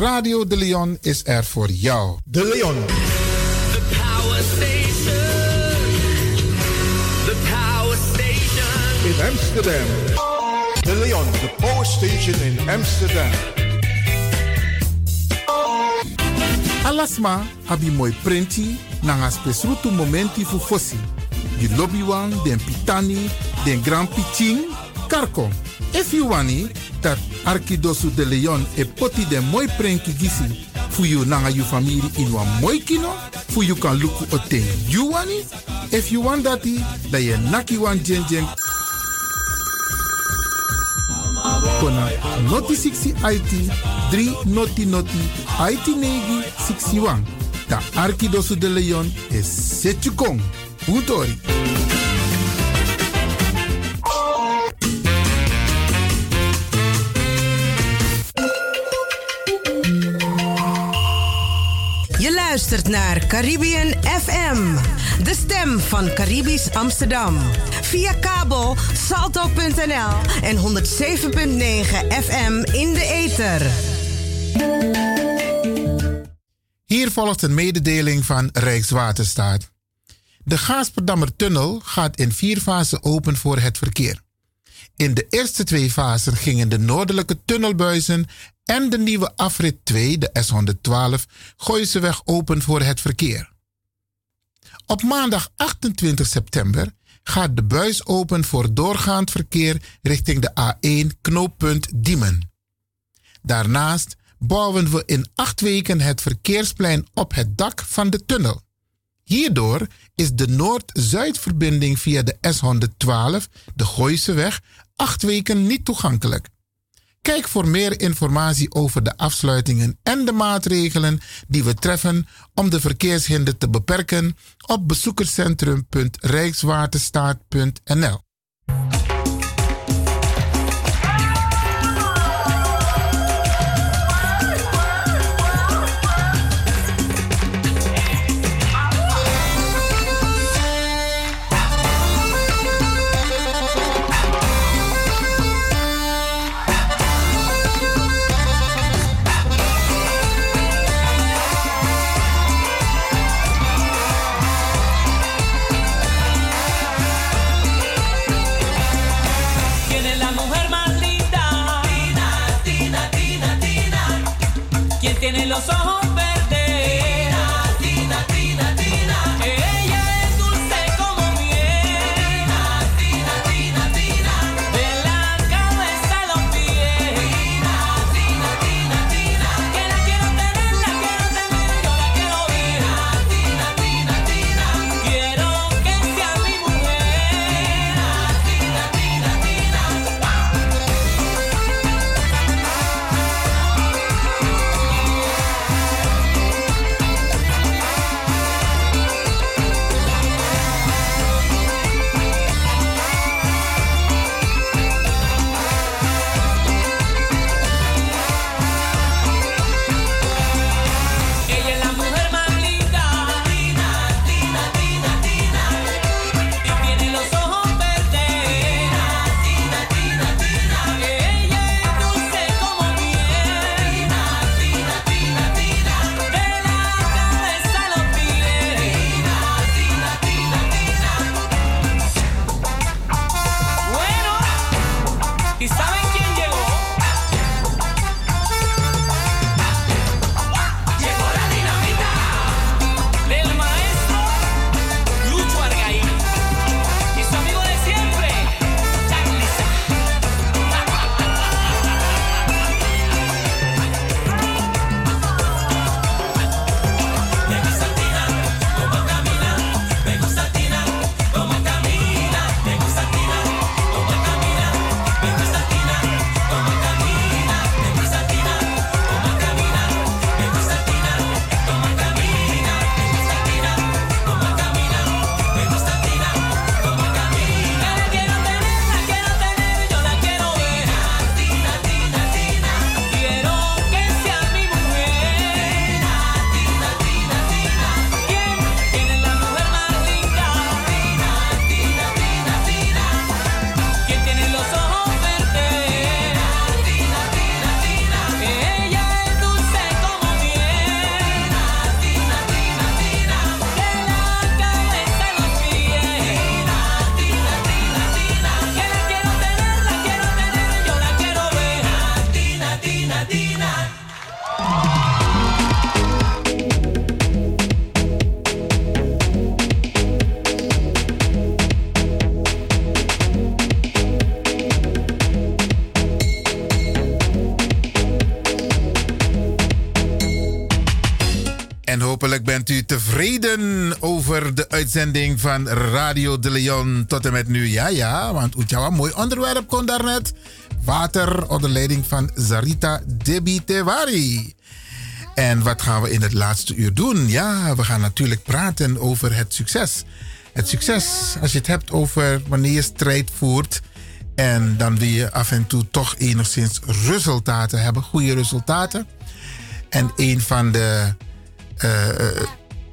B: Radio De Leon is er voor jou.
H: De Leon.
E: The power station. The power station.
H: In Amsterdam. De Leon, de Power Station in Amsterdam.
B: Alasma abi moi prenti nanga spesrutu momenti fu fosi. Di lobby wan, den pitani, den grand pitin, karko. If you wani, dat Arkidosu de Leon e poti den moi prenki gisi fu you nanga you family in wan moi kino, fu you kan luku o ten you wani. If you want dati, da ye naki wan jen jen kona noti 60 IT 3 noti noti IT negi 61. Da Arkidosu de Leon is Setchukong. Utori.
J: Naar Caribbean FM, de stem van Caribisch Amsterdam. Via kabel salto.nl en 107.9 FM in de ether.
B: Hier volgt een mededeling van Rijkswaterstaat. De Gaasperdammer Tunnel gaat in vier fasen open voor het verkeer. In de eerste twee fasen gingen de noordelijke tunnelbuizen en de nieuwe afrit 2, de S112, Gooiseweg open voor het verkeer. Op maandag 28 september gaat de buis open voor doorgaand verkeer richting de A1 knooppunt Diemen. Daarnaast bouwen we in acht weken het verkeersplein op het dak van de tunnel. Hierdoor is de Noord-Zuidverbinding via de S112, de Gooiseweg, acht weken niet toegankelijk. Kijk voor meer informatie over de afsluitingen en de maatregelen die we treffen om de verkeershinder te beperken op bezoekerscentrum.rijkswaterstaat.nl.
E: tiene los ojos
B: uitzending van Radio de Leon tot en met nu. Ja, ja, want Oetjawa, mooi onderwerp kon daarnet. Water onder leiding van Zarita Debi Tewari. En wat gaan we in het laatste uur doen? Ja, we gaan natuurlijk praten over het succes. Het succes, als je het hebt over wanneer je strijd voert. En dan wil je af en toe toch enigszins resultaten hebben, goede resultaten. En een van de eh, eh,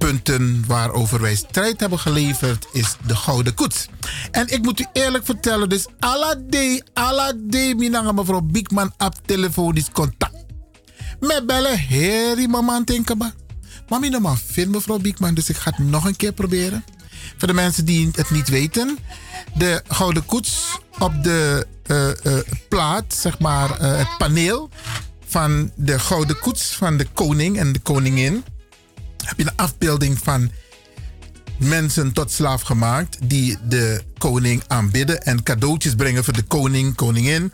B: punten waarover wij strijd hebben geleverd, is de Gouden Koets. En ik moet u eerlijk vertellen, dus alle alade, minanga mevrouw Biekman op telefonisch contact. Me bellen, heri mama mijn man vindt mevrouw Biekman, dus ik ga het nog een keer proberen. Voor de mensen die het niet weten, de Gouden Koets op de eh, eh, plaat, zeg maar, eh, het paneel van de Gouden Koets van de koning en de koningin. Heb je een afbeelding van mensen tot slaaf gemaakt die de koning aanbidden en cadeautjes brengen voor de koning, koningin.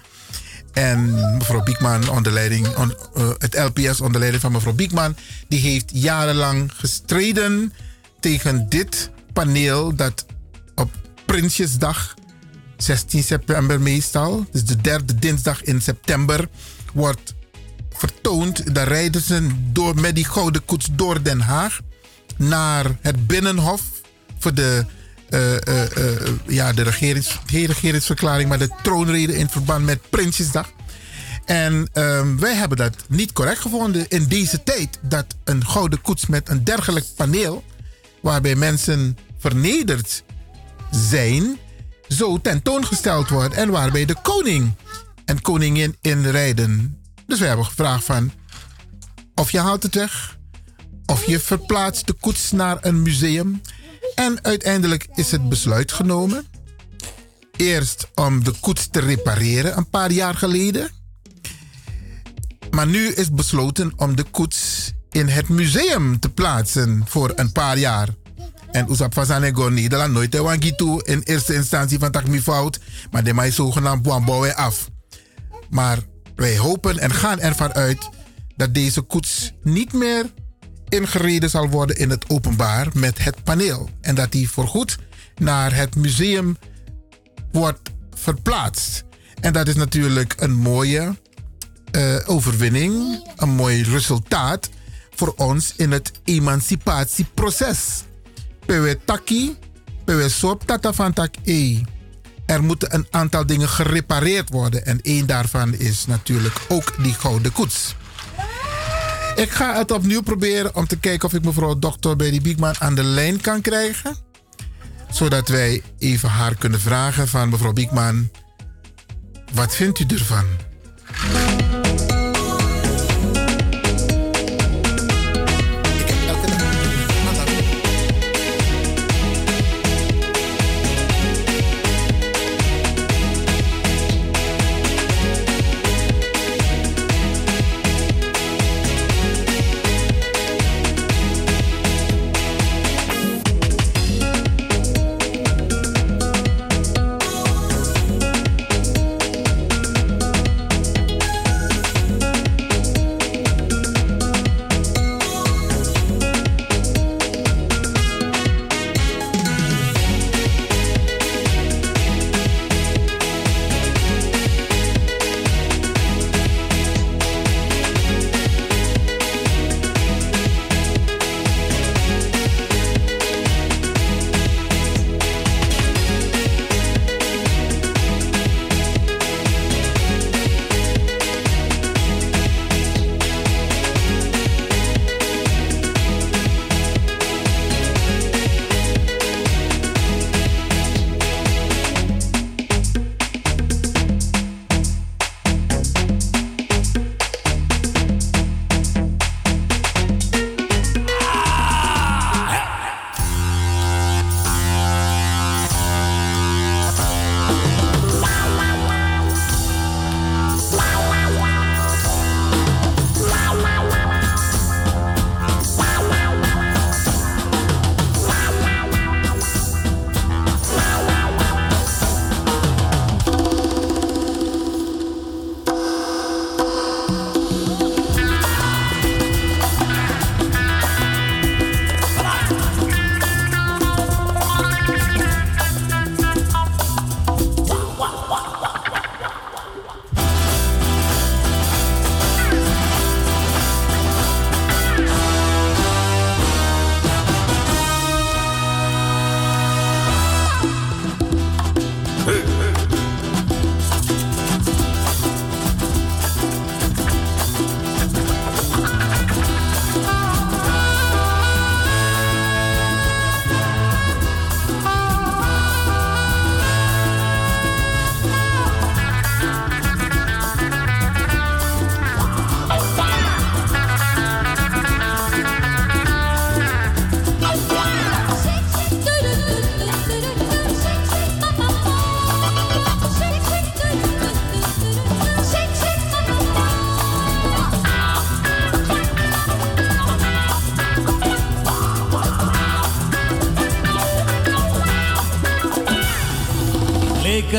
B: En mevrouw Biekman, onder leiding, uh, het LPS onder leiding van mevrouw Biekman, die heeft jarenlang gestreden tegen dit paneel dat op Prinsjesdag, 16 september meestal, dus de derde dinsdag in september, wordt vertoond. Daar rijden ze door, met die gouden koets door Den Haag naar het Binnenhof voor de, uh, ja, de regerings, regeringsverklaring, maar de troonrede in verband met Prinsjesdag. En um, wij hebben dat niet correct gevonden in deze tijd dat een gouden koets met een dergelijk paneel, waarbij mensen vernederd zijn, zo tentoongesteld wordt en waarbij de koning en koningin inrijden. Dus wij hebben gevraagd van of je haalt het weg, of je verplaatst de koets naar een museum. En uiteindelijk is het besluit genomen. Eerst om de koets te repareren een paar jaar geleden. Maar nu is besloten om de koets in het museum te plaatsen voor een paar jaar. En Oesap Fasanego Nederland nooit toe in eerste instantie van tak fout. Maar de mij zogenaamd Buamboe af. Maar wij hopen en gaan ervan uit dat deze koets niet meer ingereden zal worden in het openbaar met het paneel. En dat die voorgoed naar het museum wordt verplaatst. En dat is natuurlijk een mooie uh, overwinning, een mooi resultaat voor ons in het emancipatieproces. Pewe taki, pewe sop tata van tak e. Er moeten een aantal dingen gerepareerd worden en één daarvan is natuurlijk ook die gouden koets. Ik ga het opnieuw proberen om te kijken of ik mevrouw dokter Betty Biekman aan de lijn kan krijgen. Zodat wij even haar kunnen vragen van mevrouw Biekman. Wat vindt u ervan?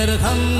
R: Erham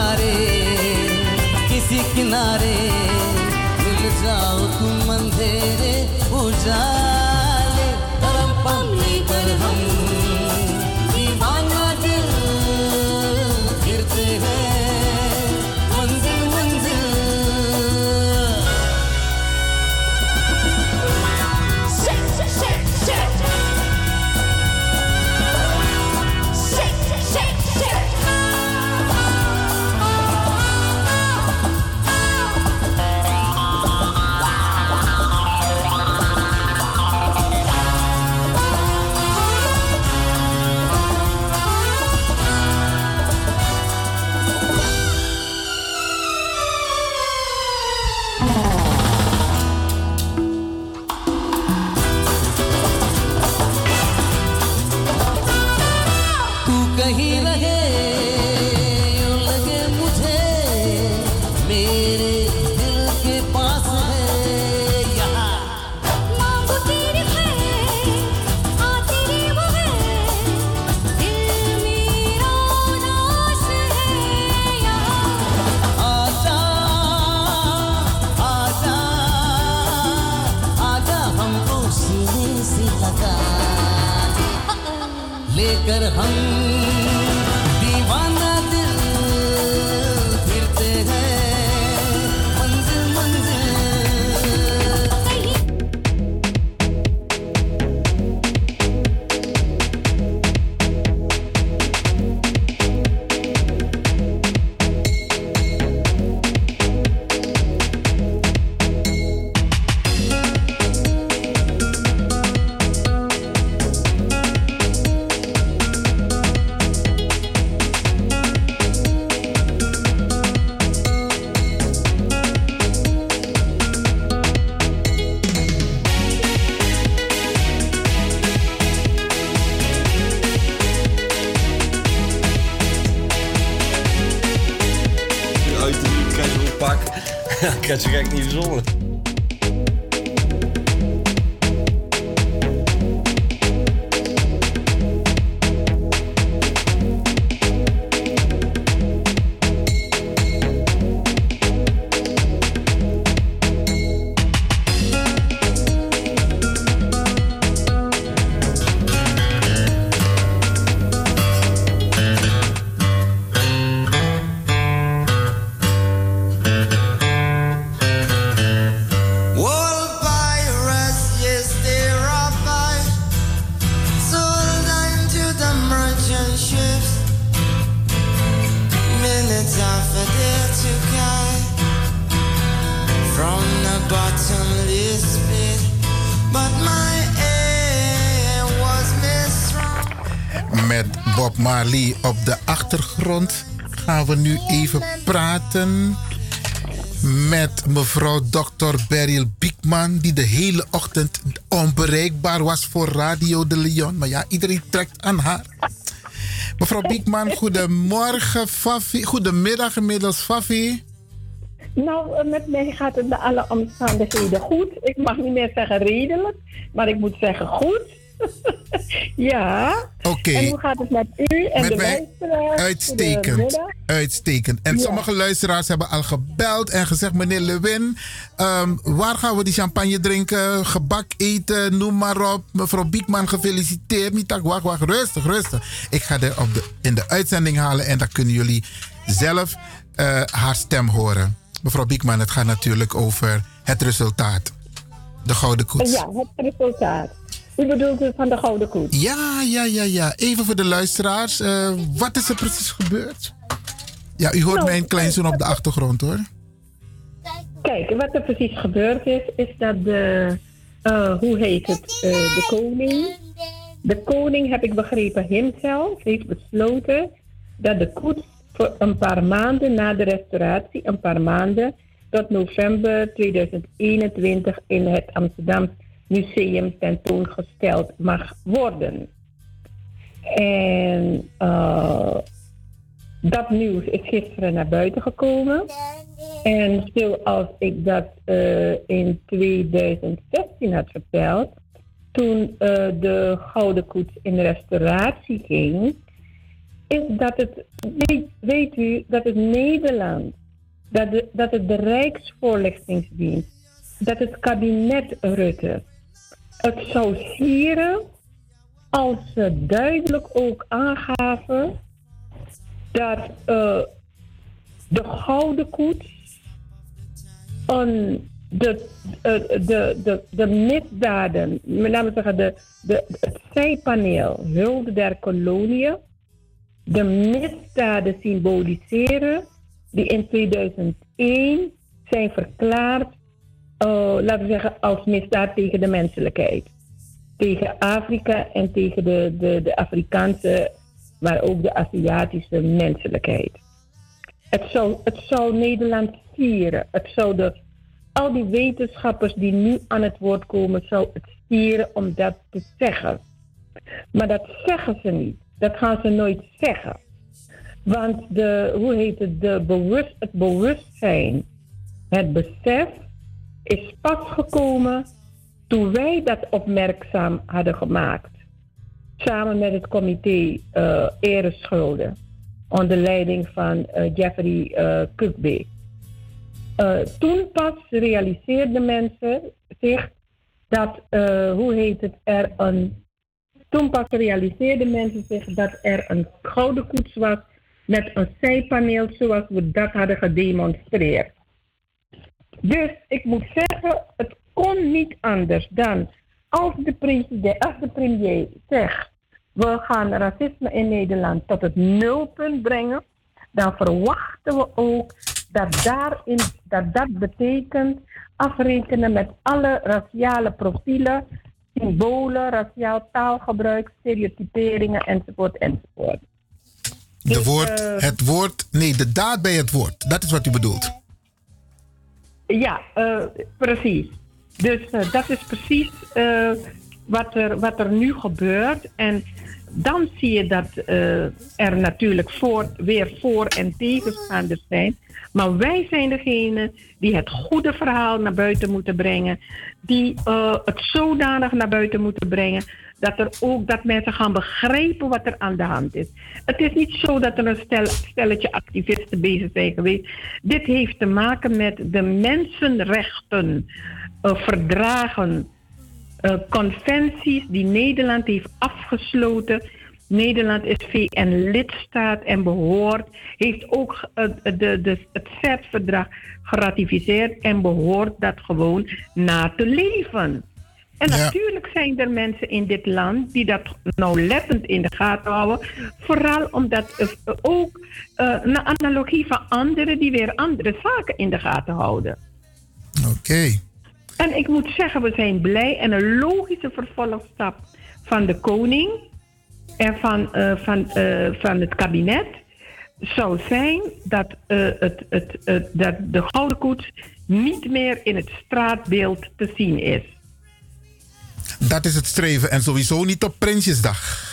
R: प्यारे किसी किनारे मिल जाओ तुम अंधेरे उजाले परम पमली पर हम
B: Op de achtergrond gaan we nu even praten met mevrouw Dr. Beryl Biekman, die de hele ochtend onbereikbaar was voor Radio de Leon. Maar ja, iedereen trekt aan haar. Mevrouw Biekman, goedemorgen, Fafi. Goedemiddag inmiddels, Fafi.
S: Nou, eh, met mij gaat het naar alle omstandigheden goed. Ik mag niet meer zeggen redelijk, maar ik moet zeggen goed. ja.
B: Oké.
S: En hoe gaat het met u en
B: Met
S: de
B: mij
S: luisteraars?
B: Uitstekend. Uitstekend. En
S: Ja.
B: sommige luisteraars hebben al gebeld en gezegd: meneer Lewin, ehm, waar gaan we die champagne drinken? Gebak eten, noem maar op. Mevrouw Biekman, gefeliciteerd. Niet tak, wacht, wacht, rustig, rustig. Ik ga op de, in de uitzending halen en dan kunnen jullie zelf eh, haar stem horen. Mevrouw Biekman, het gaat natuurlijk over het resultaat. De Gouden Koets.
S: Ja, het resultaat. U bedoelt van de Gouden Koets?
B: Ja, ja, ja, ja. Even voor de luisteraars. eh, wat is er precies gebeurd? Ja, u hoort
S: Nou,
B: mijn kleinzoon op de achtergrond hoor.
S: Kijk, wat er precies gebeurd is, is dat de, eh, hoe heet het, eh, de koning, de koning, heb ik begrepen, hemzelf heeft besloten dat de koets voor een paar maanden na de restauratie, een paar maanden, tot november 2021 in het Amsterdam Museum tentoongesteld mag worden. En eh, dat nieuws is gisteren naar buiten gekomen. En zoals ik dat eh, in 2016 had verteld, toen eh, de Gouden Koets in restauratie ging, is dat het, weet, u, dat het Nederland, dat, de, dat het de Rijksvoorlichtingsdienst, dat het kabinet Rutte het zou vieren als ze duidelijk ook aangaven dat eh, de Gouden Koets een, de, eh, de, de, de misdaden, met name zeggen de, de, het zijpaneel Hulde der Koloniën, de misdaden symboliseren die in 2001 zijn verklaard, laten we zeggen, als misdaad tegen de menselijkheid. Tegen Afrika en tegen de, de, de Afrikaanse, maar ook de Aziatische menselijkheid. Het zou, het zou Nederland vieren. Het zou de, al die wetenschappers die nu aan het woord komen, zou het vieren om dat te zeggen. Maar dat zeggen ze niet. Dat gaan ze nooit zeggen. Want de, hoe heet het, de bewust, het bewustzijn, het besef is pas gekomen toen wij dat opmerkzaam hadden gemaakt. Samen met het comité eh Ereschulden. Onder leiding van eh, Jeffrey. Eh, toen pas realiseerden mensen zich dat, hoe heet het, er een. Toen pas realiseerden mensen zich dat er een gouden koets was met een zijpaneel zoals we dat hadden gedemonstreerd. Dus ik moet zeggen, het kon niet anders dan als de, president, als de premier zegt, we gaan racisme in Nederland tot het nulpunt brengen, dan verwachten we ook dat, daarin, dat dat betekent afrekenen met alle raciale profielen, symbolen, raciaal taalgebruik, stereotyperingen enzovoort enzovoort.
B: De woord,
S: eh,
B: het woord, nee, de daad bij het woord. Dat is wat u bedoelt.
S: Ja, eh, precies. Dus eh, dat is precies eh, wat, er, wat er nu gebeurt. En dan zie je dat er natuurlijk voor, weer voor- en tegenstanders zijn. Maar wij zijn degene die het goede verhaal naar buiten moeten brengen. Die het zodanig naar buiten moeten brengen. Dat, er ook, dat mensen gaan begrijpen wat er aan de hand is. Het is niet zo dat er een stel, stelletje activisten bezig zijn geweest. Dit heeft te maken met de mensenrechten, eh, verdragen, eh, conventies die Nederland heeft afgesloten. Nederland is VN-lidstaat en behoort, heeft ook de, de, het CERT-verdrag geratificeerd en behoort dat gewoon na te leven. En natuurlijk zijn er mensen in dit land die dat nauwlettend in de gaten houden. Vooral omdat ook eh, een analogie van anderen die weer andere zaken in de gaten houden.
B: Oké.
S: En ik moet zeggen, we zijn blij en een logische vervolgstap van de koning en van, eh, van, eh, van het kabinet zou zijn dat, het, het, het, dat de Gouden Koets niet meer in het straatbeeld te zien is.
B: Dat is het streven en sowieso niet op Prinsjesdag.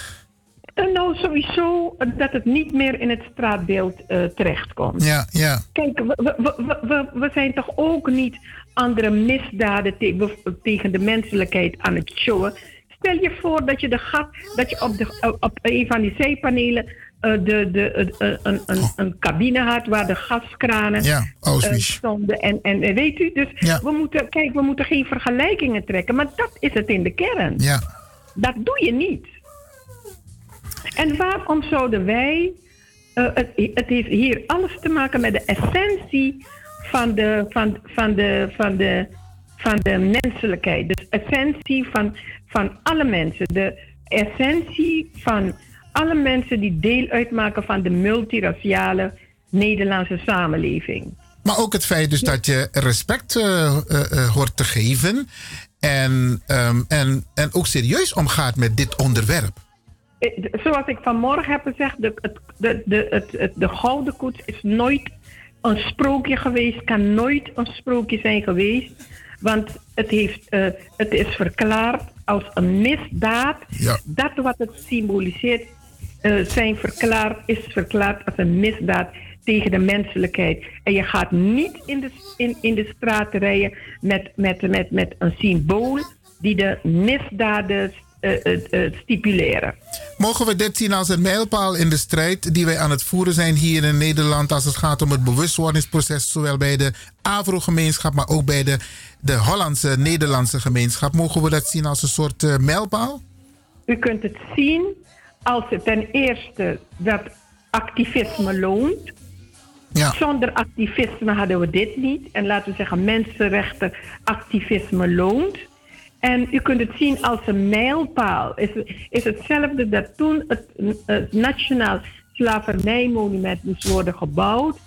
S: En nou sowieso dat het niet meer in het straatbeeld eh, terechtkomt.
B: Ja, ja.
S: Kijk, we, we, we, we, zijn toch ook niet andere misdaden te- tegen de menselijkheid aan het showen. Stel je voor dat je, de gat, dat je op, de, op een van die zijpanelen eh, de, de, eh, eh, een, een, een cabine had waar de gaskranen
B: Ja,
S: eh, stonden. En, en eh, weet u, dus
B: Ja.
S: we moeten, kijk, we moeten geen vergelijkingen trekken. Maar dat is het in de kern.
B: Ja.
S: Dat doe je niet. En waarom zouden wij. eh, het, het heeft hier alles te maken met de essentie van de, van, van de, van de, van de menselijkheid. Dus essentie van, van alle mensen. De essentie van alle mensen die deel uitmaken van de multiraciale Nederlandse samenleving.
B: Maar ook het feit dus dat je respect eh, eh, eh, hoort te geven. En, ehm, en, en ook serieus omgaat met dit onderwerp.
S: Zoals ik vanmorgen heb gezegd, de, het, de, de, het, het, de gouden koets is nooit een sprookje geweest, kan nooit een sprookje zijn geweest. Want het, heeft, het is verklaard als een misdaad.
B: Ja.
S: Dat wat het symboliseert, zijn verklaard, is verklaard als een misdaad tegen de menselijkheid. En je gaat niet in de, in, in de straat rijden met, met, met, met een symbool die de misdaden eh, eh, eh, stipuleren.
B: Mogen we dit zien als een mijlpaal in de strijd die wij aan het voeren zijn hier in Nederland als het gaat om het bewustwordingsproces, zowel bij de Afro-gemeenschap, maar ook bij de, de Hollandse, Nederlandse gemeenschap? Mogen we dat zien als een soort eh, mijlpaal?
S: U kunt het zien als het ten eerste dat activisme loont. Zonder activisme hadden we dit niet. En laten we zeggen, mensenrechten activisme loont. En u kunt het zien als een mijlpaal. Is, is hetzelfde dat toen het, het Nationaal Slavernijmonument moest worden gebouwd.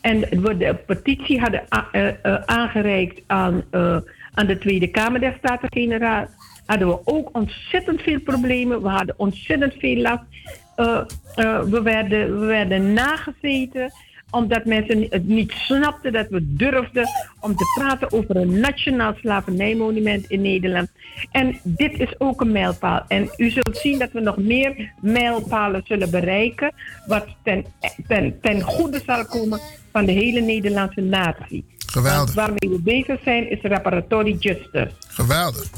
S: En we de petitie hadden eh, eh, aangereikt aan, eh, aan de Tweede Kamer der Staten-Generaal. Hadden we ook ontzettend veel problemen. We hadden ontzettend veel last. Eh, eh, we, werden, we werden nagezeten omdat mensen het niet snapten dat we durfden om te praten over een nationaal slavernijmonument in Nederland. En dit is ook een mijlpaal. En u zult zien dat we nog meer mijlpalen zullen bereiken, wat ten, ten, ten goede zal komen van de hele Nederlandse natie.
B: Geweldig.
S: Want waarmee we bezig zijn is reparatory justice.
B: Geweldig.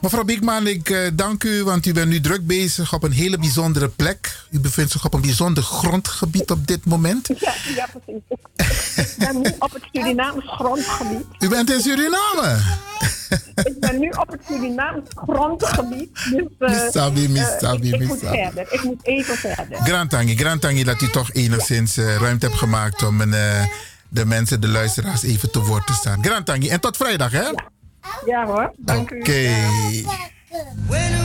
B: Mevrouw Biekman, ik eh, dank u, want u bent nu druk bezig op een hele bijzondere plek. U bevindt zich op een bijzonder grondgebied op dit moment.
S: Ja, ja precies. Ik ben nu op het Surinaams grondgebied.
B: U bent in Suriname.
S: Ik ben nu op het Surinaams grondgebied. Dus, eh,
B: Misabi,
S: eh,
B: misabi,
S: ik, ik moet verder. Ik moet even verder.
B: Grantangi, Grantangi, dat u toch enigszins eh, ruimte hebt gemaakt om een, eh, de mensen, de luisteraars, even te woord te staan. Grantangi, en tot vrijdag, hè?
S: Ja hoor, dank u.
B: Oké.
E: When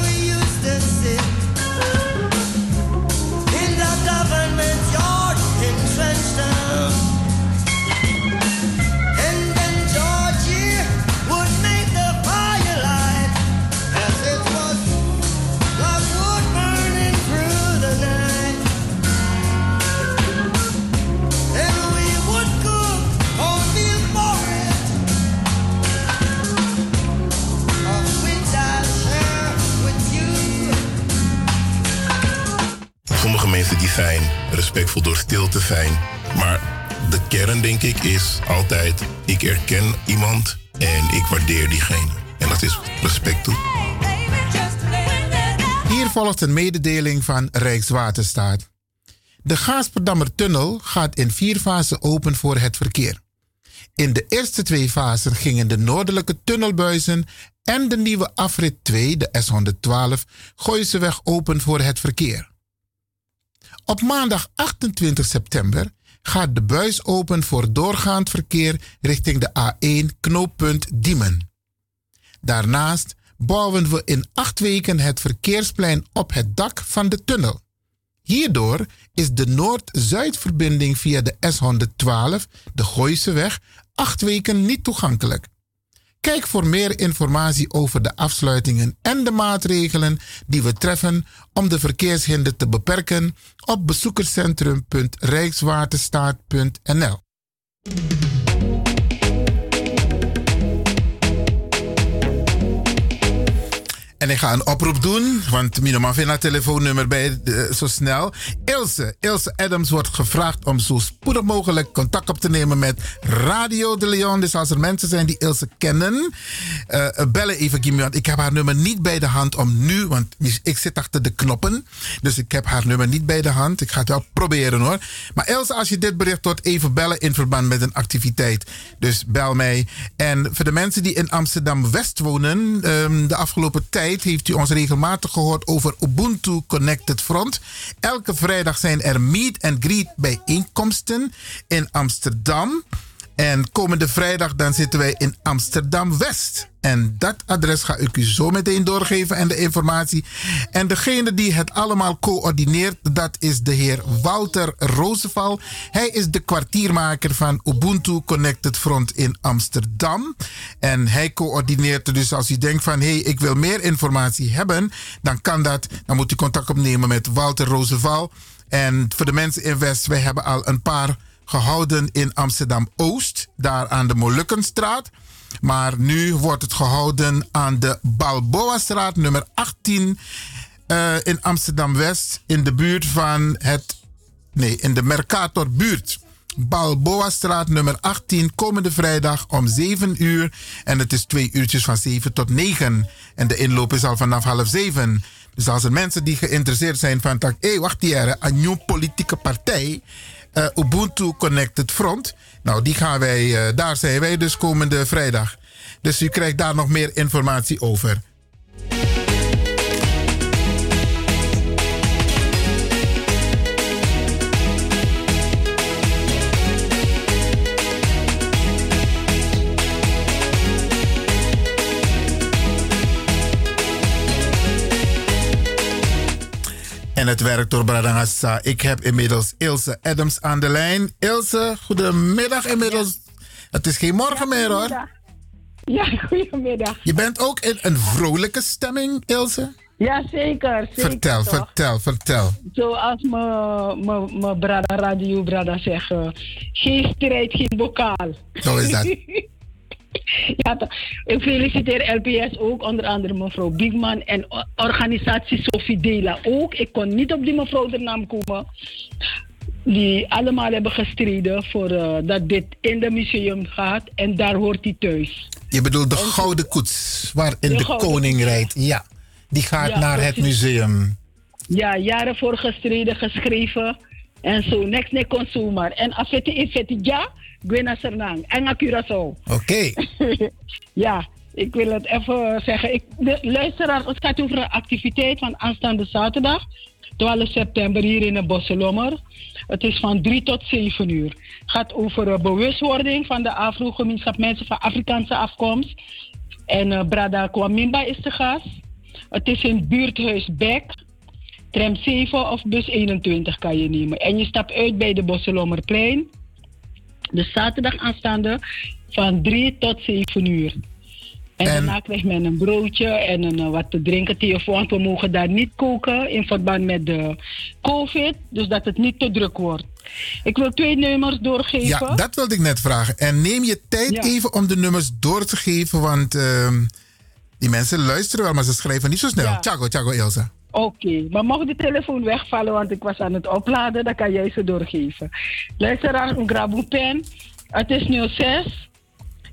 P: Sommige mensen die zijn respectvol door stil te zijn. Maar de kern, denk ik, is altijd: ik erken iemand en ik waardeer diegene. En dat is respect toe.
B: Hier volgt een mededeling van Rijkswaterstaat. De Gaasperdammer tunnel gaat in vier fasen open voor het verkeer. In de eerste twee fasen gingen de noordelijke tunnelbuizen en de nieuwe afrit 2, de S112, Gooiseweg open voor het verkeer. Op maandag 28 september gaat de buis open voor doorgaand verkeer richting de A1 knooppunt Diemen. Daarnaast bouwen we in acht weken het verkeersplein op het dak van de tunnel. Hierdoor is de Noord-Zuidverbinding via de S112, de Gooiseweg, acht weken niet toegankelijk. Kijk voor meer informatie over de afsluitingen en de maatregelen die we treffen om de verkeershinder te beperken op bezoekerscentrum.rijkswaterstaat.nl. En ik ga een oproep doen, want Mino vindt het telefoonnummer bij eh, zo snel. Ilse, Ilse Adams wordt gevraagd om zo spoedig mogelijk contact op te nemen met Radio de Leon. Dus als er mensen zijn die Ilse kennen, eh, bellen even Kimi, want ik heb haar nummer niet bij de hand om nu, want ik zit achter de knoppen. Dus ik heb haar nummer niet bij de hand. Ik ga het wel proberen hoor. Maar Ilse, als je dit bericht hoort, even bellen in verband met een activiteit. Dus bel mij. En voor de mensen die in Amsterdam West wonen, ehm, de afgelopen tijd heeft u ons regelmatig gehoord over Ubuntu Connected Front. Elke vrijdag zijn er meet and greet bijeenkomsten in Amsterdam. En komende vrijdag dan zitten wij in Amsterdam West. En dat adres ga ik u zo meteen doorgeven en de informatie. En degene die het allemaal coördineert, dat is de heer Walter Roosevelt. Hij is de kwartiermaker van Ubuntu Connected Front in Amsterdam. En hij coördineert dus als u denkt van hé, hey, ik wil meer informatie hebben, dan kan dat. Dan moet u contact opnemen met Walter Roosevelt. En voor de mensen in West, wij hebben al een paar gehouden in Amsterdam Oost, daar aan de Molukkenstraat. Maar nu wordt het gehouden aan de Balboastraat nummer 18 uh, in Amsterdam West, in de buurt van het. Nee, in de Mercator buurt. Balboastraat nummer 18, komende vrijdag om 7 uur. En het is twee uurtjes van 7 tot 9. En de inloop is al vanaf half 7. Dus als er mensen die geïnteresseerd zijn van... hé, hey, wacht hier, een nieuwe politieke partij uh, Ubuntu Connected Front. Nou, die gaan wij, uh, daar zijn wij dus komende vrijdag. Dus u krijgt daar nog meer informatie over. En het werkt door Bradangasa. Ik heb inmiddels Ilse Adams aan de lijn. Ilse, goedemiddag inmiddels. Het is geen morgen meer hoor.
T: Ja, goedemiddag.
B: Je bent ook in een vrolijke stemming, Ilse?
T: Ja, zeker. zeker
B: vertel,
T: toch?
B: vertel, vertel.
T: Zoals mijn brada Radio Brada zeggen. Geen strijd, geen bokaal.
B: Zo is dat.
T: Ja, ik feliciteer LPS ook, onder andere mevrouw Bigman en organisatie Sophie Dela ook. Ik kon niet op die mevrouw de naam komen. Die allemaal hebben gestreden voor uh, dat dit in de museum gaat en daar hoort hij thuis.
B: Je bedoelt de gouden koets waarin de, de koning rijdt. Ja, die gaat ja, naar het museum.
T: Ja, jaren voor gestreden, geschreven en zo. Next, next consumer. En afetti, ifetti, ja. Gwena Sernang en Curaçao.
B: Oké. Okay.
T: ja, ik wil het even zeggen. Ik, de luisteraar, het gaat over een activiteit van aanstaande zaterdag, 12 september hier in de Bosselommer. Het is van 3 tot 7 uur. Het gaat over bewustwording van de Afro-gemeenschap mensen van Afrikaanse afkomst. En uh, Brada Kwamimba is de gast. Het is in buurthuis Beck. Tram 7 of bus 21 kan je nemen. En je stapt uit bij de Bosselommerplein. Dus zaterdag aanstaande van 3 tot 7 uur. En, en daarna krijgt men een broodje en een, uh, wat te drinken, thee of want we mogen daar niet koken in verband met de COVID, dus dat het niet te druk wordt. Ik wil twee nummers doorgeven.
B: Ja, dat wilde ik net vragen. En neem je tijd ja. even om de nummers door te geven, want uh, die mensen luisteren wel, maar ze schrijven niet zo snel. Ja. Tjago, Tjago, Elsa.
T: Oké, maar mocht de telefoon wegvallen, want ik was aan het opladen, dan kan jij ze doorgeven. Luisteraar, een graboepen. Het is 06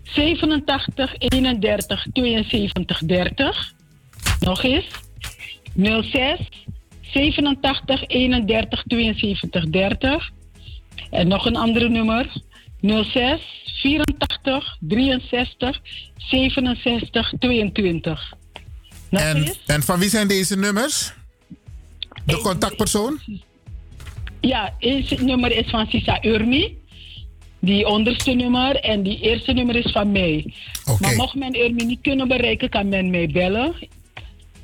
T: 87 31 72 30. Nog eens. 06 87 31 72 30. En nog een andere nummer. 06 84 63 67 22.
B: En, en, van wie zijn deze nummers? De contactpersoon?
T: Ja, het nummer is van Sisa Urmi. Die onderste nummer en die eerste nummer is van mij.
B: Okay.
T: Maar mocht men Urmi niet kunnen bereiken, kan men mij bellen.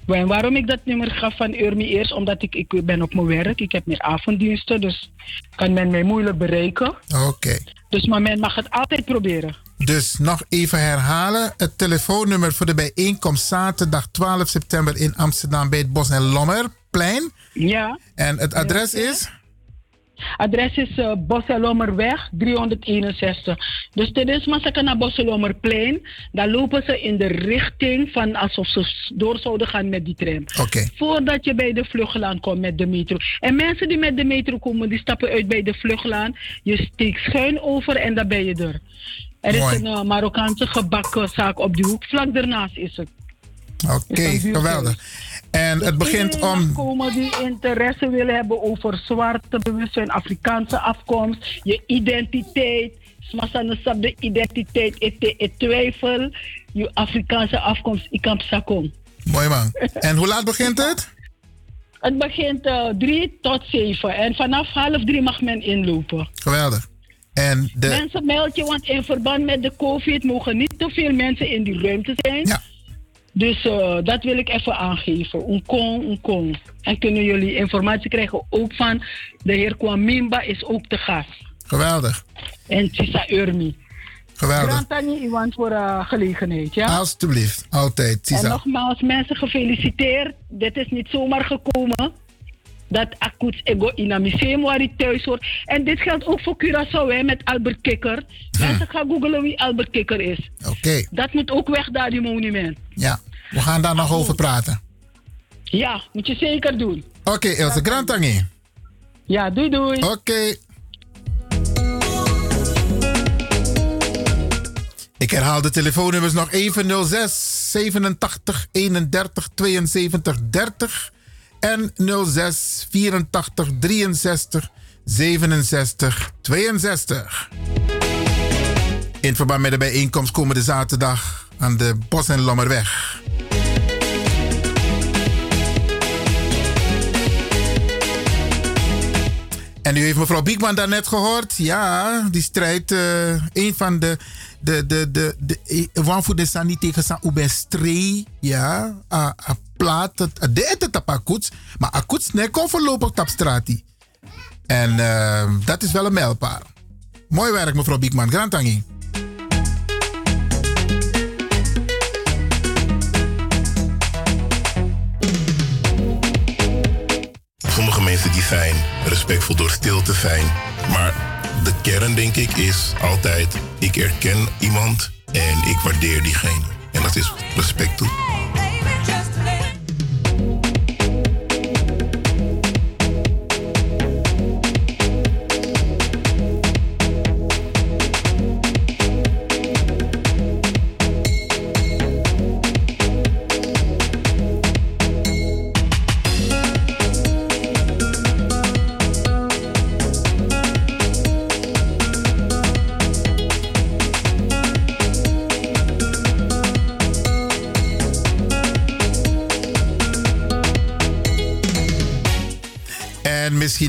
T: En waarom ik dat nummer gaf van Urmi eerst? Omdat ik, ik ben op mijn werk. Ik heb meer avonddiensten, dus kan men mij moeilijk bereiken.
B: Oké. Okay.
T: Dus maar men mag het altijd proberen.
B: Dus nog even herhalen. Het telefoonnummer voor de bijeenkomst zaterdag 12 september in Amsterdam bij het Bos en Lommerplein.
T: Ja.
B: En het adres is?
T: Adres is uh, Bosselommerweg 361. Dus dit is maar ze naar Bosselommerplein. Dan lopen ze in de richting van alsof ze door zouden gaan met die tram.
B: Oké.
T: Voordat je bij de vluchtlaan komt met de metro. En mensen die met de metro komen, die stappen uit bij de vluchtlaan. Je steekt schuin over en dan ben je er. Er is een uh, Marokkaanse gebakkenzaak op die hoek. Vlak daarnaast is het.
B: Oké, geweldig. En het begint om.
T: komen die interesse willen hebben over zwarte bewustzijn, Afrikaanse afkomst, je identiteit. Smasana sab de identiteit, het twijfel, je Afrikaanse afkomst, ik kan sakom.
B: Mooi man. En hoe laat begint het?
T: Het begint eh, drie tot zeven en vanaf half drie mag men inlopen.
B: Geweldig. En de.
T: Mensen meld je, want in verband met de COVID mogen niet te veel mensen in die ruimte zijn. Dus eh, dat wil ik even aangeven. Unkong, unkong. En kunnen jullie informatie krijgen ook van de heer Kwamimba is ook te gast.
B: Geweldig.
T: En Tisa Urmi.
B: Geweldig.
T: Grantani Iwan voor uh, gelegenheid, ja?
B: Alsjeblieft, altijd.
T: En nogmaals, mensen gefeliciteerd. Dit is niet zomaar gekomen. Dat Akuts Ego in een museum waar hij thuis hoort. En dit geldt ook voor Curaçao hè, met Albert Kikker. Mensen gaan googlen wie Albert Kikker is.
B: Oké,
T: Dat moet ook weg daar, die monument.
B: ja. We gaan daar nog over praten.
T: Ja, moet je zeker doen.
B: Oké, Ilse Grantangi.
T: Ja, doei doei.
B: Oké. Ik herhaal de telefoonnummers nog even 06 87 31 72 30 en 06 84 63 67 62. In verband met de bijeenkomst komende zaterdag aan de Bos- en Lommerweg. En u heeft mevrouw Biekman daarnet gehoord. Ja, die strijd. eh een van de. De, de, de, de, de, de sani tegen sa ubestree. Ja, a, a plaat. het- De ete tap akuts. Maar akuts ne kon voorlopig strati. En eh, dat is wel een mijlpaal. Mooi werk, mevrouw Biekman. Grantangi.
P: Sommige mensen die zijn respectvol door stil te zijn. Maar de kern denk ik is altijd, ik erken iemand en ik waardeer diegene. En dat is respect toe.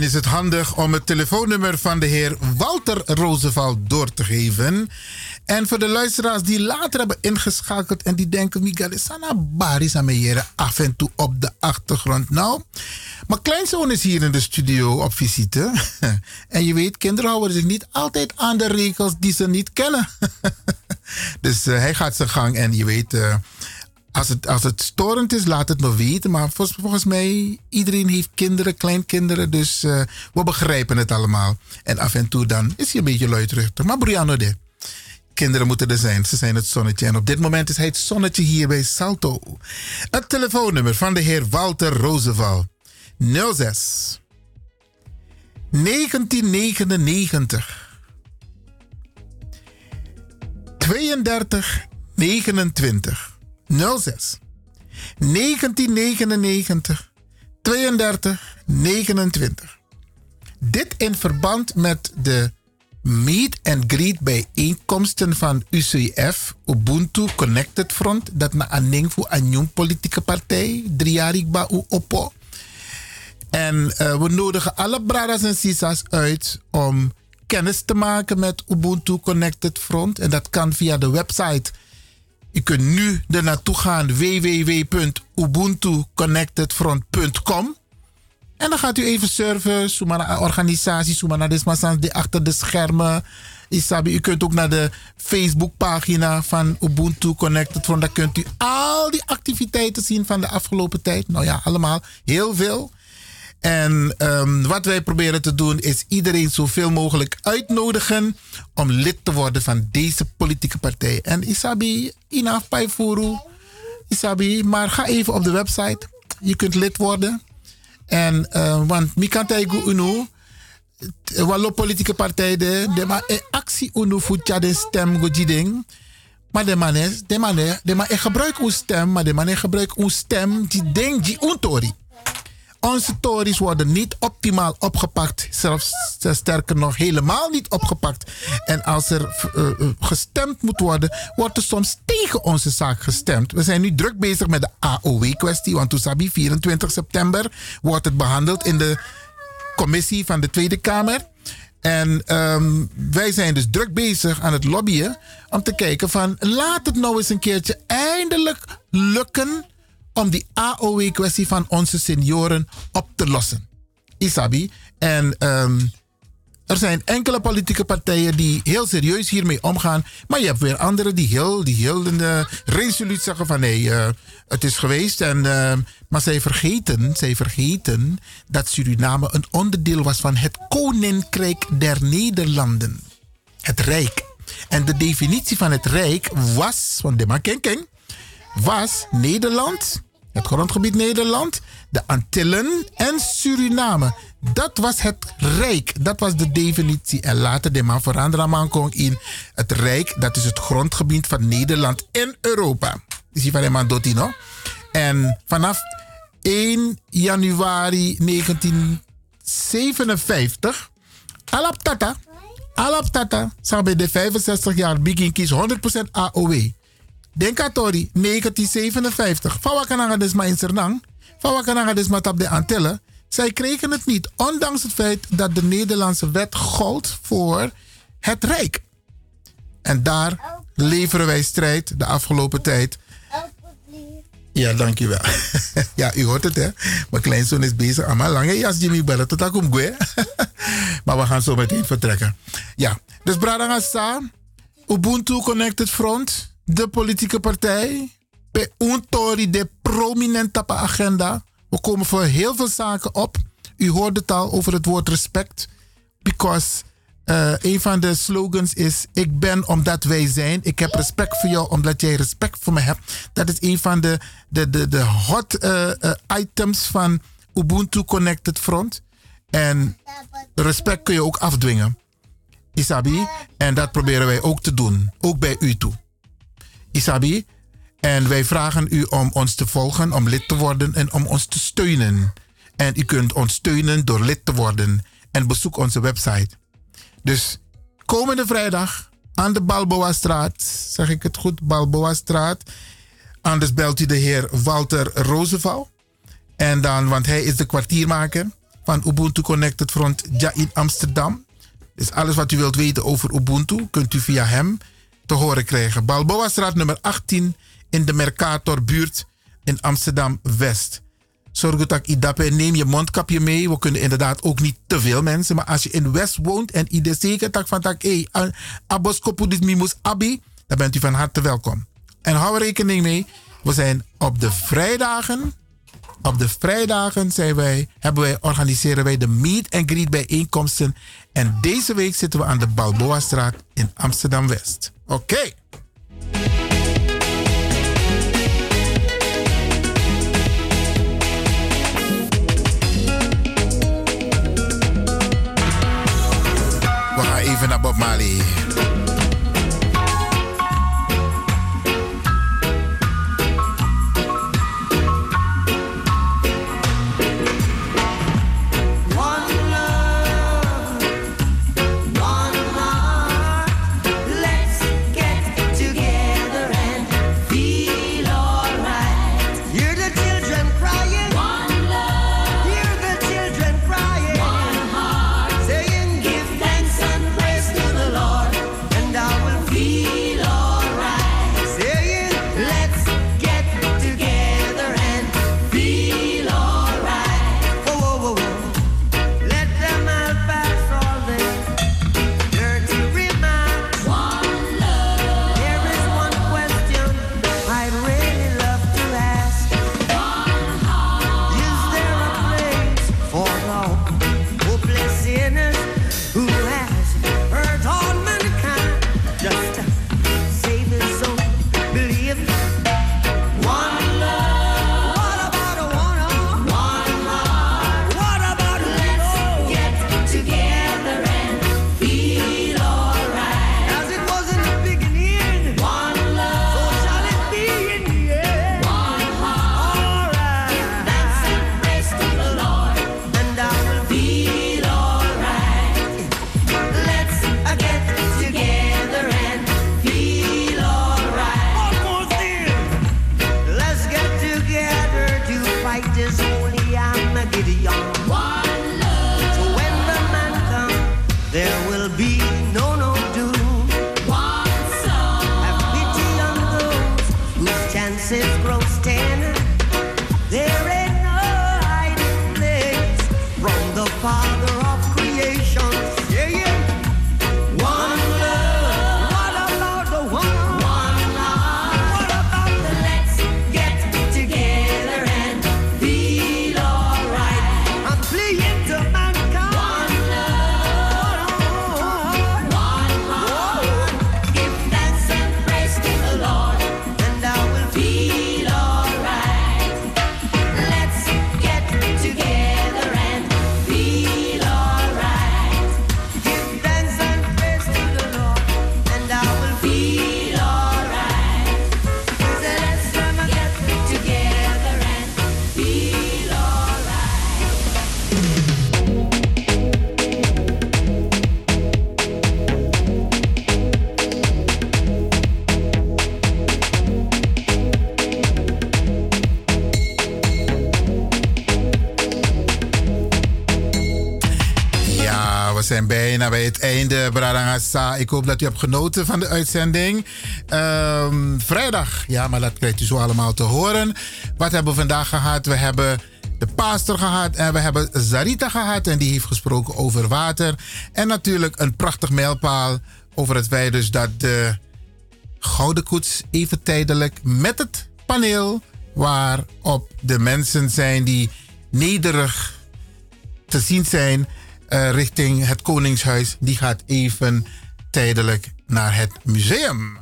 B: Is het handig om het telefoonnummer van de heer Walter Roosevelt door te geven. En voor de luisteraars die later hebben ingeschakeld en die denken: Miguel, is Baris aan af en toe op de achtergrond. Nou, mijn kleinzoon is hier in de studio op visite. en je weet, kinderen houden zich niet altijd aan de regels die ze niet kennen. dus eh, hij gaat zijn gang en je weet. eh, als het, als het storend is, laat het me weten. Maar volgens, mij, iedereen heeft kinderen, kleinkinderen. Dus eh, we begrijpen het allemaal. En af en toe dan is hij een beetje luidruchtig. Maar Brianna, de kinderen moeten er zijn. Ze zijn het zonnetje. En op dit moment is hij het zonnetje hier bij Salto. Het telefoonnummer van de heer Walter Roosevelt. 06 1999 32 29 06 1999 32 29. Dit in verband met de meet and greet bijeenkomsten van UCF, Ubuntu Connected Front, dat na aanning voor een politieke partij, drie jaar ik ba u oppo. En eh, we nodigen alle bradas en sisas uit om kennis te maken met Ubuntu Connected Front. En dat kan via de website je kunt nu er naartoe gaan www.ubuntuconnectedfront.com en dan gaat u even surfen, zoek maar naar organisaties, die achter de schermen Isabi, u kunt ook naar de Facebookpagina van Ubuntu Connected Front. Daar kunt u al die activiteiten zien van de afgelopen tijd. Nou ja, allemaal heel veel. En ehm, wat wij proberen te doen is iedereen zoveel mogelijk uitnodigen om lid te worden van deze politieke partij. En Isabi, Ina Paifuru, Isabi, maar ga even op de website. Je kunt lid worden. En, uh, want Mikantaigu Uno, wallo politieke partij de, ma e actie Uno de stem gojiding. Maar de man is, de man is, de man gebruikt uw stem, maar de man gebruikt uw stem die denkt die untori. Onze tories worden niet optimaal opgepakt, zelfs sterker nog helemaal niet opgepakt. En als er uh, gestemd moet worden, wordt er soms tegen onze zaak gestemd. We zijn nu druk bezig met de AOW-kwestie, want toen Sabi 24 september wordt het behandeld in de commissie van de Tweede Kamer. En um, wij zijn dus druk bezig aan het lobbyen om te kijken van laat het nou eens een keertje eindelijk lukken om die AOW-kwestie van onze senioren op te lossen. Isabi. En um, er zijn enkele politieke partijen die heel serieus hiermee omgaan. Maar je hebt weer anderen die heel, die heel resoluut zeggen van nee, uh, het is geweest. En, uh, maar zij vergeten, zij vergeten dat Suriname een onderdeel was van het Koninkrijk der Nederlanden. Het Rijk. En de definitie van het Rijk was, van de Makenkeng, was Nederland, het grondgebied Nederland, de Antillen en Suriname. Dat was het Rijk. Dat was de definitie. En later de man veranderen kon in het Rijk. Dat is het grondgebied van Nederland en Europa. Is hier van de man Dotino. En vanaf 1 januari 1957, Alap Tata, Alap Tata, zou bij de 65 jaar begin kies 100% AOW. Denk aan Tori, 1957. Fawakananga desma in Sernang. Fawakananga desma op de Antillen. Zij kregen het niet, ondanks het feit dat de Nederlandse wet gold voor het Rijk. En daar leveren wij strijd de afgelopen tijd. Ja, dankjewel. ja, u hoort het, hè? Mijn kleinzoon is bezig. Allemaal lange jas, Jimmy bellen. Tot ik kom, Maar we gaan zo meteen vertrekken. Ja, dus Bradangasa, Ubuntu Connected Front, de politieke partij, bij Untori de prominente agenda. We komen voor heel veel zaken op. U hoorde het al over het woord respect. Because uh, een van de slogans is: Ik ben omdat wij zijn. Ik heb respect voor jou omdat jij respect voor me hebt. Dat is een van de, de, de, de hot uh, uh, items van Ubuntu Connected Front. En respect kun je ook afdwingen. Isabi. En dat proberen wij ook te doen. Ook bij u toe. Isabi. En wij vragen u om ons te volgen, om lid te worden en om ons te steunen. En u kunt ons steunen door lid te worden. En bezoek onze website. Dus komende vrijdag aan de Balboa-straat, zeg ik het goed, Balboa-straat. Anders belt u de heer Walter Roosevelt. En dan, want hij is de kwartiermaker van Ubuntu Connected Front ja in Amsterdam. Dus alles wat u wilt weten over Ubuntu kunt u via hem te horen krijgen. Balboa-straat nummer 18 in de Mercatorbuurt in Amsterdam-West. Zorg dat ik neem je mondkapje mee. We kunnen inderdaad ook niet te veel mensen. Maar als je in West woont en ieder zeker tak van tak, hey, aboskopu dit mimus abi, dan bent u van harte welkom. En hou er rekening mee, we zijn op de vrijdagen. Op de vrijdagen zijn wij, hebben wij, organiseren wij de meet and greet bijeenkomsten. En deze week zitten we aan de Balboa-straat in Amsterdam-West. Oké. We gaan even naar Bob Marley. Het einde, Bradangasa. Ik hoop dat u hebt genoten van de uitzending. Ehm, vrijdag, ja, maar dat krijgt u zo allemaal te horen. Wat hebben we vandaag gehad? We hebben de pastor gehad en we hebben Zarita gehad. En die heeft gesproken over water. En natuurlijk een prachtig mijlpaal over het feit dus dat de Gouden Koets even tijdelijk met het paneel... waarop de mensen zijn die nederig te zien zijn eh, richting het Koningshuis. Die gaat even tijdelijk naar het museum.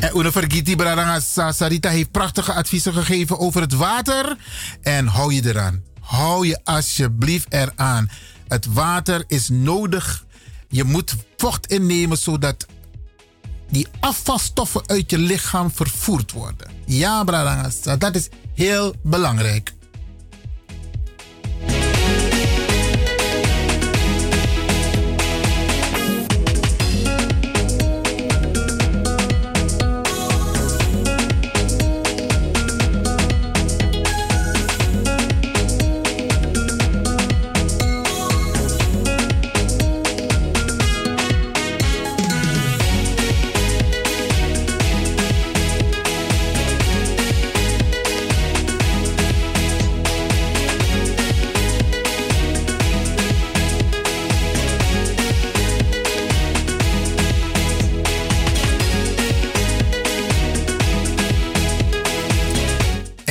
B: En Una Vergiti Bradanga Sarita heeft prachtige adviezen gegeven over het water. En hou je eraan. Hou je alsjeblieft eraan. Het water is nodig. Je moet vocht innemen zodat die afvalstoffen uit je lichaam vervoerd worden. Ja, Bradanga, dat is heel belangrijk.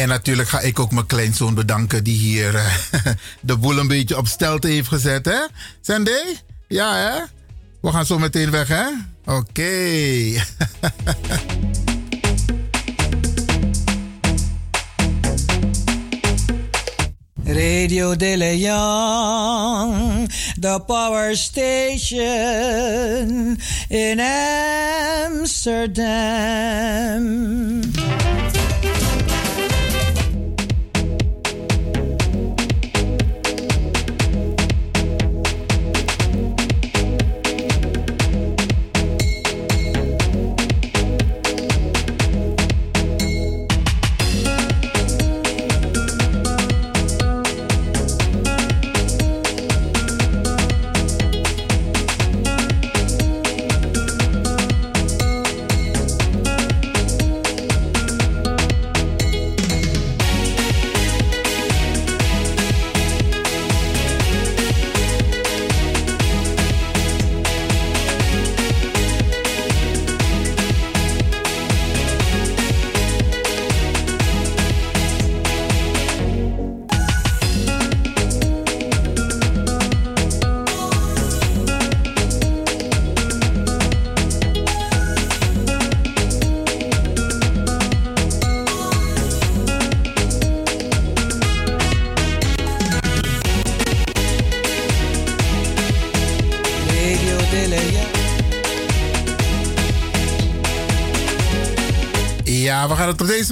B: Natuurlijk ga ik ook mijn kleinzoon bedanken die hier eh, de boel een beetje op stelte heeft gezet, hè? Sandy? Ja, hè? We gaan zo meteen weg, hè? Oké.
U: Radio De Leon, the power station in Amsterdam.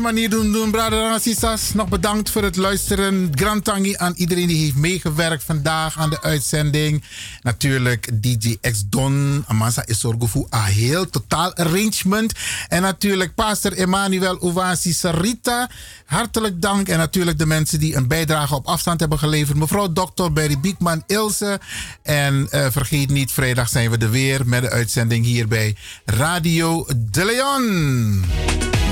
V: Manier doen, doen brother en sisters. Nog bedankt voor het luisteren. Grand Tangi aan iedereen die heeft meegewerkt vandaag aan de uitzending. Natuurlijk DJ X Don, Amasa Isorgofu, a heel totaal arrangement. En natuurlijk Pastor Emmanuel Owasi Sarita. Hartelijk dank. En natuurlijk de mensen die een bijdrage op afstand hebben geleverd. Mevrouw Dr. Berry Biekman Ilse. En eh, vergeet niet, vrijdag zijn we er weer met de uitzending hier bij Radio De Leon.